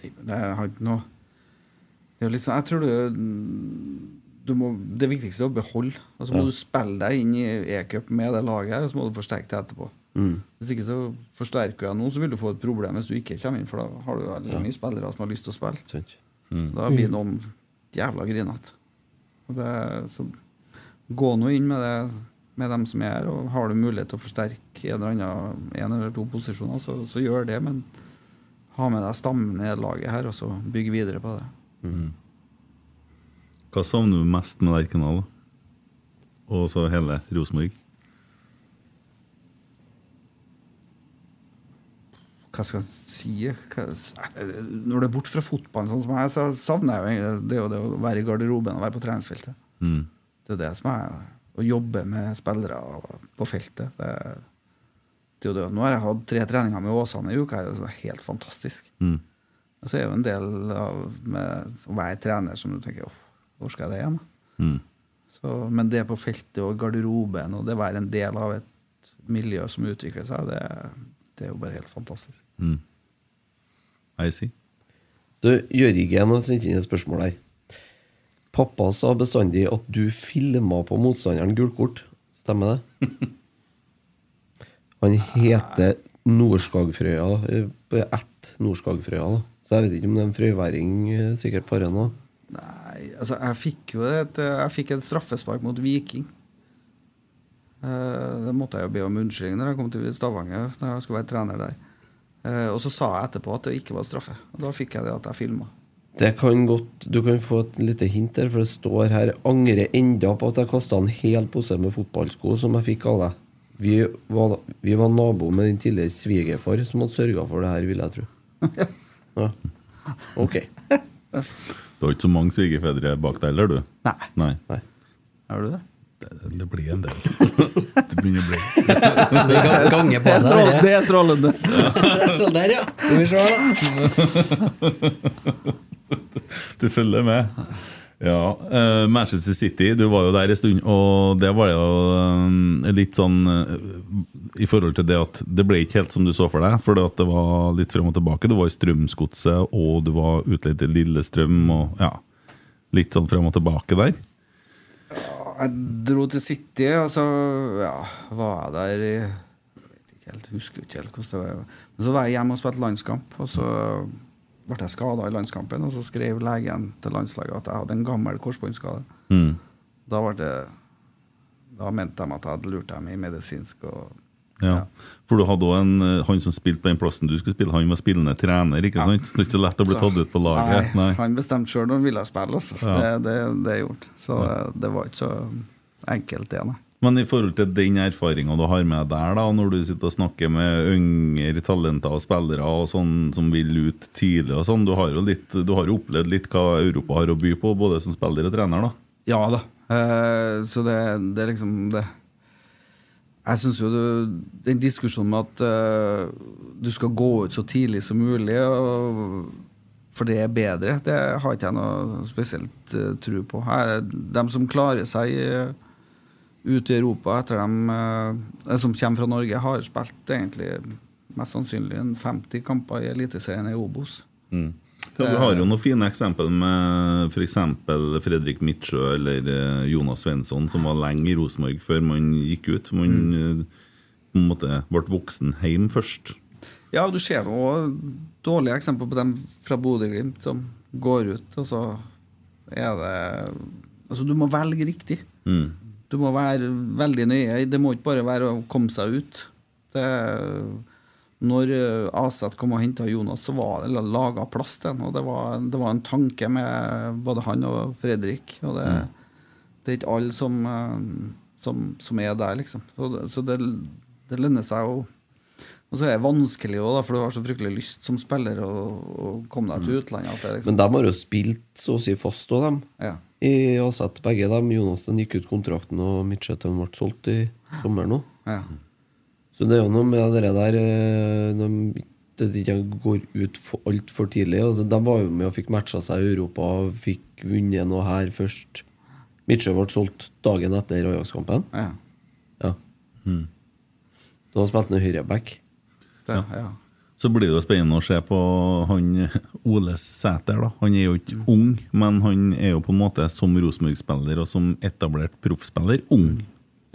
det har ikke noe Det er jo litt sånn Jeg tror du, du må, Det viktigste er å beholde. Og så må Ja. du spille deg inn i e-cup med det laget her, og så må du forsterke det etterpå. Mm. Hvis ikke så forsterker jeg noen så vil du få et problem hvis du ikke kommer inn, for da har du veldig Ja. mye spillere som har lyst til å spille. Mm. Da blir noen jævla grinete. Så gå nå inn med det med dem som er her, og har du mulighet til å forsterke en eller annen en eller to posisjoner, så, så gjør det, men ha med deg stammen i laget her, og så bygg videre på det. Mm. Hva savner du mest med Lerkendal? da? Og så hele Rosenborg? Hva skal jeg si hva, Når det er bort fra fotballen, sånn som jeg, så savner jeg jo det, det å være i garderoben og være på treningsfeltet. Mm. Det er det som er å jobbe med spillere på feltet. Det, det det. Nå har jeg hatt tre treninger med Åsane i uka, og det er helt fantastisk. Mm. Og så er jo en del av med å være trener som du tenker hvor skal jeg det igjen? Mm. Så, men det på feltet og garderoben og det å være en del av et miljø som utvikler seg, det, det er jo bare helt fantastisk. Mm. I see. Du, Jørgen har sendt inn et spørsmål her. Pappa sa bestandig at du filma på motstanderen gulkort. Stemmer det? Han heter Nordskagfrøya. eh, Ett Nordskagfrøya. da. Så jeg vet ikke om det er en frøyværing eh, sikkert foran henne. Nei, altså jeg fikk jo et, jeg fikk et straffespark mot Viking. Eh, det måtte jeg jo be om unnskyldning når jeg kom til Stavanger. Når jeg skulle være trener der. Eh, og så sa jeg etterpå at det ikke var straffe. Og da fikk jeg det at jeg filma. Det kan godt, Du kan få et lite hint her, for det står her 'Angrer enda på at jeg kasta en hel pose med fotballsko som jeg fikk av deg'. Vi var, vi var nabo med din tidligere svigerfar som hadde sørga for det her, vil jeg tro. Ja. Ok. Du har ikke så mange svigerfedre bak deg heller, du? Nei. Nei. Har du det? Det, blir en del. det begynner å bli Det er på seg, det. Det er strålende. Sånn der, ja. Skal vi se, da. Du følger med? Ja. Uh, Manchester City, du var jo der en stund, og det var jo uh, litt sånn uh, I forhold til det at det ble ikke helt som du så for deg, for det var litt frem og tilbake. Du var i Strømsgodset, og du var utleid til Lillestrøm, og ja Litt sånn frem og tilbake der. Jeg dro til City, og så ja, var jeg der i vet ikke helt, husker ikke helt hvordan det var. Men så var jeg hjemme og spilte landskamp, og så ble jeg skada i landskampen. Og så skrev legen til landslaget at jeg hadde en gammel korsbåndskade. Mm. Da, det, da mente de at jeg hadde lurt dem i medisinsk. Og, Ja. For du hadde også en, eh, han som spilte på den plassen du skulle spille, han var spillende trener, ikke sant? Det er ikke så lett å bli tatt ut på laget. Nei, han bestemte sjøl når han ville spille. Altså. Ja. Det, det, det gjort. Så det, det var ikke så enkelt, det. Nei. Men i forhold til den erfaringa du har med der, da, når du sitter og snakker med yngre talenter og spillere og sånn som vil ut tidlig og sånn, du har jo litt, du har jo opplevd litt hva Europa har å by på, både som spiller og trener, da. Ja da. Eh, så det, det er liksom det, Jeg syns jo det, den diskusjonen med at uh, du skal gå ut så tidlig som mulig, og, for det er bedre, det har ikke jeg noe spesielt uh, tro på. Her, de som klarer seg uh, ute i Europa etter dem uh, som kommer fra Norge, har spilt egentlig mest sannsynlig en 50 kamper i Eliteserien i Obos. Mm. Ja, du har jo noen fine eksempel med f.eks. Fredrik Midtsjø eller eh, Jonas Svensson, som var lenge i Rosenborg før man gikk ut. Man mm. på en måte ble voksen hjem først. Ja, du ser nå dårlige eksempler på dem fra Bodø-Glimt som går ut, og så er det Altså, du må velge riktig. Mm. Du må være veldig nøye. Det må ikke bare være å komme seg ut. Det, når eh, Aset kom og henta Jonas, så var det laga plass til ham. Det var, det var en tanke med både han og Fredrik. Og det, det er ikke alle som, eh, som, som er der, liksom. Så det, så det, det lønner seg å Og så er det vanskelig òg, for du har så fryktelig lyst som spiller å, komme deg til utlandet. Det, liksom, Men de har jo spilt så å si fast òg, dem. Ja. I Aset, begge dem. Jonas den gikk ut kontrakten, og Midtsjøen ble solgt i sommer nå. Ja. Så det er jo noe med det der eh, de, det ikke går ut for, altfor tidlig. Altså, de var jo med og fikk matcha seg i Europa og fikk vunnet noe her først. Midtsjø ble solgt dagen etter Ajax-kampen. Ja. Ja. Da spilte han høyreback. Ja, ja. Så blir det jo spennende å se på han Ole Sæter. da. Han er jo ikke ung, men han er jo på en måte som Rosenborg-spiller og som etablert proffspiller ung.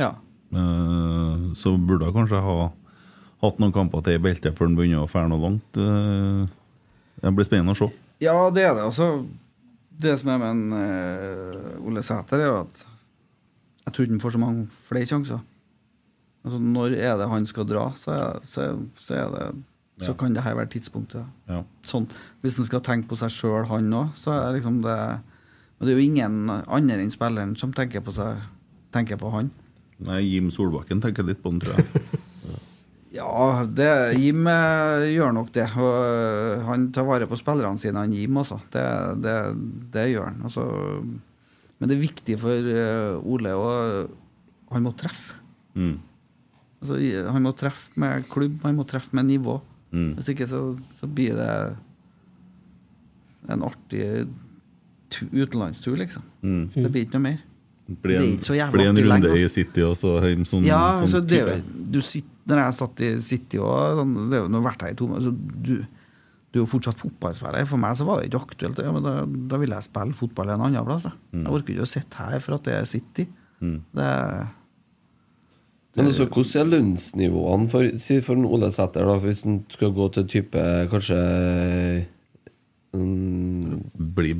Ja. Eh, Så burde jeg kanskje ha hatt noen kamper til i beltet før han begynner å fære noe langt. Eh, Det blir spennende å se. Ja, det er det. Altså, det som er med en, eh, Ole Sæter, er jo at jeg tror ikke han får så mange flere sjanser. Altså, når er det han skal dra, så, er, så, så, er det, så Ja. kan det her være tidspunktet. Ja. Sånn, hvis han skal tenke på seg sjøl, han òg, så er liksom det Men det er jo ingen andre enn spilleren som tenker på, seg, tenker på han. Nei, Jim Solbakken tenker litt på den, tror jeg. Ja, det, Jim eh, gjør nok det. Og eh, han tar vare på spillerne sine, han Jim, altså. Det, det, det gjør han. Altså, men det er viktig for eh, Ole å Han må treffe. Mm. Altså, han må treffe med klubb, han må treffe med nivå. Mm. Hvis ikke så, så blir det en artig utenlandstur, liksom. Mm. Det blir ikke noe mer. Er en, så en runde i City og så hjem sånn, ja, sånn så det, du sitter, når jeg satt i City og sånn, det er jo, vært her i to måneder, så du, du er jo fortsatt fotballspiller. For meg så var det ikke aktuelt. Ja, men da, da ville jeg spille fotball en annen plass. Da. Jeg orker ikke å sitte her for at det er City. Mm. Det, Men altså, hvordan er lønnsnivåene for, for en Ole Sæter, da, hvis han skal gå til type kanskje um,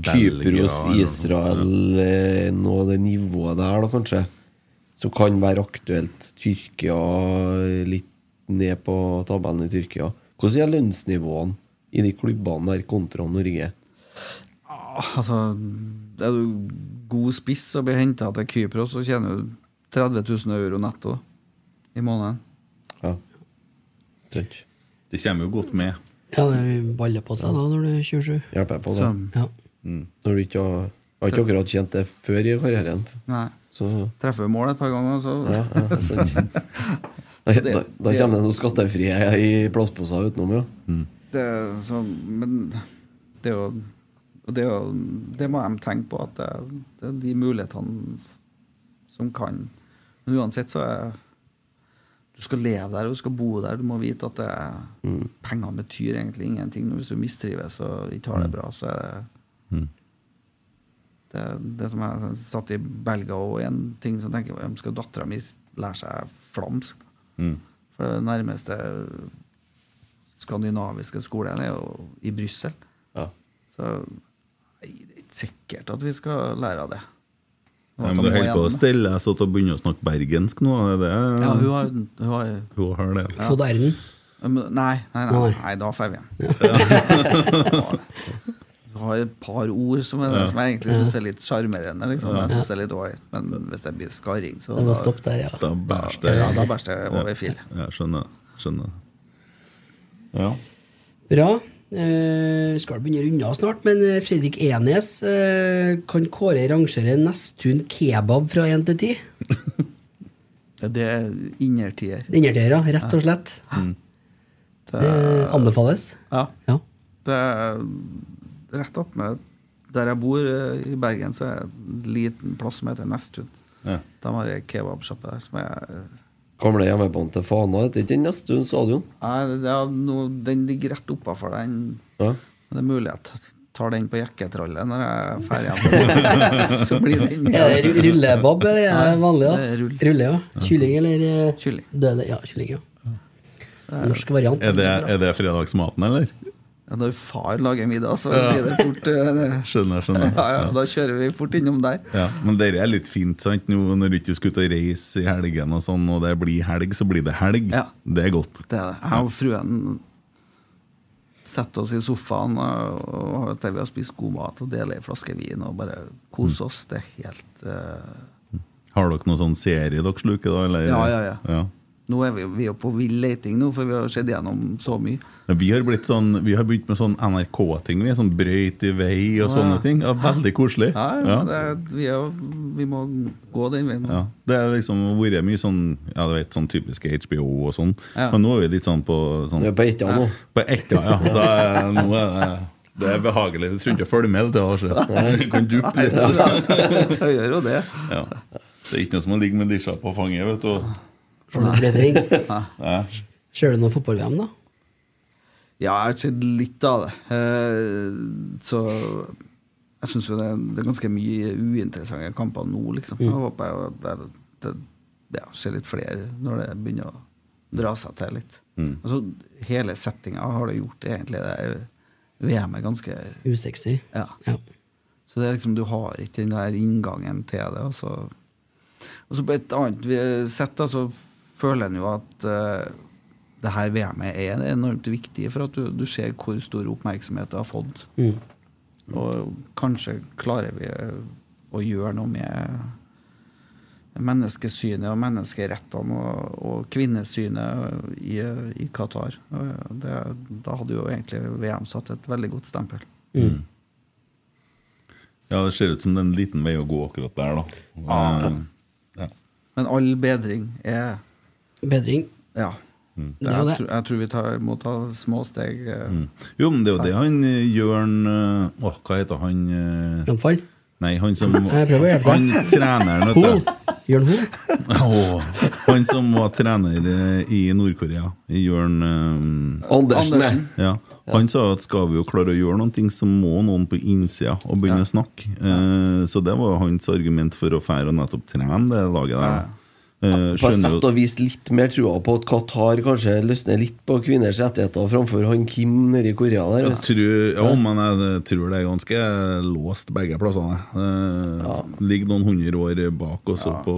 Kypros, noe. Israel, eh, nå det nivået der, da, kanskje? Som kan være aktuelt. Tyrkia, litt ned på tabellen i Tyrkia. Hvordan er lønnsnivåene i de klubbene der kontra Norge? altså, er du god spiss og blir henta til Kypros, så tjener du 30 000 euro netto i måneden. Ja. Det kommer jo godt med. Ja, det baller på seg da når du er 27. Hjelper jeg på det? Så- Ja. Når du ikke har, har ikke akkurat kjent det før i karrieren. Nei. Så Treffer mål et par ganger, så Ja, ja, sant. Da, da, da kommer det noe skattefrie i plastposer utenom, ja. det, er sånn, men det er jo og det, er jo, det må de tenke på, at det, det er de mulighetene som kan Men uansett så er Du skal leve der, og du skal bo der. Du må vite at det, Mm. penger betyr egentlig ingenting. Hvis du mistrives og ikke har det bra, så er det Mm. det, det som jeg satt i Belgia og en ting som tenker skal dattera mi lære seg flamsk? Mm. For det nærmeste skandinaviske skolen er jo i Brussel. Ja. Så nei, det er ikke sikkert at vi skal lære av det. Nei, men du holder på å stelle deg sånn at å begynner å snakke bergensk nå? Er det Ja, hun har, hun har Hun har det. Ja. Fått æren. Men Nei, nei, nei, Nei. da får vi igjen. Du har et par ord som, er, Ja. som jeg egentlig syns er litt sjarmerende. Liksom. Ja. Jeg synes det er litt ålreit. Men hvis det blir skarring, så Det må stoppe der, ja. Da bæsjer det. Ja, da bærs det over fjellet. Ja, skjønner. skjønner. Ja. Bra. Eh, skal begynne å runde av snart, men eh, Fredrik Enes kan Kåre rangere Nesttun kebab fra 1 til 10? Ja, det er innertier. Innertier, ja. Rett og slett. Det anbefales. Ja. Ja. Det er rett attmed der jeg bor i Bergen, så er det en liten plass som heter Nesttun. Ja. De har ei kebabsjappe der som er Gamle hjemmebane til Fana, heter ikke den Nesttun stadion? Nei, det er noe, den ligger rett oppafor den. Ja. Det er mulig at jeg tar den på jekketrollet når jeg er ferdig. Så blir den med. Er det ru- rullebab, eller er det vanlig? da? det er rull. Rulle, ja. Kylling eller eh, Kylling. Døde, ja, kylling, ja. Norsk variant. Er det, er det fredagsmaten, eller? Ja, når far lager middag, så blir det fort eh, Skjønner, skjønner. ja, ja, Da kjører vi fort innom der. Ja, men det er litt fint, sant? Nå når du ikke skal ut og reise i helgen, og sånn, og det blir helg, så blir det helg. Ja. Det er godt. Det er det. Jeg og fruen setter oss i sofaen og, og vi har spist god mat og deler en flaske vin og bare koser oss. Det er helt uh... Har dere noen sånn serie dere sluker, da? Eller? Ja, ja, ja. ja. Nå er vi, vi er på vill leting nå, for vi har sett gjennom så mye. Men Vi har blitt sånn, vi har begynt med sånn NRK-ting. Vi er sånn brøyt i vei og Ja. sånne ting. Ja, veldig koselig. Ja, ja, Det er, vi, er, vi må gå den veien. Ja, det har liksom vært mye sånn Ja, du vet, sånn typisk HBO og sånn. Ja. Men nå er vi litt sånn på sånn, Vi er på Etta nå. På Etta, ja. Da er, nå er det, det er behagelig. Du trenger ikke å følge med Det altså. Du kan duppe litt. Jeg gjør jo det. Ja. Det er ikke noe som å ligge med disja på fanget. vet du Litt ja. Ser du noe fotball-VM, da? Ja, jeg har sett litt av det. Eh, så jeg syns jo det, det er ganske mye uinteressante kamper nå, liksom. Jeg håper at det, det, det skjer litt flere når det begynner å dra seg til litt. Mm. Altså, hele settinga har det gjort egentlig det VM-et ganske Usexy. Ja. Ja. Så det er liksom, du har ikke den der inngangen til det. Og så, og så på et annet sett da, så føler en jo at uh, det her VM-et er enormt viktig for at du, du ser hvor stor oppmerksomhet det har fått. Mm. Og kanskje klarer vi å gjøre noe med menneskesynet og menneskerettene og, og kvinnesynet i, i Qatar. Og Det, da hadde jo egentlig VM satt et veldig godt stempel. Mm. ja, det ser ut som det er en liten vei å gå akkurat der, da. Ja. Eh, ja. Men all bedring er Bedring. Ja. Mm. Det er jeg, det. tror- jeg tror vi tar, må ta små steg. eh. Mm. Jo, men det er jo det han eh, Jørn eh, Åh, hva heter han? Jan Fall? Nei, han som Jeg prøver å hjelpe Han treneren, vet du. Jørn Hoel? Han som var trener i Nord-Korea. Jørn um, Andersen. Andersen. Ja. Han sa at skal vi jo klare å gjøre noen ting, så må noen på innsida og begynne å snakke. Uh, så det var hans argument for å fære og nettopp trene det laget der. da. Eh, På sett og vis litt mer trua på at Qatar kanskje løsner litt på kvinners rettigheter framfor han Kim nede i Korea der. jeg tror, ja, men jeg tror det er ganske låst begge plassene. Eh, Ligger noen hundre år bak også på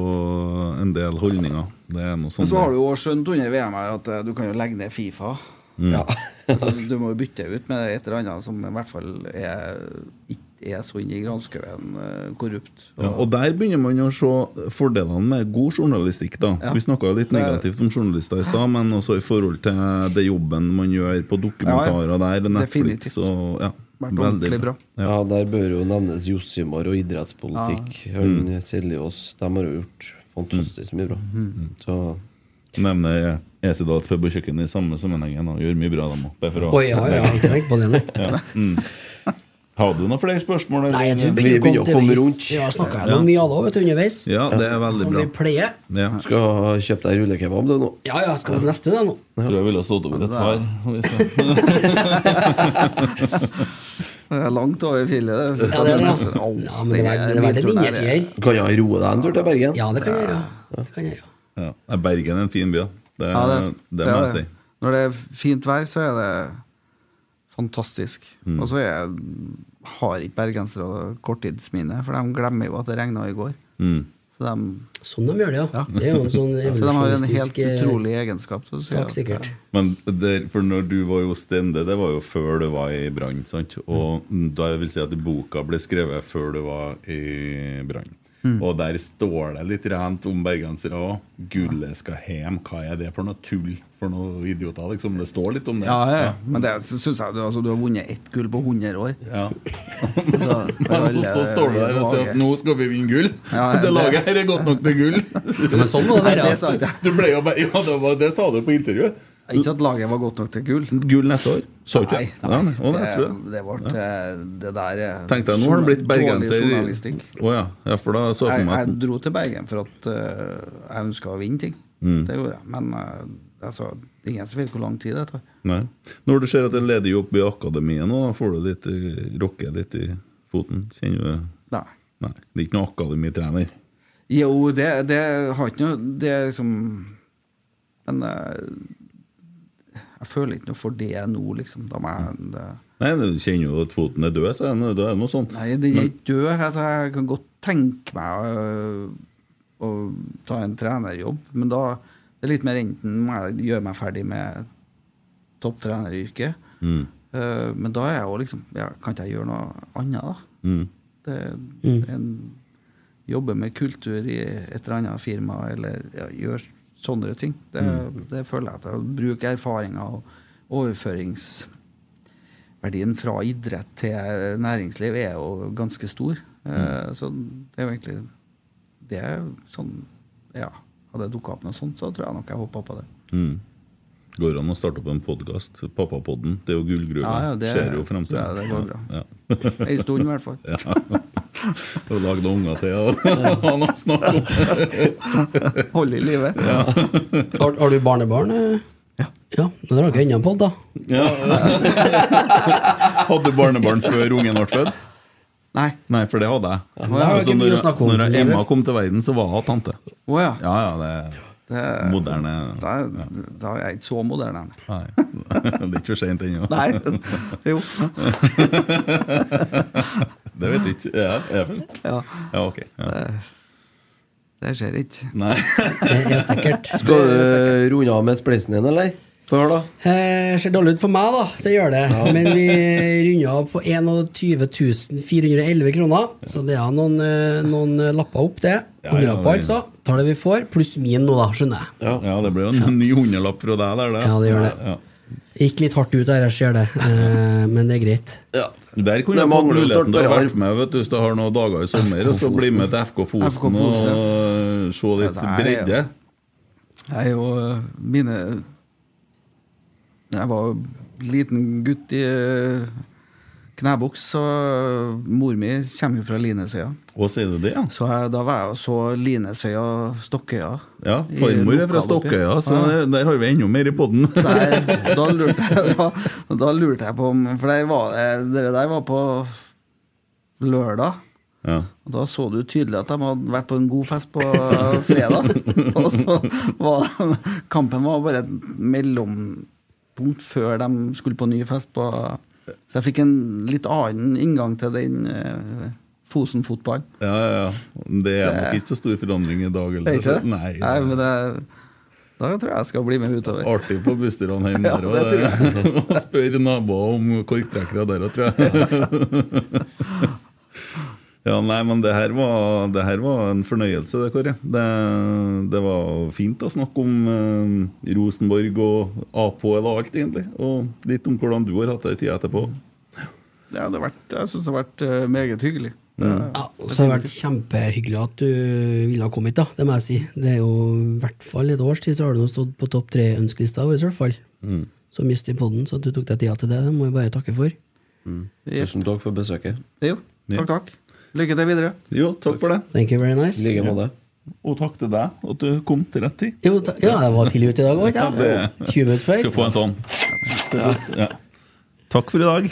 en del holdninger. Det er noe Men så har du jo skjønt under VM her at eh, du kan jo legge ned Fifa. Ja. Så du må jo bytte ut med et eller annet som i hvert fall er, ikke er så inn i granskauen korrupt. korrupt. Ja, og der begynner man å se fordelene med god journalistikk. da Ja. Vi snakka litt negativt om journalister i stad, men også i forhold til det jobben man gjør på dokumentarer der, Netflix Definitivt. og ja, Vært ordentlig bra. Ja. Ja, der bør jo nevnes Jossimar og idrettspolitikk. Han Seljås, de har jo gjort fantastisk mye bra. Så Nevner Esedals pub og kjøkken i samme sammenhengen og gjør mye bra, dem òg. Å ja, ja, ikke tenk på det, nei. Ja. Mm. Har du noen flere spørsmål? eller? Nei, jeg tror Vi begynner å komme rundt. Vi har snakka ja. mye av det vet du, underveis. Ja, det er veldig Som bra. vi pleier. Ja. skal kjøpe deg rullekebab, du nå. Ja, ja, skal vi til neste det nå? Tror jeg ville stått over et par. Det er langt over fjellet. det. Ja, det er det. Ja, ja men det er det er verdt en er- innertier. Kan jeg roe deg en tur til Bergen? Ja, det kan jeg gjøre. Det kan jeg gjøre. Ja. Bergen er en fin by, da. Det, Ja, det, det må er jeg si. Når det er fint vær, så er det fantastisk. Mm. Og så er, har ikke bergensere korttidsminne, for de glemmer jo at det regna i går. Mm. Så de, Sånn de gjør det, ja. Det er jo en sånn så de har en helt eh, utrolig egenskap. sak, sikkert. sikkert. Men der, for når du var jo stende, det var jo før du var i Brann. Og da jeg vil si at boka ble skrevet før du var i Brann. Og der står det litt rent om bergensere òg. 'Gullet skal hjem'. Hva er det for noe tull for noe idioter? liksom Det står litt om det. Ja, ja, ja. Men det syns jeg du, altså, du har vunnet ett gull på 100 år. Ja. Så, Og så står du der og sier at 'nå skal vi vinne gull'. Ja, det, det laget det- her er godt nok til gull. men sånn må det være. Ja, det ikke. Du ble jo bare, ja, det, var, det sa du på intervjuet. Ikke at laget var godt nok til gull. Gull neste år. Så ikke Nei, det? nei, Ja, nei. Det, det. det, ble, ja. det der er Tenk deg, nå har han blitt bergenser. Oh, ja. ja, for da så jeg for meg jeg dro til Bergen for at uh, jeg ønska å vinne ting. Mm. Det gjorde jeg. Men uh, altså, det ingen som vet hvor lang tid det tar. Nei. Når du ser at det er ledig jobb i akademiet nå, da får du litt uh, rocke litt i foten? Kjenner du Nei. Nei. Det er ikke noe akademitrener? Jo, det, det har ikke noe Det er liksom Men eh, jeg føler ikke noe for det nå, liksom. Da må jeg det, Nei, du kjenner jo at foten er død, så er det da er det noe sånt. Nei, den er ikke død. Altså, jeg kan godt tenke meg å, å ta en trenerjobb, men da det er litt mer enten må jeg gjøre meg ferdig med topptreneryrket, Mm. uh, men da er jeg jo liksom ja, Kan ikke jeg gjøre noe annet, da? Mm. Det, Mm. en, jobbe med kultur i et eller annet firma, eller ja, gjøre sånne ting. Det, Mm. det føler jeg at å bruke erfaringer og overføringsverdien fra idrett til næringsliv er jo ganske stor. Mm. Så det er jo egentlig Det er sånn Ja, hadde det dukka opp noe sånt, så tror jeg nok jeg hoppa på det. Mm. Går det an å starte opp en podkast? Pappapodden. Det er jo gullgruva. Ja, ja, det Skjer jo fremtiden. Ja, det går bra. Ja. En stund, i hvert fall. Ja. Og lagde unger til og ha noe å om. Holde i live. Ja. Har, har du barnebarn? Ja. ja. Men dere har ikke ennå podd, da? Ja. Hadde du barnebarn før ungen ble født? Nei. Nei, for det hadde jeg. Ja, det Altså, når, om. når Emma kom til verden, så var hun tante. Oh, ja. Ja, ja, det Det, er moderne. da, da er jeg ikke så moderne. Nei. Det er ikke for seint ennå. Nei, jo. Det vet jeg ikke. Ja, er jeg for Ja. Ja, ok. Ja. Det skjer ikke. Nei. Det er sikkert. Skal du runde av med spleisen din, eller? Før, da. Eh, ser dårlig ut for meg, da. Det gjør det. Men vi runder av på 21 411 kroner. Så det er noen, eh, noen lapper opp, det. Ja, ja, Hundrelapper, det- altså. Tar det vi får, pluss min nå, da, skjønner jeg. Ja, det blir jo en ny hundrelapp fra deg der, det. Ja, det gjør det. Ja. Gikk litt hardt ut der, jeg ser det. Eh, men det er greit. Der kunne jeg fått muligheten til å være med vet du, hvis du har noen dager i sommer, og så bli med til FK Fosen og se litt jeg- bredde. Jeg er jo øh, mine Da jeg var liten gutt i knæbuks, så mor mi kommer jo fra Linesøya. Hva sier du det, ja? Så jeg, da var jeg og så Linesøya, Stokkøya. Ja, Farmor er fra. Stokkøya, så der, der har vi enda mer i poden. Da, lurte jeg, da, da lurte jeg på om For der var det, det der var på lørdag. Ja. Og Da så du tydelig at de hadde vært på en god fest på fredag. Og så var kampen var bare et mellompunkt før de skulle på ny fest. på Så jeg fikk en litt annen inngang til den eh, Fosen-fotballen. Ja, ja, ja. Det er nok ikke så stor forandring i dag. Er Eller? ikke det? Nei, Nei, men det, da tror jeg jeg skal bli med utover. Artig på bussturene hjemme Ja, der òg. spørre naboer om korktrekkere der òg, tror jeg. Ja, nei, men det her var, det her var en fornøyelse, det, Kåre. Det, det var fint å snakke om eh, Rosenborg og APL og alt, egentlig. Og litt om hvordan du har hatt det i tida etterpå. Ja, det vært, jeg syns det har vært eh, meget hyggelig. Mm. Ja, og så har det vært kjempehyggelig at du ville ha kommet da. Det må jeg si. Det er jo i hvert fall et års tid så har du stått på topp tre-ønskelista vår, i hvert fall. Mm. Så mist i podden, så at du tok deg tida til det, det må jeg bare takke for. Tusen takk for besøket. Jo, takk, takk. Lykke til videre. Jo, takk for det. Thank you very nice. I like måte. Og takk til deg at du kom til rett tid. Jo, ta, ja, jeg var tidlig ute i dag òg, Ja, ja. det- 20 minutter før. Skal få en sånn. Ja. Takk for i dag.